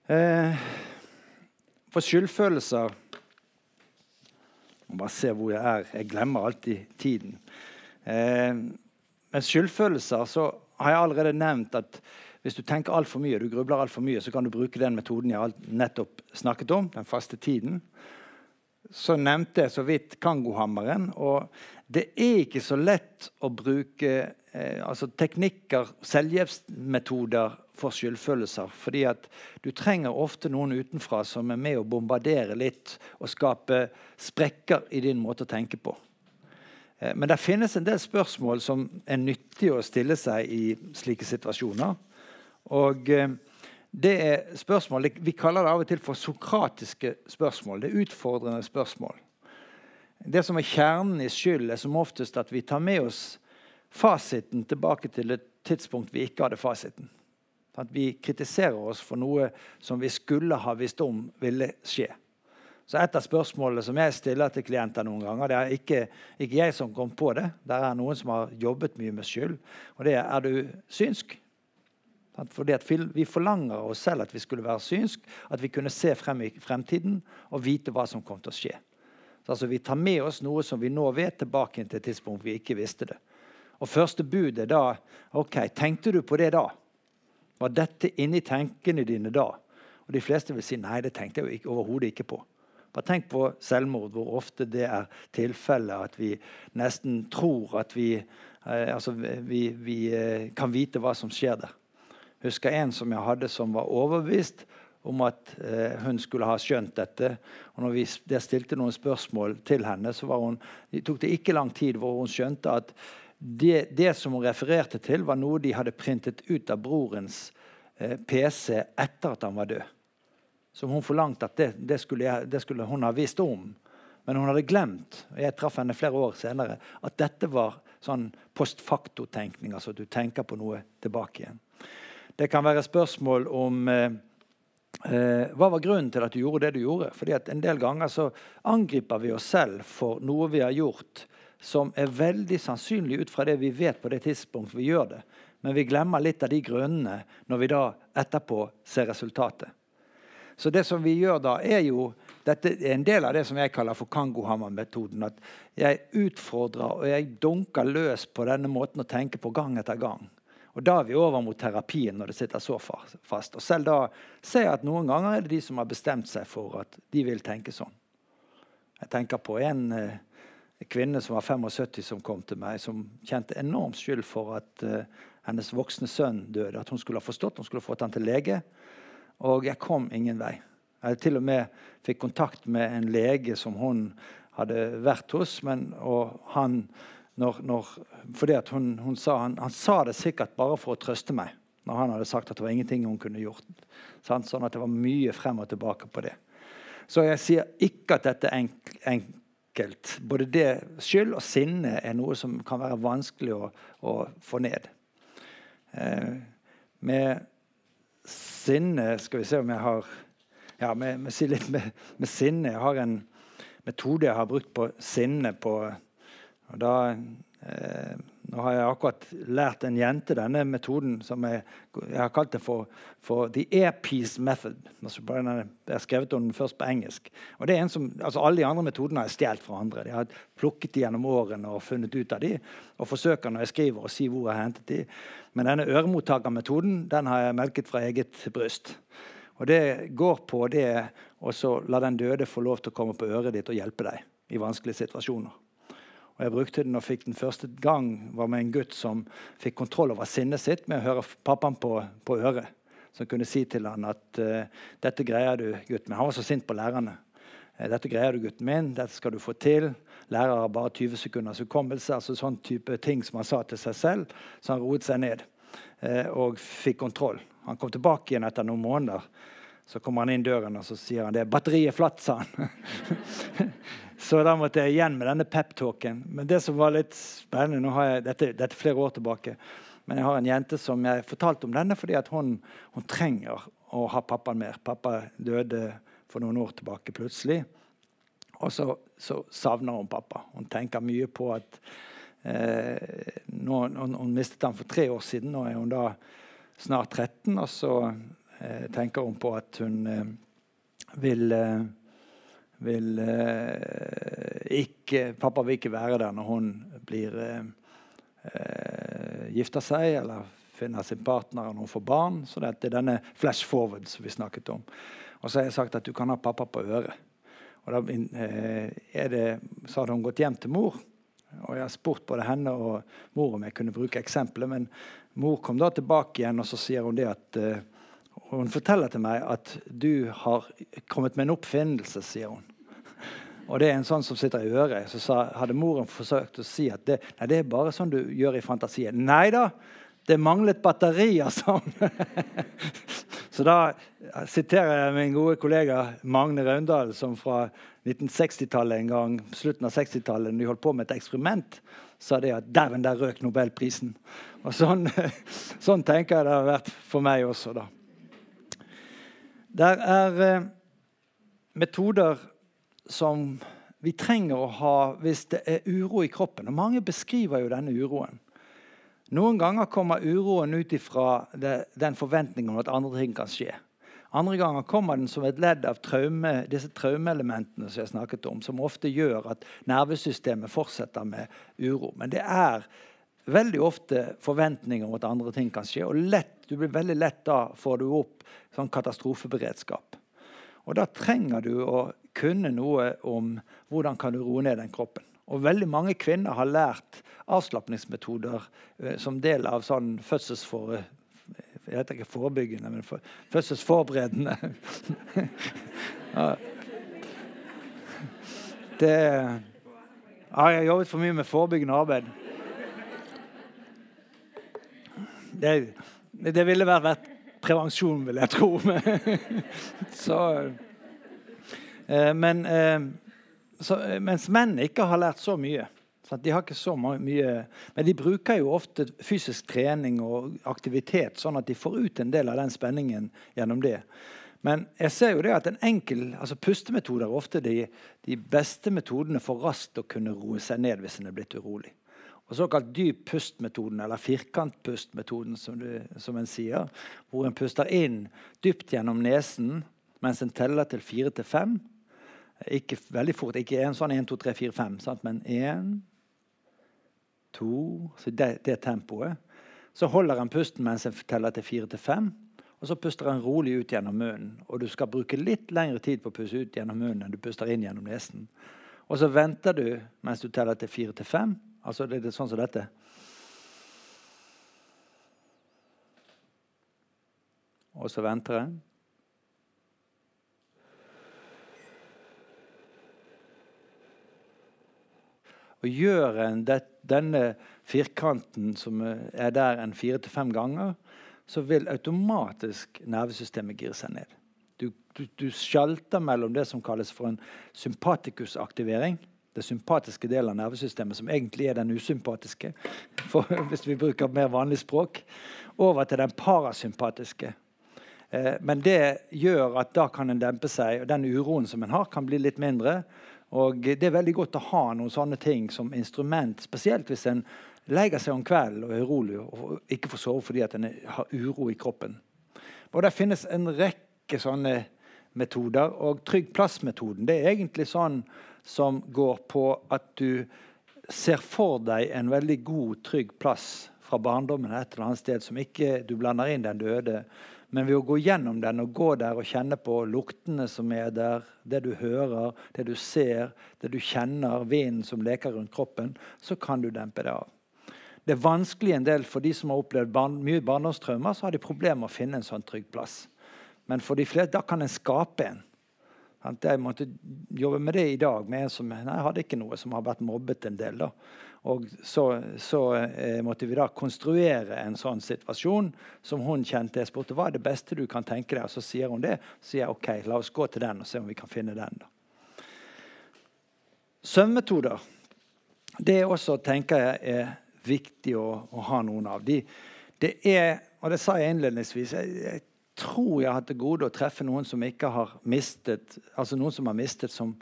Eh, for skyldfølelser må bare se hvor jeg er. Jeg glemmer alltid tiden. Eh, med skyldfølelser så har jeg allerede nevnt at hvis du tenker altfor mye, du grubler alt for mye, så kan du bruke den metoden jeg nettopp snakket om, den faste tiden. så nevnte jeg så vidt Kangohammeren. Og det er ikke så lett å bruke eh, altså teknikker, selvhjelpsmetoder, for skyldfølelser. fordi at du trenger ofte noen utenfra som er med å bombardere litt og skape sprekker i din måte å tenke på. Eh, men det finnes en del spørsmål som er nyttige å stille seg i slike situasjoner. Og eh, det er spørsmål, Vi kaller det av og til for sokratiske spørsmål. Det er utfordrende spørsmål. Det som er kjernen i skyld, er som oftest at vi tar med oss fasiten tilbake til et tidspunkt vi ikke hadde fasiten. At vi kritiserer oss for noe som vi skulle ha visst om ville skje. Så Et av spørsmålene som jeg stiller til klienter noen ganger, det er ikke, ikke jeg som kom på det. Det er noen som har jobbet mye med skyld. Og det er er du synsk. Fordi Vi forlanger oss selv at vi skulle være synsk, at vi kunne se frem i fremtiden og vite hva som kom til å skje. Så altså Vi tar med oss noe som vi nå vet, tilbake til et tidspunkt vi ikke visste det. Og Første bud er da OK, tenkte du på det da? Var dette inni tankene dine da? Og De fleste vil si nei, det tenkte jeg jo overhodet ikke på. Bare tenk på selvmord, hvor ofte det er tilfellet at vi nesten tror at vi, eh, altså vi, vi eh, kan vite hva som skjer der. Husker en som jeg hadde som var overbevist om at eh, hun skulle ha skjønt dette. Og når vi stilte noen spørsmål til henne, så hun, det tok det ikke lang tid hvor hun skjønte at det, det, som hun refererte til, var noe de hadde printet ut av brorens eh, PC etter at han var død. Som hun forlangte at det, det, skulle jeg, det, skulle hun ha visst om. Men hun hadde glemt og jeg traff henne flere år senere, at dette var sånn post facto-tenkning. Altså at du tenker på noe tilbake igjen. Det kan være spørsmål om eh, eh, hva var grunnen til at du gjorde det du gjorde. Fordi at En del ganger så angriper vi oss selv for noe vi har gjort som er veldig sannsynlig ut fra det vi vet på det tidspunkt vi gjør det. Men vi glemmer litt av de grunnene når vi da etterpå ser resultatet. Så det som vi gjør da, er jo Dette er en del av det som jeg kaller for Kangohammer-metoden. At jeg utfordrer og jeg dunker løs på denne måten å tenke på gang etter gang. Og Da er vi over mot terapien når det sitter så fast. Og Selv da ser jeg at noen ganger er det de som har bestemt seg for at de vil tenke sånn. Jeg tenker på en eh, kvinne som var 75 som kom til meg, som kjente enorm skyld for at uh, hennes voksne sønn døde. At hun skulle ha forstått, hun skulle ha fått han til lege. Og jeg kom ingen vei. Jeg til og med fikk kontakt med en lege som hun hadde vært hos. Men, og han, når, når, fordi at hun, hun sa, han, han, sa det sikkert bare for å trøste meg. Når han hadde sagt at det var ingenting hun kunne gjort. Sånn at det var mye frem og tilbake på det. Så jeg sier ikke at dette er enkelt enkelt. Både det skyld og sinne er noe som kan være vanskelig å, å få ned. Eh, med sinne Skal vi se om jeg har Ja, med, med, med, med sinne Jeg har en metode jeg har brukt på sinne på og da eh, nå har jeg akkurat lært en jente denne metoden som jeg, jeg har kalt det for, for the earpiece method. Jeg har skrevet den først på engelsk. Og det er en som, altså Alle de andre metodene har jeg stjålet fra andre. De har plukket de gjennom årene og funnet ut av de, og forsøker når jeg skriver å si hvor jeg har hentet de. Men denne øremottakermetoden den har jeg melket fra eget bryst. Og Det går på det å la den døde få lov til å komme på øret ditt og hjelpe deg i vanskelige situasjoner. Og jeg brukte den og fikk den første gang var med en gutt som fikk kontroll over sinnet sitt med å høre pappaen på, på øret. Som kunne si til han at uh, 'Dette greier du, gutten min.' Han var så sint på lærerne. Uh, 'Dette greier du, gutten min. Dette skal du få til.' Lærer har bare 20 sekunders hukommelse. altså sånn type ting som han sa til seg selv. Så han roet seg ned uh, og fikk kontroll. Han kom tilbake igjen etter noen måneder. Så kommer han inn døren og så sier han det. er 'Batteriet er flatt', sa han. (laughs) Så da måtte jeg igjen med denne peptalken. Men det som var litt spennende nå har jeg, dette, dette er flere år tilbake, men jeg har en jente som jeg fortalte om denne fordi hun, hun, trenger å ha pappaen mer. Pappa døde for noen år tilbake plutselig. Og så, så savner hun pappa. Hun tenker mye på at eh, nå, hun, hun, mistet ham for tre år siden. Nå er hun da snart 13, og så tenker hun på at hun eh, vil eh, vil eh, ikke Pappa vil ikke være der når hun blir eh, eh, gifter seg eller finner sin partner når hun får barn. Så det er denne flash forward som vi snakket om. Og så har jeg sagt at du kan ha pappa på øret. Og da er det, så hadde hun gått hjem til mor. Og jeg har spurt både henne og mor om jeg kunne bruke eksempelet. Men mor kom da tilbake igjen, og så sier hun det at uh, Hun forteller til meg at du har kommet med en oppfinnelse, sier hun. Og det er en sånn som sitter i øret. Så sa, hadde moren forsøkt å si at det, nei, det er bare sånn du gjør i fantasien. Nei da, det manglet batterier, sa hun. (laughs) Så da siterer jeg min gode kollega Magne Raundal, som fra 1960-tallet en gang, slutten av 60-tallet, når de holdt på med et eksperiment, sa det at dæven, der røk nobelprisen. Og sånn, (laughs) sånn, tenker jeg det har vært for meg også, da. Der er eh, metoder som vi trenger å ha hvis det er uro i kroppen. Og mange beskriver jo denne uroen. Noen ganger kommer uroen ut ifra den forventningen om at andre ting kan skje. Andre ganger kommer den som et ledd av traume, disse traumeelementene som jeg snakket om, som ofte gjør at nervesystemet fortsetter med uro. Men det er veldig ofte forventninger om at andre ting kan skje. Og lett, du blir veldig lett da får du opp sånn katastrofeberedskap. Og da trenger du å kunne noe om hvordan kan du roe ned den kroppen. Og veldig mange kvinner har lært avslapningsmetoder eh, som del av sånn fødselsfor... Jeg heter ikke forebyggende, men for, fødselsforberedende. (laughs) Det ja, Jeg har jobbet for mye med forebyggende arbeid. Det, det ville vært, vært prevensjon, vil jeg tro. (laughs) Så Eh, men, eh, så, eh, mens menn ikke har lært så mye. De har ikke så mye, Men de bruker jo ofte fysisk trening og aktivitet, sånn at de får ut en del av den spenningen gjennom det. Men jeg ser jo det at en enkel, altså pustemetoder er ofte de, de beste metodene for raskt å kunne roe seg ned hvis en er blitt urolig. Og såkalt dyp pust-metoden, eller firkantpust-metoden, som, som en sier, hvor en puster inn dypt gjennom nesen mens en teller til fire til fem. Ikke veldig fort. Ikke en sånn 1, 2, 3, 4, 5, sant? men 1, 2 Så det, det tempoet. Så holder en pusten mens en teller til 4 til 5. Og så puster en rolig ut gjennom munnen. Og du skal bruke litt lengre tid på å puste ut gjennom munnen enn du puster inn gjennom nesen. Og så venter du mens du teller til 4 til 5. Altså det er sånn som dette. Og så venter jeg. Og gjør en det, denne firkanten som er der en fire til fem ganger, så vil automatisk nervesystemet gire seg ned. Du, du, du sjalter mellom det som kalles for en sympatikusaktivering. Det sympatiske delen av nervesystemet, som egentlig er den usympatiske, for, (laughs) hvis vi bruker mer vanlig språk, over til den parasympatiske. Eh, men det gjør at da kan en dempe seg, og den uroen som en har, kan bli litt mindre. Og Det er veldig godt å ha noen sånne ting som instrument, spesielt hvis en legger seg om kvelden og er urolig og ikke får sove fordi at en har uro i kroppen. Og Det finnes en rekke sånne metoder. Og Trygg plass-metoden det er egentlig sånn som går på at du ser for deg en veldig god, trygg plass fra barndommen et eller annet sted som ikke du blander inn den døde men ved å gå gjennom den og gå der og kjenne på luktene som er der, det du hører, det du ser, det du kjenner, vinden som leker rundt kroppen, så kan du dempe det av. Det er vanskelig en del for de som har opplevd barn, mye barndomstraumer, så har de problemer med å finne en sånn trygg plass. Men for de fleste, da kan en skape en. Jeg måtte jobbe med det i dag med en som nei, hadde ikke noe, som har vært mobbet en del. da. Og så, så eh, måtte vi da konstruere en sånn situasjon som hun kjente. Jeg spurte hva er det beste du kan tenke deg, og så sier hun det. Så sier jeg OK, la oss gå til den og se om vi kan finne den. da. Søvnmetoder det er også tenker jeg er viktig å, å ha noen av. De, det er, og det sa jeg innledningsvis jeg, jeg tror jeg har hatt det gode å treffe noen som ikke har mistet, altså noen som har mistet som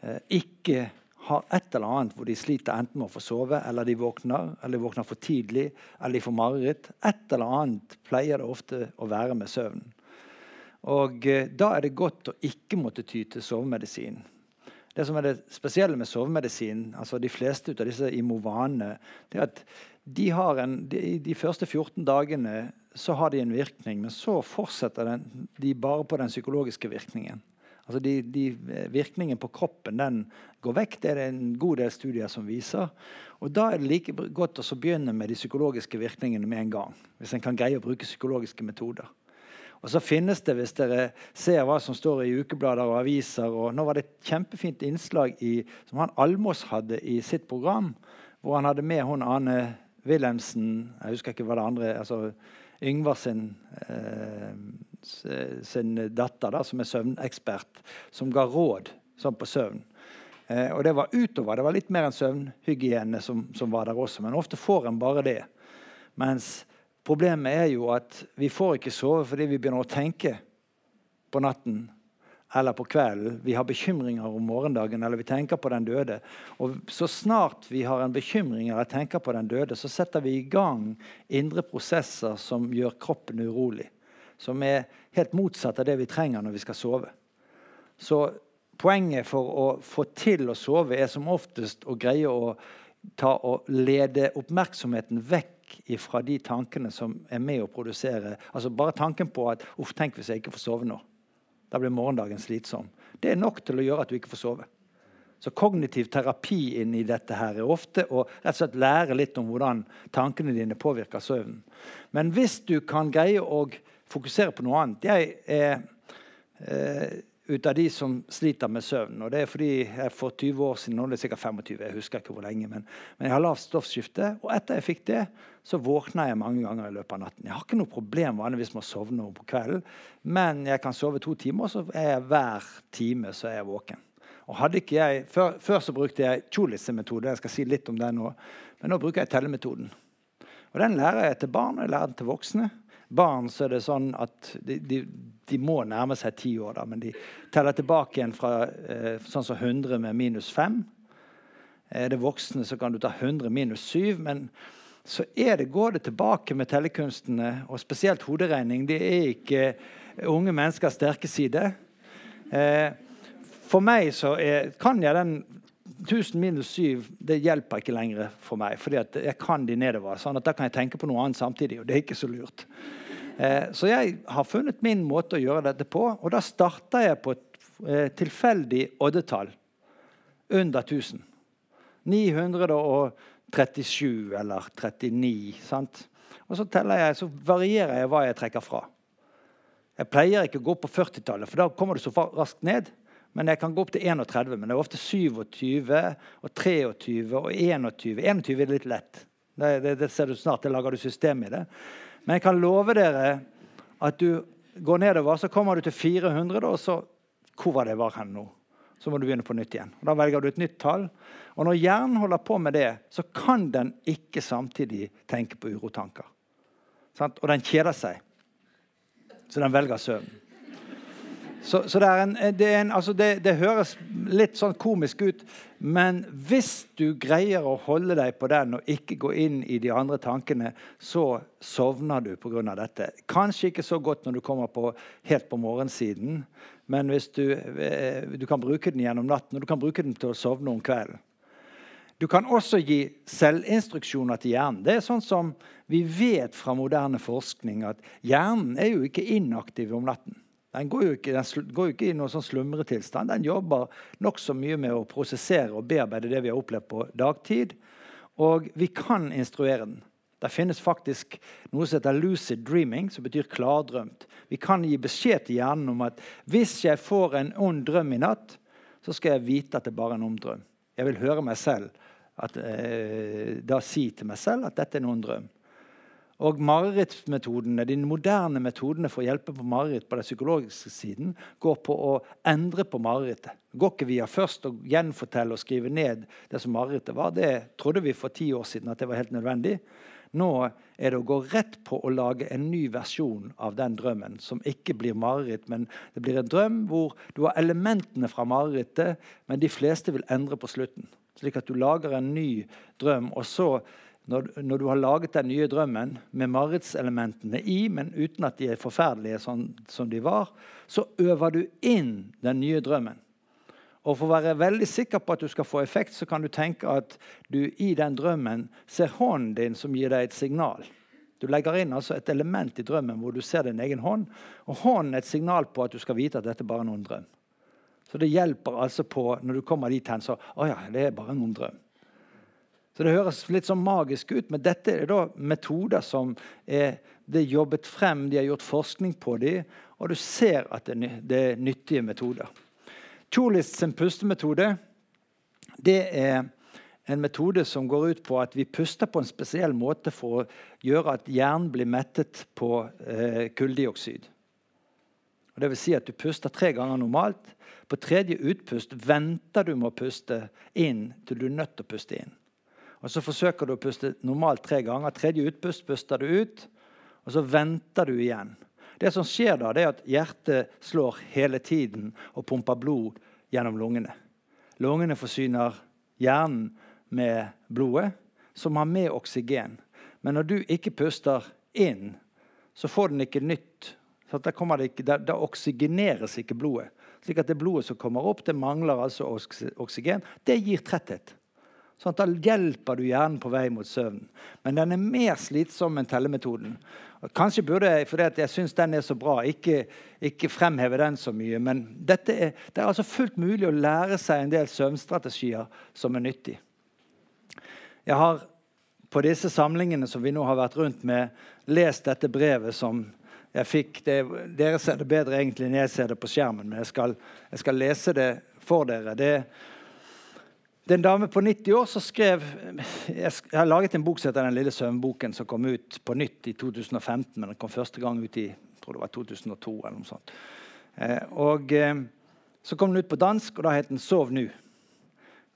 eh, ikke har et eller annet hvor de sliter enten med å få sove, eller de våkner, eller de våkner for tidlig, eller de får mareritt. Et eller annet pleier det ofte å være med søvnen. Og eh, Da er det godt å ikke måtte ty til sovemedisin. Det som er det spesielle med sovemedisin, altså de fleste av disse imovane, det er at de har en, de, de første 14 dagene så har de en virkning, men så fortsetter den, de bare på den psykologiske virkningen. Altså de, de Virkningen på kroppen den går vekk. Det er det en god del studier som viser. Og Da er det like godt å begynne med de psykologiske virkningene med en gang. Hvis en kan greie å bruke psykologiske metoder. Og så finnes det, hvis dere ser hva som står i ukeblader og aviser og Nå var det et kjempefint innslag i, som han Almås hadde i sitt program, hvor han hadde med hun Ane Wilhelmsen Jeg husker ikke hva det andre altså Yngvar sin, eh, sin datter, da, som er søvnekspert, som ga råd sånn på søvn. Eh, og det var utover. Det var litt mer enn søvnhygiene som, som var der også. Men ofte får en bare det. Mens Problemet er jo at vi får ikke sove fordi vi begynner å tenke på natten eller på kvelden. Vi har bekymringer om morgendagen, eller vi tenker på den døde. Og Så snart vi har en bekymring eller tenker på den døde, så setter vi i gang indre prosesser som gjør kroppen urolig. Som er helt motsatt av det vi trenger når vi skal sove. Så poenget for å få til å sove er som oftest å greie å lede oppmerksomheten vekk fra de tankene som er med å produsere altså Bare tanken på at uff, tenk hvis jeg ikke får sove nå. Da blir morgendagen slitsom. Det er nok til å gjøre at du ikke får sove. Så kognitiv terapi inni dette her er ofte å rett og slett lære litt om hvordan tankene dine påvirker søvnen. Men hvis du kan greie å fokusere på noe annet Jeg er eh, ut av de som sliter med søvn. Og det er fordi jeg for 20 år siden, nå er det sikkert 25, jeg husker ikke hvor lenge, men, men jeg har lavt stoffskifte. Og etter jeg fikk det, så våkner jeg mange ganger i løpet av natten. Jeg har ikke noe problem vanligvis med å sovne på kvelden, men jeg kan sove to timer, og så er jeg hver time så er jeg våken. Og hadde ikke jeg, før, før så brukte jeg Cholitze-metode, jeg skal si litt om den nå, men nå bruker jeg tellemetoden. Og Den lærer jeg til barn og jeg lærer den til voksne barn så er det sånn at de, de, de må nærme seg ti år, da, men de teller tilbake igjen fra eh, sånn som 100 med minus 5. Er det voksne, så kan du ta 100 minus 7. Men så det, går det tilbake med tellekunstene, og spesielt hoderegning. Det er ikke unge menneskers sterke side. Eh, for meg så er, kan jeg den 1000 minus 7 det hjelper ikke lenger for meg. fordi jeg kan de nedover. sånn at Da kan jeg tenke på noe annet samtidig, og det er ikke så lurt. Eh, så jeg har funnet min måte å gjøre dette på, og da starter jeg på et eh, tilfeldig oddetall under 1000. 937 eller 39. sant? Og så jeg, så varierer jeg hva jeg trekker fra. Jeg pleier ikke å gå på 40-tallet, for da kommer du så raskt ned. Men jeg kan gå opp til 31. Men det er ofte 27 og 23 og 21. 21 er litt lett. Det, det, det ser du snart. Det lager du system i det. Men jeg kan love dere at du går nedover, så kommer du til 400, og så Hvor var det var hen nå? Så må du begynne på nytt igjen. Og da velger du et nytt tall. Og når hjernen holder på med det, så kan den ikke samtidig tenke på urotanker. Og den kjeder seg. Så den velger søvn. Så, så det, en, det, en, altså det, det, høres litt sånn komisk ut, men hvis du greier å holde deg på den og ikke gå inn i de andre tankene, så sovner du pga. dette. Kanskje ikke så godt når du kommer på, helt på morgensiden, men du, eh, du kan bruke den gjennom natten, og du kan bruke den til å sovne om kvelden. Du kan også gi selvinstruksjoner til hjernen. Det er sånn som Vi vet fra moderne forskning at hjernen er jo ikke inaktiv om natten. Den går jo ikke, går ikke i noen sånn slumretilstand. Den jobber nokså mye med å prosessere og bearbeide det vi har opplevd på dagtid. Og vi kan instruere den. Det finnes faktisk noe som heter lucid dreaming, som betyr klardrømt. Vi kan gi beskjed til hjernen om at hvis jeg får en ond drøm i natt, så skal jeg vite at det bare er en ond drøm. Jeg vil høre meg selv at, eh, da si til meg selv at dette er en ond drøm. Og marerittmetodene, De moderne metodene for å hjelpe på mareritt på den psykologiske siden går på å endre på marerittet. Går ikke via først å gjenfortelle og skrive ned det som marerittet var. Det trodde vi for ti år siden at det var helt nødvendig. Nå er det å gå rett på å lage en ny versjon av den drømmen, som ikke blir mareritt, men det blir en drøm hvor du har elementene fra marerittet, men de fleste vil endre på slutten. Slik at du lager en ny drøm, og så når, når, du har laget den nye drømmen med marerittelementene i, men uten at de er forferdelige sånn som de var, så øver du inn den nye drømmen. Og For å være veldig sikker på at du skal få effekt, så kan du tenke at du i den drømmen ser hånden din som gir deg et signal. Du legger inn altså et element i drømmen hvor du ser din egen hånd. Og hånden er et signal på at du skal vite at dette bare er noen drøm. Så det hjelper altså på når du kommer dit hen, så Å ja, det er bare noen drøm. Så Det høres litt sånn magisk ut, men dette er da metoder som er, er jobbet frem, de har gjort forskning på dem, og du ser at det, det er nyttige metoder. Tjolist sin pustemetode det er en metode som går ut på at vi puster på en spesiell måte for å gjøre at hjernen blir mettet på eh, kulldioksid. Og det vil si at du puster tre ganger normalt. På tredje utpust venter du med å puste inn til du er nødt til å puste inn. Og Så forsøker du å puste normalt tre ganger. Tredje utpust puster du ut, og så venter du igjen. Det som skjer da, det er at hjertet slår hele tiden og pumper blod gjennom lungene. Lungene forsyner hjernen med blodet, som har med oksygen. Men når du ikke puster inn, så får den ikke nytt. Da, ikke, da, da, oksygeneres ikke blodet. Slik at det blodet som kommer opp, det mangler altså oksygen. Det gir tretthet. Sånn at da hjelper du hjernen på vei mot søvnen. Men den er mer slitsom enn tellemetoden. Kanskje burde jeg, fordi jeg syns den er så bra, ikke, ikke, fremheve den så mye. Men er, det er altså fullt mulig å lære seg en del søvnstrategier som er nyttig. Jeg har på disse samlingene som vi nå har vært rundt med, lest dette brevet som jeg fikk. Det, dere ser det bedre egentlig enn jeg ser det på skjermen, men jeg skal, jeg skal lese det for dere. Det er det er en dame på 90 år som skrev Jeg har laget en bok som heter Den lille søvnboken, som kom ut på nytt i 2015. Men den kom første gang ut i jeg tror det var 2002. eller noe sånt. Eh, og eh, Så kom den ut på dansk, og da het den 'Sov nu'.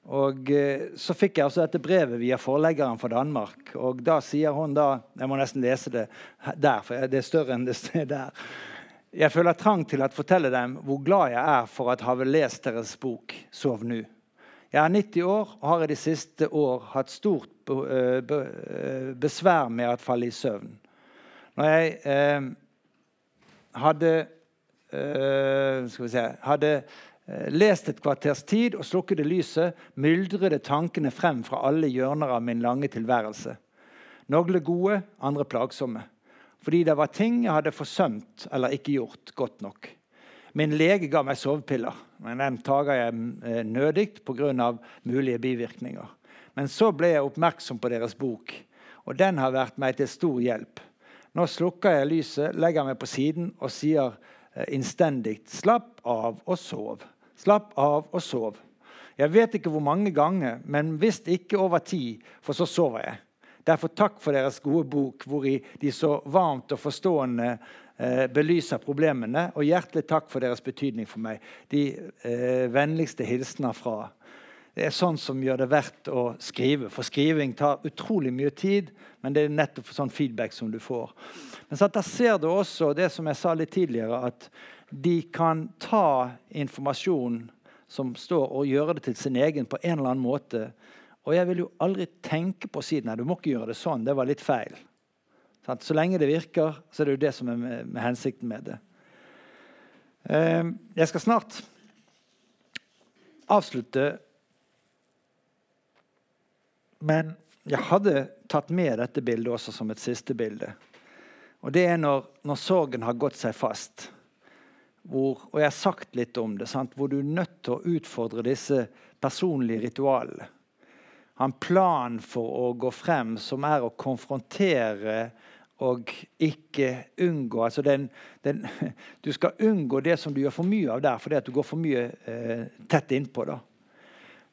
Og eh, Så fikk jeg altså dette brevet via forleggeren fra Danmark. og Da sier hun da Jeg må nesten lese det der, for det er større enn det er der. Jeg føler trang til å fortelle dem hvor glad jeg er for at ha lest deres bok 'Sov nu'. Jeg er 90 år og har i de siste år hatt stort eh, eh, besvær med å falle i søvn. Når jeg eh, hadde, eh, se, hadde eh, lest et kvarters tid og slukket lyset, myldrede tankene frem fra alle hjørner av min lange tilværelse. Noen gode, andre plagsomme. Fordi det var ting jeg hadde forsømt eller ikke gjort godt nok. Min lege ga meg sovepiller, men dem tager jeg eh, nødig pga. mulige bivirkninger. Men så ble jeg oppmerksom på deres bok, og den har vært meg til stor hjelp. Nå slukker jeg lyset, legger meg på siden og sier eh, innstendig 'slapp av og sov'. Slapp av og sov. Jeg vet ikke hvor mange ganger, men visst ikke over ti, for så sover jeg. Derfor takk for deres gode bok, hvor de så varmt og forstående eh, belyser problemene. Og hjertelig takk for deres betydning for meg. De eh, vennligste hilsener fra Det er sånn som gjør det verdt å skrive. For skriving tar utrolig mye tid, men det er nettopp sånn feedback som du får. Men så der ser du også det som jeg sa litt tidligere, at de kan ta informasjon som står, og gjøre det til sin egen på en eller annen måte. Og jeg vil jo aldri tenke på å si nei, du må ikke gjøre det sånn. Det var litt feil. Så lenge det virker, så er det jo det som er med, med hensikten med det. Ehm, jeg skal snart avslutte, men jeg hadde tatt med dette bildet også som et siste bilde. Og det er når, når sorgen har gått seg fast. Hvor, og jeg har sagt litt om det, sant? hvor du er nødt til å utfordre disse personlige ritualene. Ha en plan for å gå frem, som er å konfrontere og ikke unngå altså den, den, Du skal unngå det som du gjør for mye av der, fordi at du går for mye eh, tett innpå. da.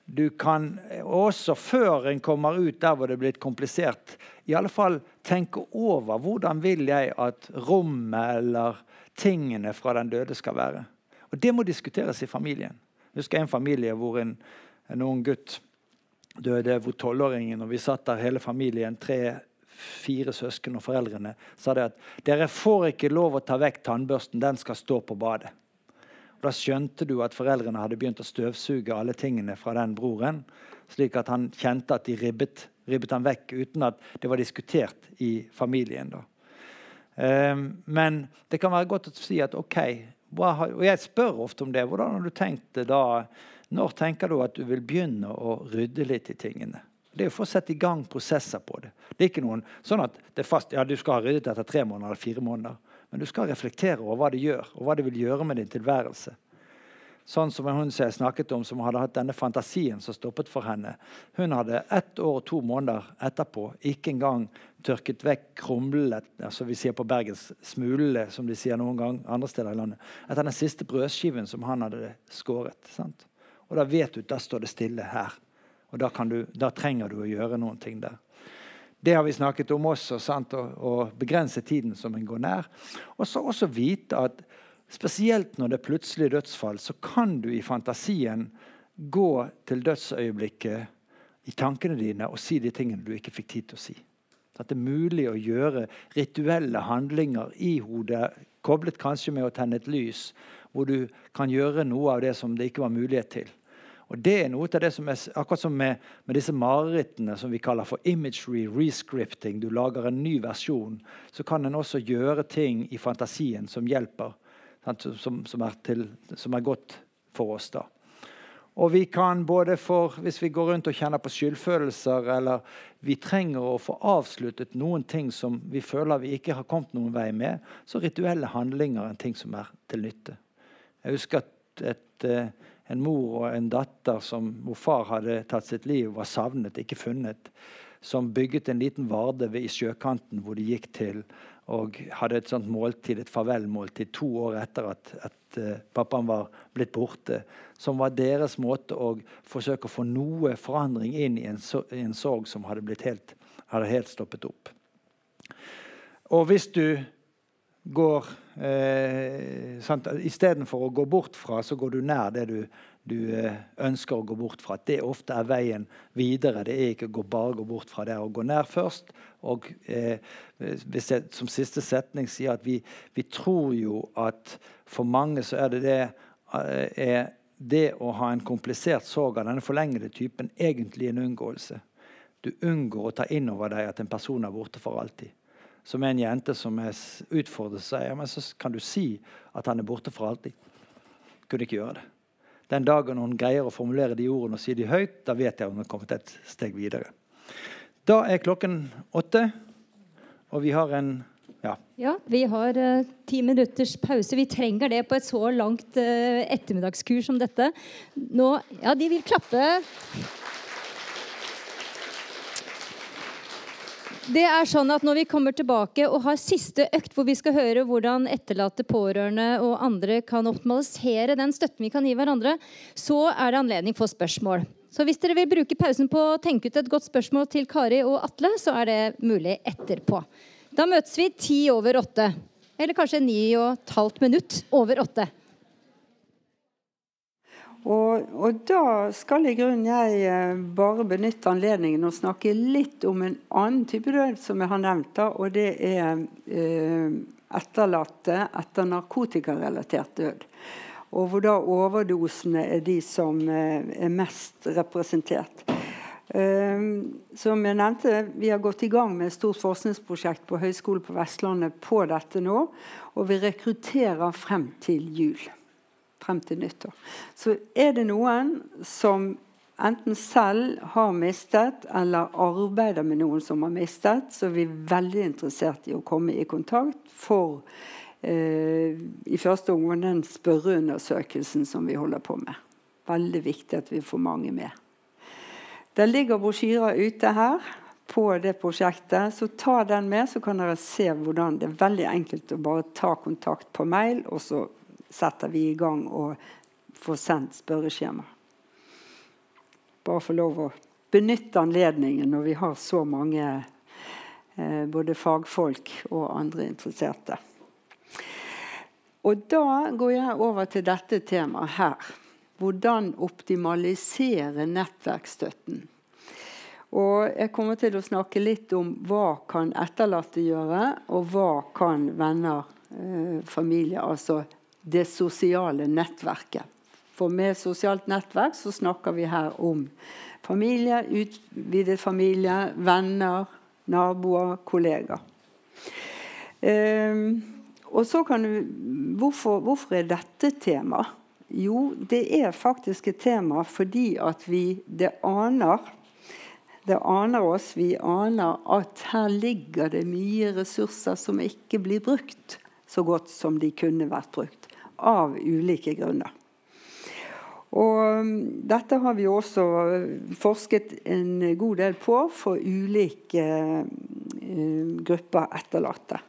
Du kan også, før en kommer ut der hvor det er blitt komplisert, i alle fall tenke over hvordan vil jeg at rommet eller tingene fra den døde skal være. Og Det må diskuteres i familien. Jeg husker en familie hvor en, en ung gutt døde, hvor tolvåringen og vi satt der hele familien, tre fire søsken og foreldrene sa det at dere får ikke lov å ta vekk tannbørsten, den skal stå på badet. Og da skjønte du at foreldrene hadde begynt å støvsuge alle tingene fra den broren, slik at han kjente at de ribbet, ribbet han vekk uten at det var diskutert i familien. da. Um, men det kan være godt å si at OK har, Og jeg spør ofte om det. Hvordan har du tenkt det da? Når tenker du at du vil begynne å rydde litt i tingene? Det er for å sette i gang prosesser på det. Det er ikke noen sånn at det er fast, ja, du skal ha ryddet etter tre måneder eller fire måneder. Men du skal reflektere over hva det gjør, og hva det vil gjøre med din tilværelse. Sånn som hun som jeg snakket om, som hadde hatt denne fantasien som stoppet for henne. Hun hadde ett år og to måneder etterpå ikke engang tørket vekk krumlet, som vi sier på bergens smulene, som de sier noen gang andre steder i landet, etter den siste brødskiven som han hadde skåret. Sant? Og da vet du da står det stille her. Og da, du, da trenger du å gjøre noen ting der. Det har vi snakket om også, sant? Å, begrense tiden som en går nær. Og så også vite at spesielt når det er plutselig dødsfall, så kan du i fantasien gå til dødsøyeblikket i tankene dine og si de tingene du ikke fikk tid til å si. At det er mulig å gjøre rituelle handlinger i hodet, koblet kanskje med å tenne et lys, hvor du kan gjøre noe av det som det ikke var mulighet til. Og Det er noe av det som er akkurat som med, med disse marerittene som vi kaller for imagery rescripting. Du lager en ny versjon. Så kan en også gjøre ting i fantasien som hjelper. Som, som, er til, som, er godt for oss. da. Og vi kan både for, Hvis vi går rundt og kjenner på skyldfølelser, eller vi trenger å få avsluttet noen ting som vi føler vi ikke har kommet noen vei med, så rituelle handlinger er en ting som er til nytte. Jeg husker at et, en mor og en datter som, hvor far hadde tatt sitt liv, var savnet, ikke funnet. Som bygget en liten varde ved, i sjøkanten hvor de gikk til og hadde et sånt måltid, et farvelmåltid to år etter at, at uh, pappaen var blitt borte. Som var deres måte å forsøke å få noe forandring inn i en, i en sorg som hadde, helt, hadde helt stoppet opp. Og hvis du går eh, Istedenfor å gå bort fra, så går du nær det du, du eh, ønsker å gå bort fra. Det ofte er veien videre. Det er ikke å bare gå bort fra det. Å gå nær først. Og eh, hvis jeg som siste setning sier at vi, vi, tror jo at for mange så er det det eh, er det å ha en komplisert sorg av denne forlengede typen egentlig en unngåelse. Du unngår å ta inn over deg at en person er borte for alltid som er en jente som er utfordret, sier men så kan du si at han er borte for alltid. Kunne ikke gjøre det. Den dagen hun greier å formulere de ordene og si de høyt, da vet jeg om hun har kommet et steg videre. Da er klokken åtte, og vi har en ja. ja vi har uh, ti minutters pause. Vi trenger det på et så langt uh, ettermiddagskurs som dette. Nå, ja, de vil klappe. Det er sånn at Når vi kommer tilbake og har siste økt, hvor vi skal høre hvordan etterlatte pårørende og andre kan optimalisere den støtten vi kan gi hverandre, så er det anledning for spørsmål. Så hvis dere vil bruke pausen på å tenke ut et godt spørsmål til Kari og Atle, så er det mulig etterpå. Da møtes vi ti over åtte. Eller kanskje ni og et halvt minutt over åtte. Og, og, da skal i grunnen jeg eh, bare benytte anledningen og snakke litt om en annen type død som jeg har nevnt. da, Og det er eh, etterlatte etter narkotikarelatert død. Og hvor da overdosene er de som eh, er mest representert. Eh, som jeg nevnte, Vi har gått i gang med et stort forskningsprosjekt på Høgskolen på Vestlandet på dette nå. Og vi rekrutterer frem til jul frem til nyttår. Så er det noen som enten selv har mistet, eller arbeider med noen som har mistet, så er vi veldig interessert i å komme i kontakt for eh, i første omgang den spørreundersøkelsen som vi holder på med. Veldig viktig at vi får mange med. Det ligger brosjyrer ute her på det prosjektet, så ta den med, så kan dere se hvordan det er veldig enkelt å bare ta kontakt på mail, og så setter vi i gang og får sendt spørreskjema. Bare få lov å benytte anledningen når vi har så mange eh, både fagfolk og andre interesserte. Og da går jeg over til dette temaet her. Hvordan optimalisere nettverksstøtten. Og jeg kommer til å snakke litt om hva kan etterlatte gjøre, og hva kan venner, eh, familie, altså det sosiale nettverket. For med sosialt nettverk så snakker vi her om familie, utvidet familie, venner, naboer, kollegaer. Um, og så kan du, hvorfor, hvorfor er dette tema? Jo, det er faktisk et tema fordi at vi det aner det aner oss. Vi aner at her ligger det mye ressurser som ikke blir brukt så godt som de kunne vært brukt av ulike grunner. Og mm, dette har vi også forsket en god del på for ulike uh, grupper etterlatte.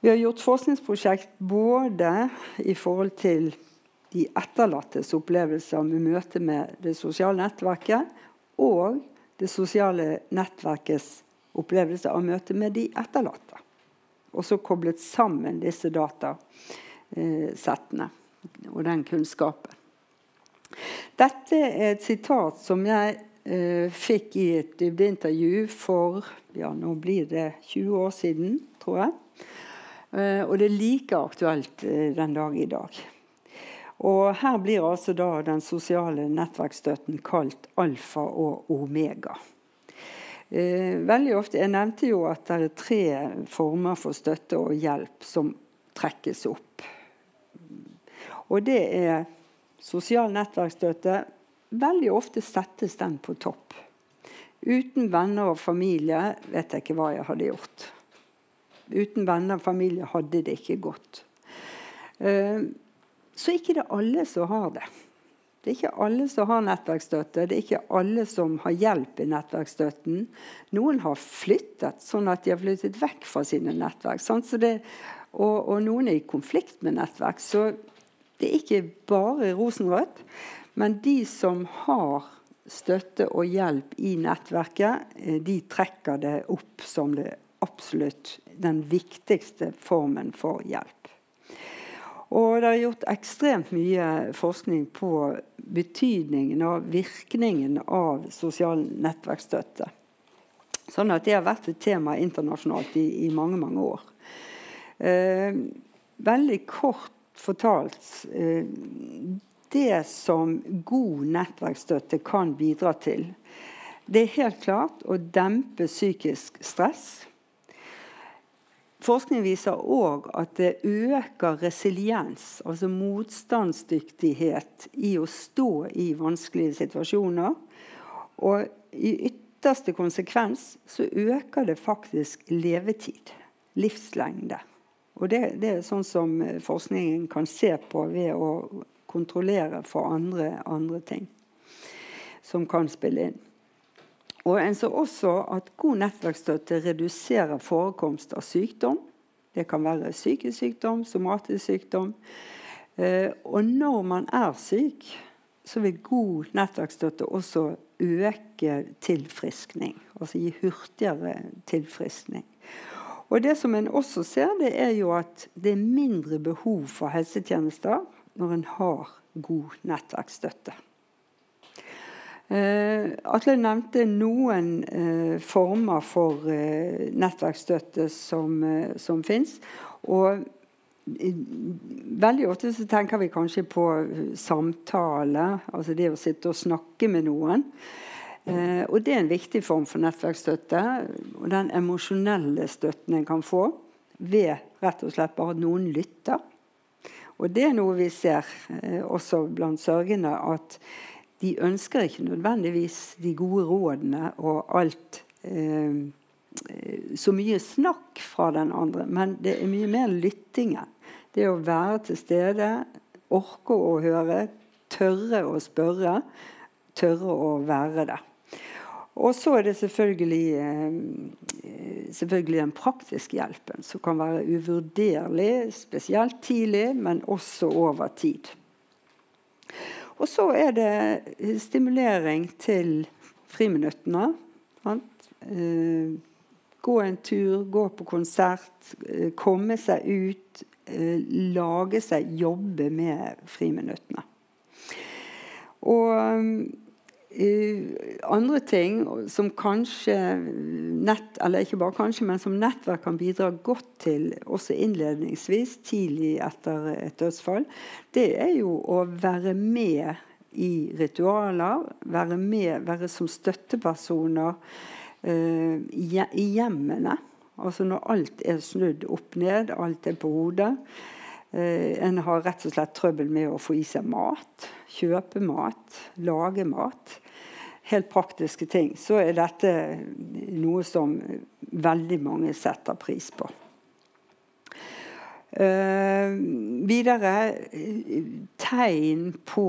Vi har gjort forskningsprosjekt både i forhold til de etterlattes opplevelser med møte med det sosiale nettverket, og det sosiale nettverkets opplevelse av møte med de etterlatte. Og så koblet sammen disse datasettene og den kunnskapen. Dette er et sitat som jeg eh, fikk i et dybdeintervju for ja, nå blir det 20 år siden, tror jeg. Eh, og det er like aktuelt eh, den dag i dag. Og her blir altså da den sosiale nettverksstøtten kalt alfa og omega. Eh, veldig ofte, Jeg nevnte jo at det er tre former for støtte og hjelp som trekkes opp. Og det er sosial nettverksstøtte. Veldig ofte settes den på topp. Uten venner og familie vet jeg ikke hva jeg hadde gjort. Uten venner og familie hadde det ikke gått. Uh, så ikke det er alle som har det. Det er ikke alle som har nettverksstøtte. Det er ikke alle som har hjelp i nettverksstøtten. Noen har flyttet, sånn at de har flyttet vekk fra sine nettverk. Det, og, og, noen er i konflikt med nettverk. Så det er ikke bare rosenrødt. Men de som har støtte og hjelp i nettverket, eh, de trekker det opp som det absolutt den viktigste formen for hjelp. Og det er gjort ekstremt mye forskning på betydningen og virkningen av sosial nettverksstøtte. Sånn at det har vært et tema internasjonalt i, i mange, mange år. Eh, veldig kort fortalt eh, Det som god nettverksstøtte kan bidra til, det er helt klart å dempe psykisk stress. Forskning viser òg at det øker resiliens, altså motstandsdyktighet, i å stå i vanskelige situasjoner. Og i ytterste konsekvens så øker det faktisk levetid. Livslengde. Og det, det er sånn som forskningen kan se på ved å kontrollere for andre, andre ting som kan spille inn. Og en så også at god nettverksstøtte reduserer forekomst av sykdom. Det kan være psykisk sykdom, somatisk sykdom. Eh, og når man er syk, så vil god nettverksstøtte også øke tilfriskning. Altså gi hurtigere tilfriskning. Og det som en også ser, det er jo at det er mindre behov for helsetjenester når en har god nettverksstøtte. Uh, Atle nevnte noen uh, former for uh, nettverksstøtte som, uh, som fins. Og veldig ofte så tenker vi kanskje på samtale, altså det å sitte og snakke med noen. Og det er en viktig form for nettverksstøtte. Og den emosjonelle støtten en kan få ved rett og slett bare at noen lytter. Og det er noe vi ser også blant sørgende, at de ønsker ikke nødvendigvis de gode rådene og alt eh, Så mye snakk fra den andre, men det er mye mer lyttingen. Det å være til stede, orke å høre, tørre å spørre, tørre å være det. Og så er det selvfølgelig, eh, selvfølgelig den praktiske hjelpen, som kan være uvurderlig, spesielt tidlig, men også over tid. Og så er det stimulering til friminuttene. Sant? gå en tur, gå på konsert, eh, komme seg ut, eh, lage seg, jobbe med friminuttene. Og andre ting som kanskje nett, eller ikke bare kanskje, men som nettverk kan bidra godt til også innledningsvis, tidlig etter et dødsfall, det er jo å være med i ritualer, være med, være som støttepersoner eh, i hjemmene. Altså når alt er snudd opp ned, alt er på hodet. Eh, en har rett og slett trøbbel med å få i seg mat. Kjøpe mat, lage mat helt praktiske ting, så er dette noe som veldig mange setter pris på. Uh, videre tegn på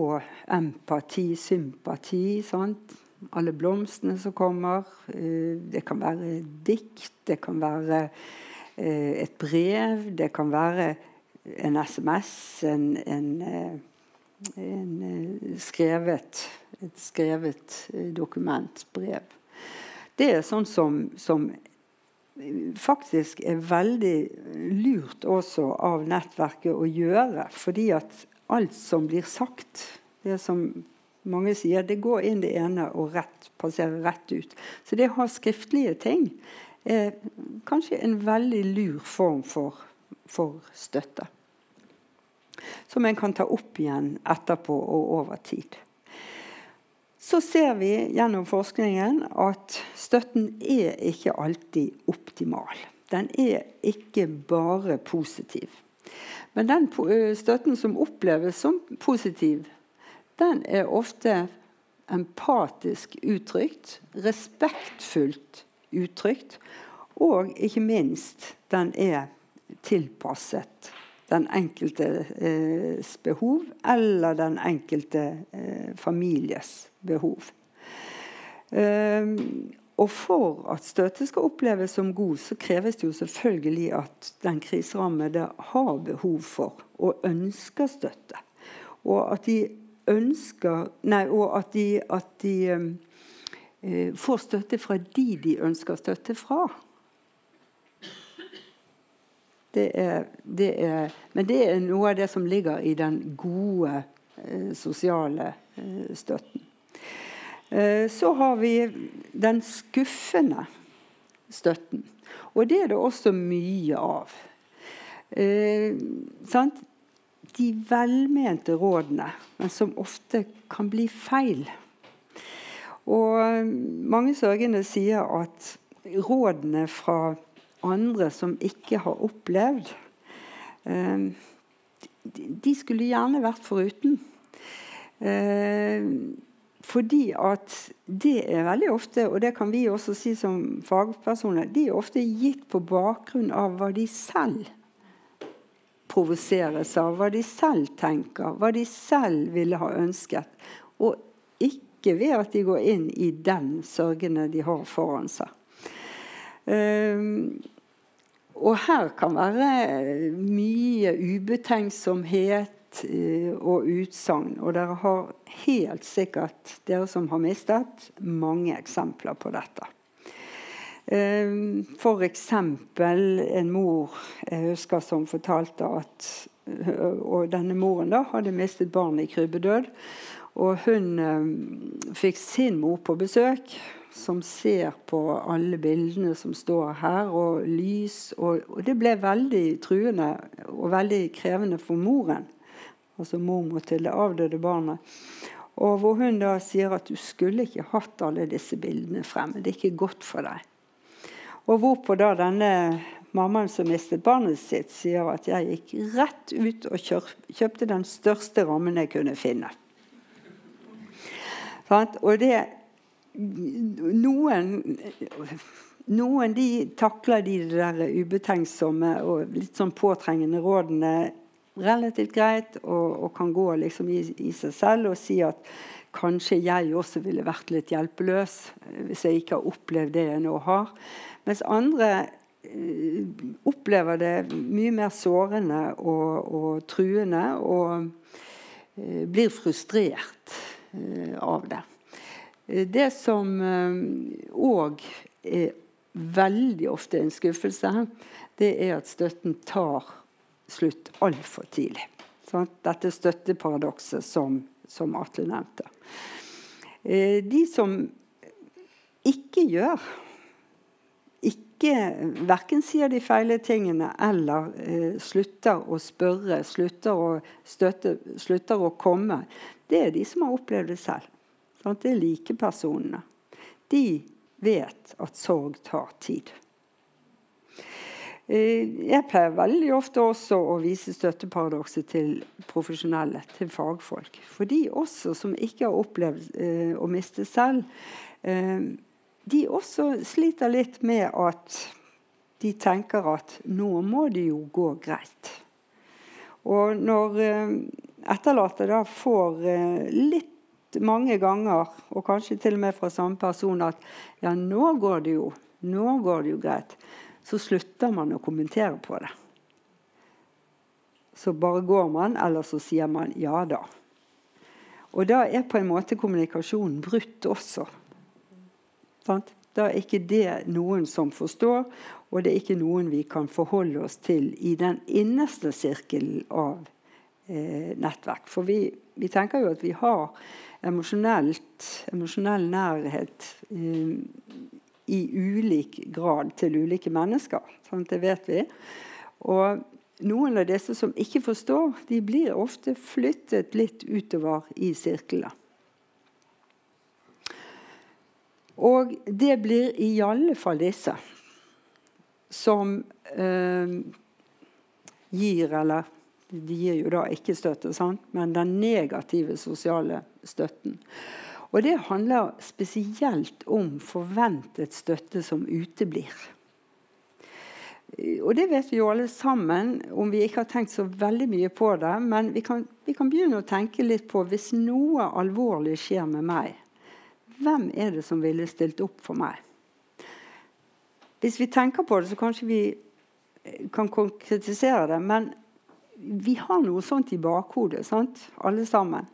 empati, sympati. Sant? Alle blomstene som kommer. Uh, det kan være dikt, det kan være uh, et brev, det kan være en SMS, en, en, en skrevet, et skrevet dokument, brev. Det er sånn som, som faktisk er veldig lurt også av nettverket å gjøre. Fordi at alt som blir sagt, det som mange sier, det går inn det ene og rett, passerer rett ut. Så det å ha skriftlige ting er kanskje en veldig lur form for, for støtte. Som en kan ta opp igjen etterpå og over tid. Så ser vi gjennom forskningen at støtten er ikke alltid optimal. Den er ikke bare positiv. Men den støtten som oppleves som positiv, den er ofte empatisk uttrykt, respektfullt uttrykt, og ikke minst den er tilpasset den enkeltes eh, behov eller den enkelte eh, families behov. Um, og for at støtte skal oppleves som god, så kreves det jo selvfølgelig at den kriserammede har behov for og ønsker støtte. Og at de ønsker Nei, og at de, at de um, får støtte fra de de ønsker støtte fra. Det er, det er, men det er noe av det som ligger i den gode eh, sosiale eh, støtten. Eh, så har vi den skuffende støtten. Og det er det også mye av. Eh, De velmente rådene, men som ofte kan bli feil. Og mange sørgende sier at rådene fra andre som ikke har opplevd, eh, de skulle gjerne vært foruten. Eh, fordi at det er veldig ofte, og det kan vi også si som fagpersoner, de er ofte gitt på bakgrunn av hva de selv provoseres av, hva de selv tenker, hva de selv ville ha ønsket. Og ikke ved at de går inn i den sørgende de har foran seg. Um, og her kan være mye ubetenksomhet Eh, og utsagn. Og dere har helt sikkert, dere som har mistet, mange eksempler på dette. Eh, F.eks. en mor jeg husker som fortalte at Og denne moren da hadde mistet barnet i krybbedød. Og hun eh, fikk sin mor på besøk, som ser på alle bildene som står her, og lys. Og, og det ble veldig truende og veldig krevende for moren altså mormor til det avdøde barnet. Og hvor hun da sier at du skulle ikke hatt alle disse bildene fremme. Det er ikke godt for deg. Og hvorpå da denne mammaen som mistet barnet sitt, sier at jeg gikk rett ut og kjøpte den største rammen jeg kunne finne. Og det Noen, noen de takler de der ubetenksomme og litt sånn påtrengende rådene relativt greit og, og kan gå liksom i, i, seg selv og si at kanskje jeg også ville vært litt hjelpeløs eh, hvis jeg ikke har opplevd det jeg nå har. Mens andre ø, opplever det mye mer sårende og, og truende og ø, blir frustrert ø, av det. Det som òg er veldig ofte en skuffelse, det er at støtten tar slutt altfor tidlig. Dette støtteparadokset som, som Atle nevnte. Eh, de som ikke gjør ikke Verken sier de feile tingene eller eh, slutter å spørre, slutter å støtte, slutter å komme. Det er de som har opplevd det selv. Sånn, det er likepersonene. De vet at sorg tar tid. Eh, jeg pleier veldig ofte også å vise støtteparadokset til profesjonelle, til fagfolk. For de også som ikke har opplevd eh, å miste selv, eh, de også sliter litt med at de tenker at nå må det jo gå greit. Og når, eh, etterlatte da får eh, mange ganger, og kanskje til og med fra samme person, at ja, nå går det jo, nå går det jo greit, så slutter man å kommentere på det. Så bare går man, eller så sier man ja da. Og da er på en måte kommunikasjonen brutt også. Sant? Da er ikke det noen som forstår, og det er ikke noen vi kan forholde oss til i den innerste sirkelen av eh, nettverk. For vi, vi, tenker jo at vi har emosjonell nærhet eh, i ulik grad til ulike mennesker. Sant? Det vet vi. Og noen av disse som ikke forstår, de blir ofte flyttet litt utover i sirklene. Og det blir i alle fall disse som eh, gir, eller de gir jo da ikke støtte, sant? men den negative sosiale støtten. Og det handler spesielt om forventet støtte som uteblir. Og det vet vi jo alle sammen, om vi ikke har tenkt så veldig mye på det. Men vi kan, vi kan begynne å tenke litt på hvis noe alvorlig skjer med meg, hvem er det som ville stilt opp for meg? Hvis vi tenker på det, så kanskje vi kan konkretisere det. Men vi har noe sånt i bakhodet, sant? alle sammen.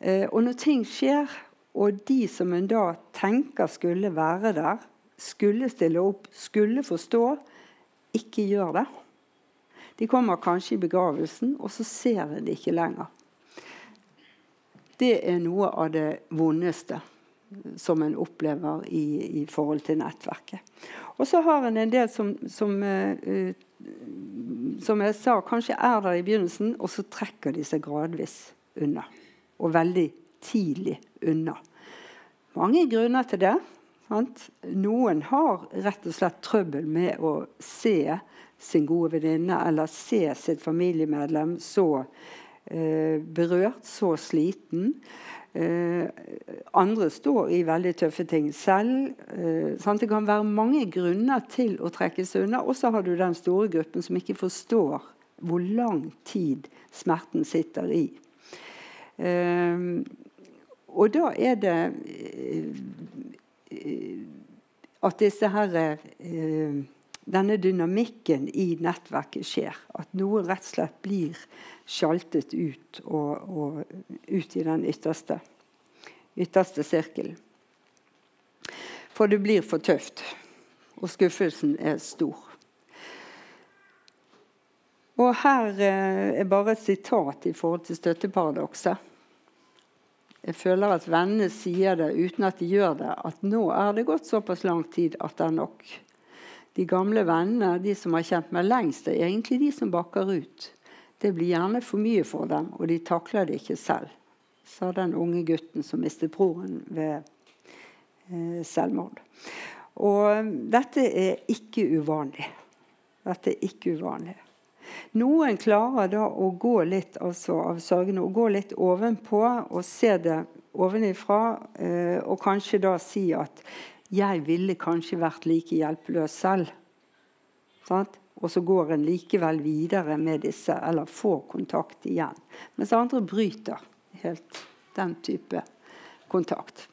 Eh, og når ting skjer, og de som en da tenker skulle være der, skulle stille opp, skulle forstå, ikke gjør det. De kommer kanskje i begravelsen, og så ser en det ikke lenger. Det er noe av det vondeste som en opplever i, i forhold til nettverket. Og så har en en del som, som, uh, som jeg sa, kanskje er der i begynnelsen, og så trekker de seg gradvis unna. Og veldig tidlig unna. Mange grunner til det. Sant? Noen har rett og slett trøbbel med å se sin gode venninne eller se sitt familiemedlem så eh, berørt, så sliten. Eh, andre står i veldig tøffe ting selv. Eh, det kan være mange grunner til å trekke seg unna. Og så har du den store gruppen som ikke forstår hvor lang tid smerten sitter i. Eh, og da er det at disse her, denne dynamikken i nettverket skjer. At noe rett og slett blir sjaltet ut og, og ut i den ytterste, ytterste sirkelen. For det blir for tøft, og skuffelsen er stor. Og her eh, er bare et sitat i forhold til støtteparadokset. Jeg føler at vennene sier det uten at de gjør det, at nå er det gått såpass lang tid at det er nok. De gamle vennene, de som har kjent meg lengst, er egentlig de som bakker ut. Det blir gjerne for mye for dem, og de takler det ikke selv, sa den unge gutten som mistet broren ved eh, selvmord. Og dette er ikke uvanlig. Dette er ikke uvanlig. Noen klarer da å gå litt altså, av sørgene, å gå litt ovenpå og se det ovenifra, eh, og kanskje da si at 'jeg ville kanskje vært like hjelpeløs selv'. Sant? Og så går en likevel videre med disse, eller får kontakt igjen. Mens andre bryter helt den type kontakt.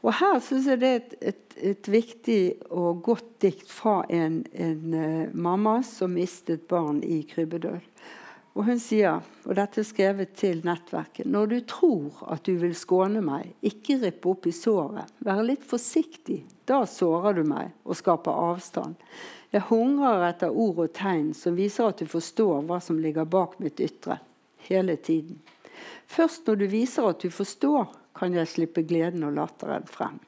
Og her syns jeg det er et, et, et, viktig og godt dikt fra en, en uh, mamma som mistet barn i krybbedød. Og hun sier, og dette er skrevet til nettverket, når du tror at du vil skåne meg, ikke rippe opp i såret. Vær litt forsiktig. Da sårer du meg og skaper avstand. Jeg hungrer etter ord og tegn som viser at du forstår hva som ligger bak mitt ytre. Hele tiden. Først når du viser at du forstår, kan jeg slippe gleden og latteren frem.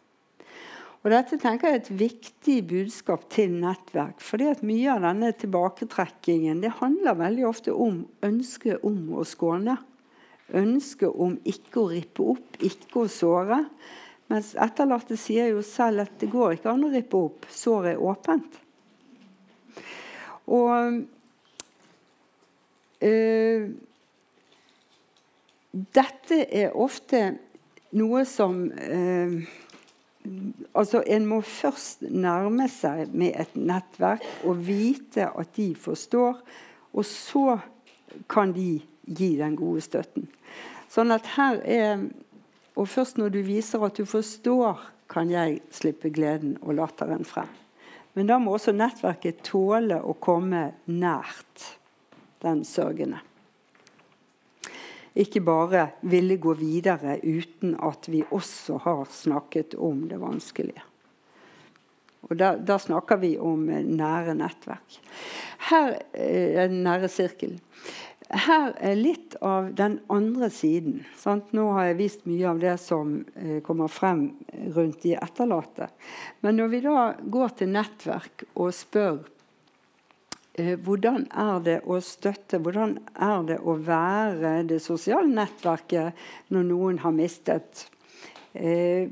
Og Dette tenker jeg er et viktig budskap til nettverk. fordi at Mye av denne tilbaketrekkingen det handler veldig ofte om ønsket om å skåne. Ønsket om ikke å rippe opp, ikke å såre. Mens etterlatte sier jo selv at det går ikke an å rippe opp. Såret er åpent. Og øh, dette er ofte noe som eh, Altså, en må først nærme seg med et nettverk og vite at de forstår. Og så kan de gi den gode støtten. Sånn at her er Og først når du viser at du forstår, kan jeg slippe gleden og latteren frem. Men da må også nettverket tåle å komme nært den sørgende. Ikke bare ville gå videre uten at vi også har snakket om det vanskelige. Og da, da snakker vi om nære nettverk. Her er den nære sirkel. Her er litt av den andre siden. Sant? Nå har jeg vist mye av det som eh, kommer frem rundt de etterlatte. Men når vi da går til nettverk og spør eh, hvordan er det å støtte, hvordan er det å være det sosiale nettverket når noen har mistet eh,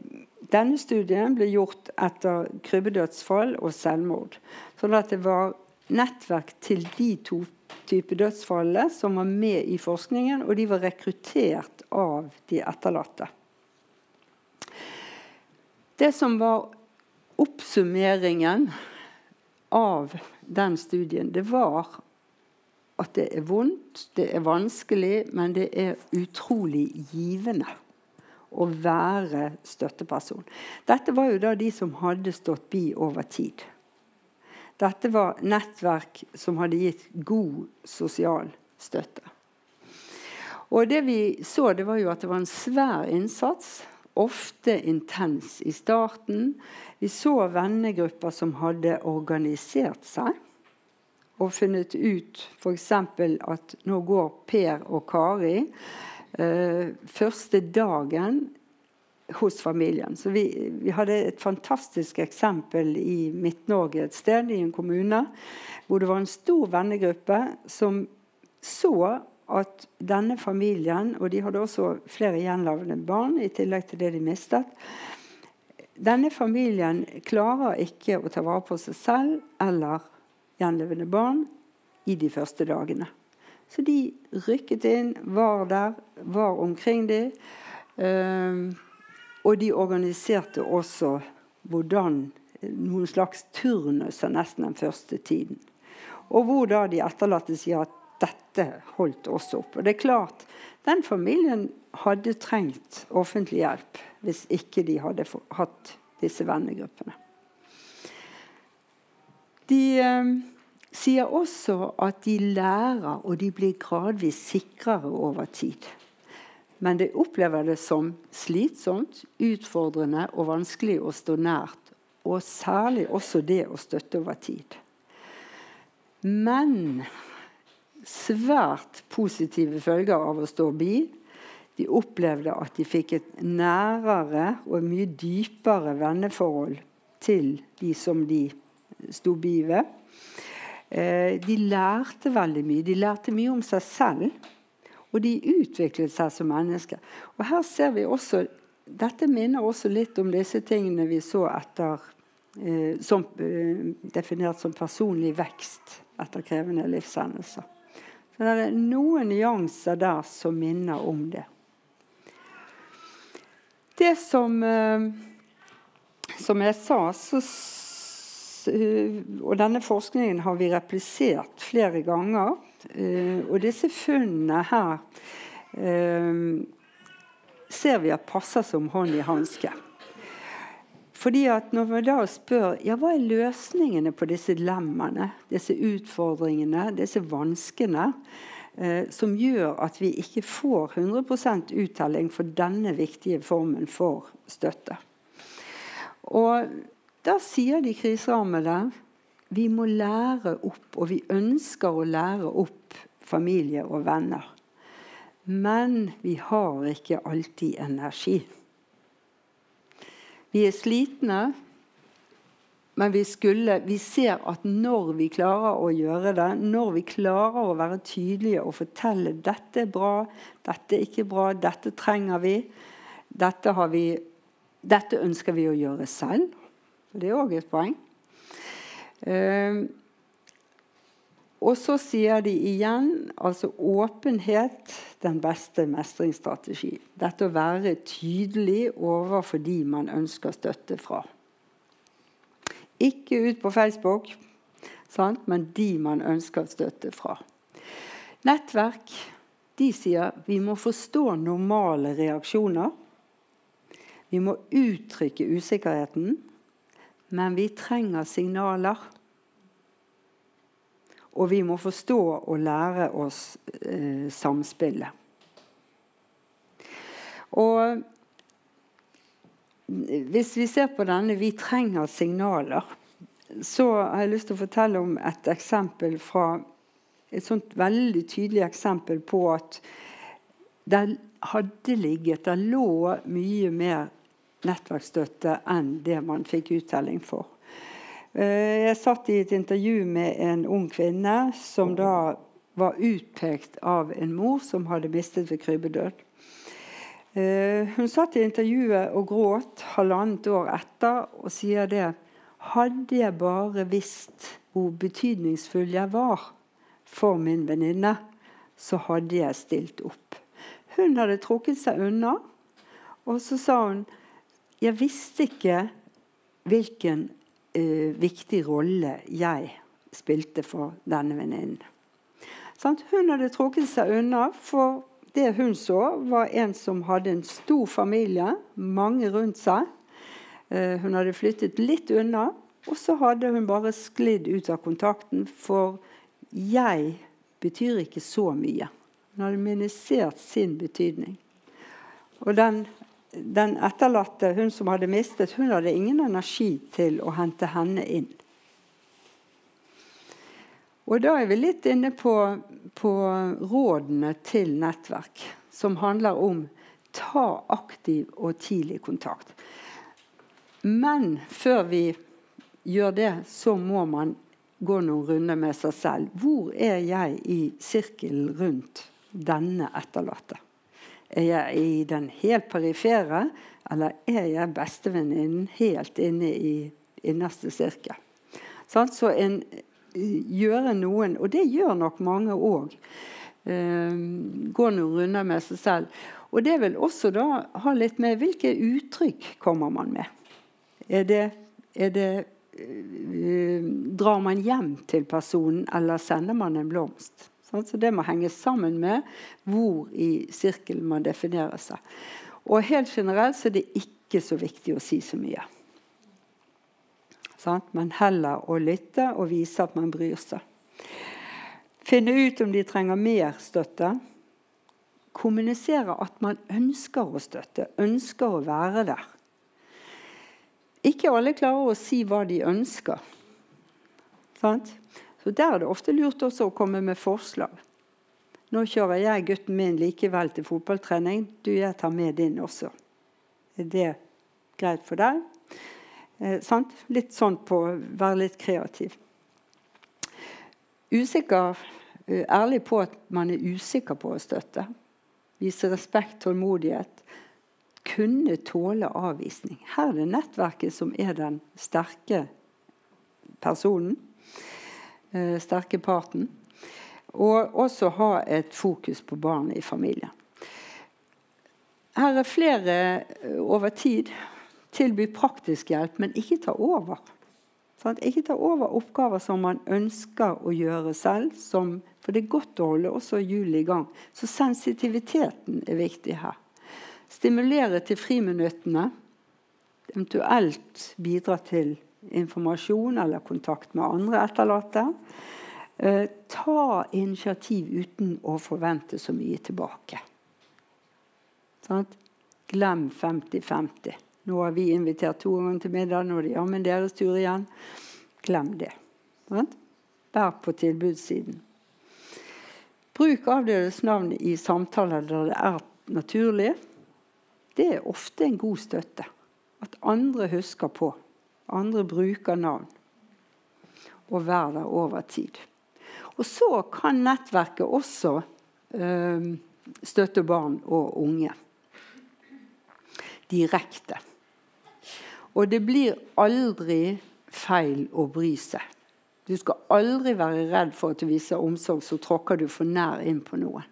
denne studien ble gjort etter krybbedødsfall og selvmord. Sånn at det var nettverk til de to typer dødsfallene som var med i forskningen, og de var rekruttert av de etterlatte. Det som var oppsummeringen av den studien, det var at det er vondt, det er vanskelig, men det er utrolig givende å være støtteperson. Dette var jo da de som hadde stått bi over tid. Dette var nettverk som hadde gitt god sosial støtte. Og det vi så, det var jo at det var en svær innsats. Ofte intens i starten. Vi så vennegrupper som hadde organisert seg og funnet ut f.eks. at nå går Per og Kari eh, første dagen hos familien. Så vi, vi hadde et fantastisk eksempel i Midt-Norge et sted, i en kommune, hvor det var en stor vennegruppe som så at denne familien, og de hadde også flere gjenlevende barn i tillegg til det de mistet Denne familien klarer ikke å ta vare på seg selv eller gjenlevende barn i de første dagene. Så de rykket inn, var der, var omkring dem. Uh, og de organiserte også hvordan noen slags turnuser nesten den første tiden. Og hvor da de etterlatte sier at dette holdt også opp. Og det er klart, den familien hadde trengt offentlig hjelp hvis ikke de hadde hatt disse vennegruppene. De eh, sier også at de lærer, og de blir gradvis sikrere over tid. Men de opplever det som slitsomt, utfordrende og vanskelig å stå nært. Og særlig også det å støtte over tid. Men svært positive følger av å stå bi. De opplevde at de fikk et nærere og mye dypere venneforhold til de som de sto bi ved. Eh, de lærte veldig mye. De lærte mye om seg selv. Og de utviklet seg som mennesker. Og her ser vi også Dette minner også litt om disse tingene vi så etter eh, som, eh, Definert som personlig vekst etter krevende livshendelser. Så det er noen nyanser der som minner om det. Det som eh, Som jeg sa, så og denne forskningen har vi replisert flere ganger. Eh, og disse funnene her eh, ser vi at passer som hånd i hanske. Fordi at Når vi da spør ja, hva er løsningene på disse dilemmaene, disse utfordringene, disse vanskene, eh, som gjør at vi ikke får 100 uttelling for denne viktige formen for støtte. Og Da sier de kriserammede vi må lære opp, og vi ønsker å lære opp familie og venner. Men vi har ikke alltid energi. Vi er slitne, men vi, skulle, vi ser at når vi klarer å gjøre det, når vi klarer å være tydelige og fortelle dette er bra, dette er ikke bra, dette trenger vi, dette, vi, dette ønsker vi å gjøre selv. Det er òg et poeng. Uh, og så sier de igjen altså åpenhet den beste mestringsstrategi. Dette å være tydelig overfor de man ønsker støtte fra. Ikke ut på Facebook, sant? men de man ønsker støtte fra. Nettverk De sier vi må forstå normale reaksjoner. Vi må uttrykke usikkerheten, men vi trenger signaler. Og vi må forstå og lære oss eh, samspillet. Og hvis vi ser på denne 'vi trenger signaler', så har jeg lyst til å fortelle om et eksempel fra et sånt veldig tydelig eksempel på at det hadde ligget Det lå mye mer nettverksstøtte enn det man fikk uttelling for. Eh, jeg satt i et intervju med en ung kvinne som da var utpekt av en mor som hadde mistet ved krybbedød. Eh, hun satt i intervjuet og gråt halvannet år etter og sier det Hadde jeg bare visst hvor betydningsfull jeg var for min venninne, så hadde jeg stilt opp. Hun hadde trukket seg unna, og så sa hun Jeg visste ikke hvilken eh, viktig rolle jeg spilte for denne venninnen. Hun hadde trukket seg unna, for det hun så, var en som hadde en stor familie, mange rundt seg. Eh, hun hadde flyttet litt unna, og så hadde hun bare sklidd ut av kontakten. For 'jeg' betyr ikke så mye. Hun hadde minisert sin betydning. Og den, den etterlatte, hun som hadde mistet, hun hadde ingen energi til å hente henne inn. Og da er vi litt inne på, på rådene til nettverk, som handler om ta aktiv og tidlig kontakt. Men før vi gjør det, så må man gå noen runder med seg selv. Hvor er jeg i sirkelen rundt denne etterlatte? Er jeg i den helt perifere, eller er jeg bestevenninnen helt inne i innerste sirkel? Så en gjøre noen, og det gjør nok mange òg, eh, går noen runder med seg selv. Og det vil også da ha litt med hvilke uttrykk kommer man med. Er det, er det uh, Drar man hjem til personen, eller sender man en blomst? Så det må henge sammen med hvor i sirkelen man definerer seg. Og helt generelt så er det ikke så viktig å si så mye. Men heller å lytte og vise at man bryr seg. Finne ut om de trenger mer støtte. Kommunisere at man ønsker å støtte, ønsker å være der. Ikke alle klarer å si hva de ønsker. Sant? Så Der er det ofte lurt også å komme med forslag. Nå kjører jeg gutten min likevel til fotballtrening. Du, jeg tar med din også. Er det greit for deg? Eh, litt sånn på å være litt kreativ. Usikker, eh, ærlig på at man er usikker på å støtte. Vise respekt, tålmodighet. Kunne tåle avvisning. Her er det nettverket som er den sterke personen. Eh, sterke parten. Og også ha et fokus på barn i familien. Her er flere eh, over tid tilby praktisk hjelp, men ikke ta over. Sånn, ikke ta over oppgaver som man ønsker å gjøre selv. Som, for det er godt å holde også hjulet i gang. Så sensitiviteten er viktig her. Stimulere til friminuttene. Eventuelt bidra til informasjon eller kontakt med andre etterlatte. Eh, ta initiativ uten å forvente så mye tilbake. Glem 50-50. Nå har vi invitert to ganger til middag. Nå er det jammen deres tur igjen. Glem det. Vær på tilbudssiden. Bruk avdødes navn i samtaler der det er naturlig. Det er ofte en god støtte. At andre husker på. Andre bruker navn. Og være der over tid. Og så kan nettverket også eh, støtte barn og unge direkte. Og det blir aldri feil å bry seg. Du skal aldri være redd for at du viser omsorg, så tråkker du for nær inn på noen.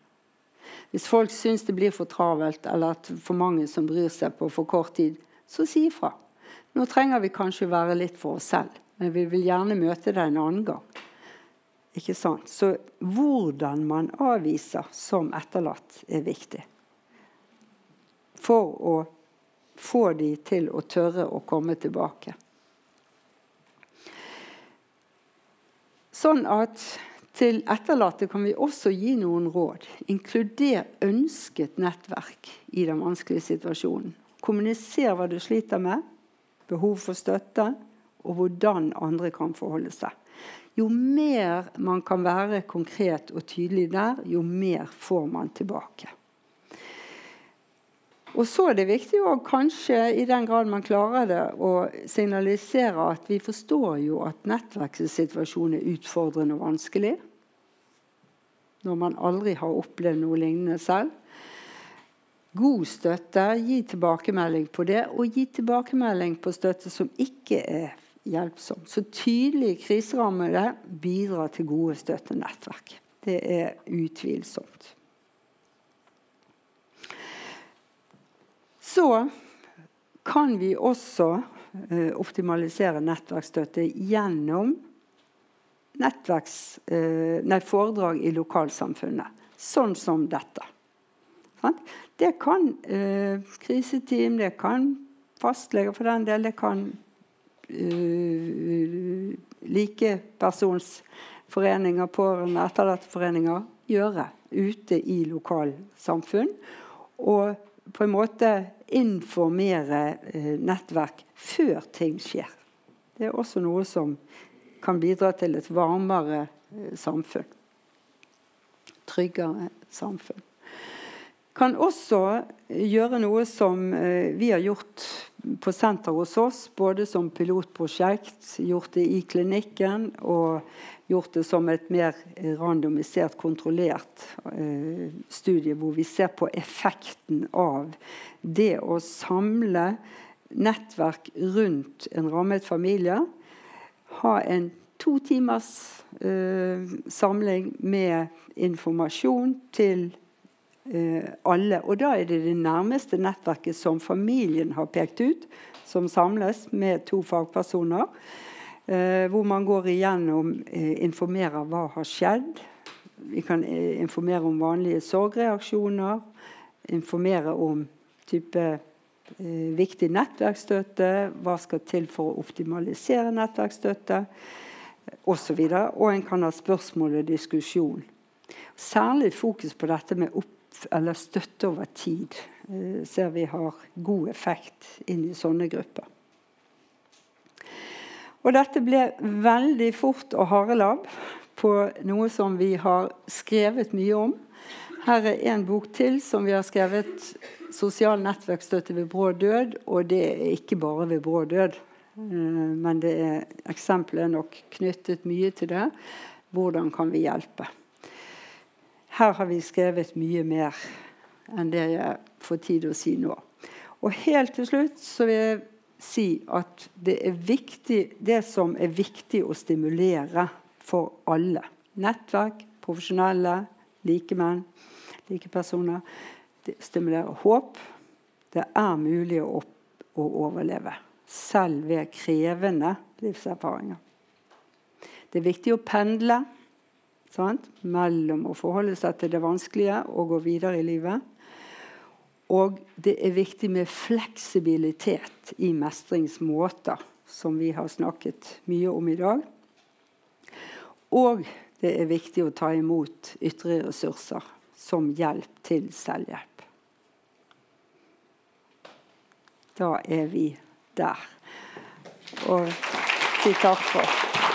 Hvis folk syns det blir for travelt, eller at for mange som bryr seg på for kort tid, så si ifra. Nå trenger vi kanskje være litt for oss selv, men vi vil gjerne møte deg en annen gang. Ikke sant? Så hvordan man avviser som etterlatt, er viktig. For å få de til å tørre å komme tilbake. Sånn at til etterlatte kan vi også gi noen råd. Inkluder ønsket nettverk i den vanskelige situasjonen. Kommuniser hva du sliter med, behov for støtte, og hvordan andre kan forholde seg. Jo mer man kan være konkret og tydelig der, jo mer får man tilbake. Og så er det viktig å kanskje, i den grad man klarer det, å signalisere at vi forstår jo at nettverkssituasjonen er utfordrende og vanskelig. Når man aldri har opplevd noe lignende selv. God støtte, gi tilbakemelding på det, og gi tilbakemelding på støtte som ikke er hjelpsom. Så tydelige kriserammede bidrar til gode støttenettverk. Det er utvilsomt. Så kan vi også eh, optimalisere nettverksstøtte gjennom eh, nei, foredrag i lokalsamfunnet, sånn som dette. Det kan eh, kriseteam, det kan fastleger for den del, det kan uh, likepersonsforeninger, pårørende, etterlatteforeninger gjøre ute i lokalsamfunn. Og på en måte informere eh, nettverk før ting skjer. Det er også noe som kan bidra til et varmere eh, samfunn. Tryggere samfunn. Kan også gjøre noe som eh, vi har gjort på senter hos oss, både som pilotprosjekt, gjort det i klinikken og gjort det som et mer randomisert, kontrollert eh, studie, hvor vi ser på effekten av det å samle nettverk rundt en rammet familie. Ha en to timers eh, samling med informasjon til alle. Og da er det det nærmeste nettverket som familien har pekt ut, som samles med to fagpersoner. Eh, hvor man går igjennom, eh, informerer hva har skjedd. Vi kan eh, informere om vanlige sorgreaksjoner. Informere om type eh, viktig nettverksstøtte. Hva skal til for å optimalisere nettverksstøtte? Osv. Og, og en kan ha spørsmål og diskusjon. Særlig fokus på dette med opp, eller støtte over tid eh, ser vi har god effekt inn i sånne grupper. Og dette ble veldig fort og harelabb på noe som vi har skrevet mye om. Her er en bok til som vi har skrevet 'Sosial nettverksstøtte ved brå død'. Og det er ikke bare ved brå død, eh, men det er eksempelet er nok knyttet mye til det. Hvordan kan vi hjelpe? Her har vi skrevet mye mer enn det jeg får tid til å si nå. Og helt til slutt så vil jeg si at det er viktig, det som er viktig å stimulere for alle. Nettverk, profesjonelle, likemenn, likepersoner. Det stimulerer håp. Det er mulig å, opp, å overleve, selv ved krevende livserfaringer. Det er viktig å pendle sant? mellom å forholde seg til det vanskelige og gå videre i livet. Og det er viktig med fleksibilitet i mestringsmåter, som vi har snakket mye om i dag. Og det er viktig å ta imot ytre ressurser som hjelp til selvhjelp. Da er vi der. Og si takk for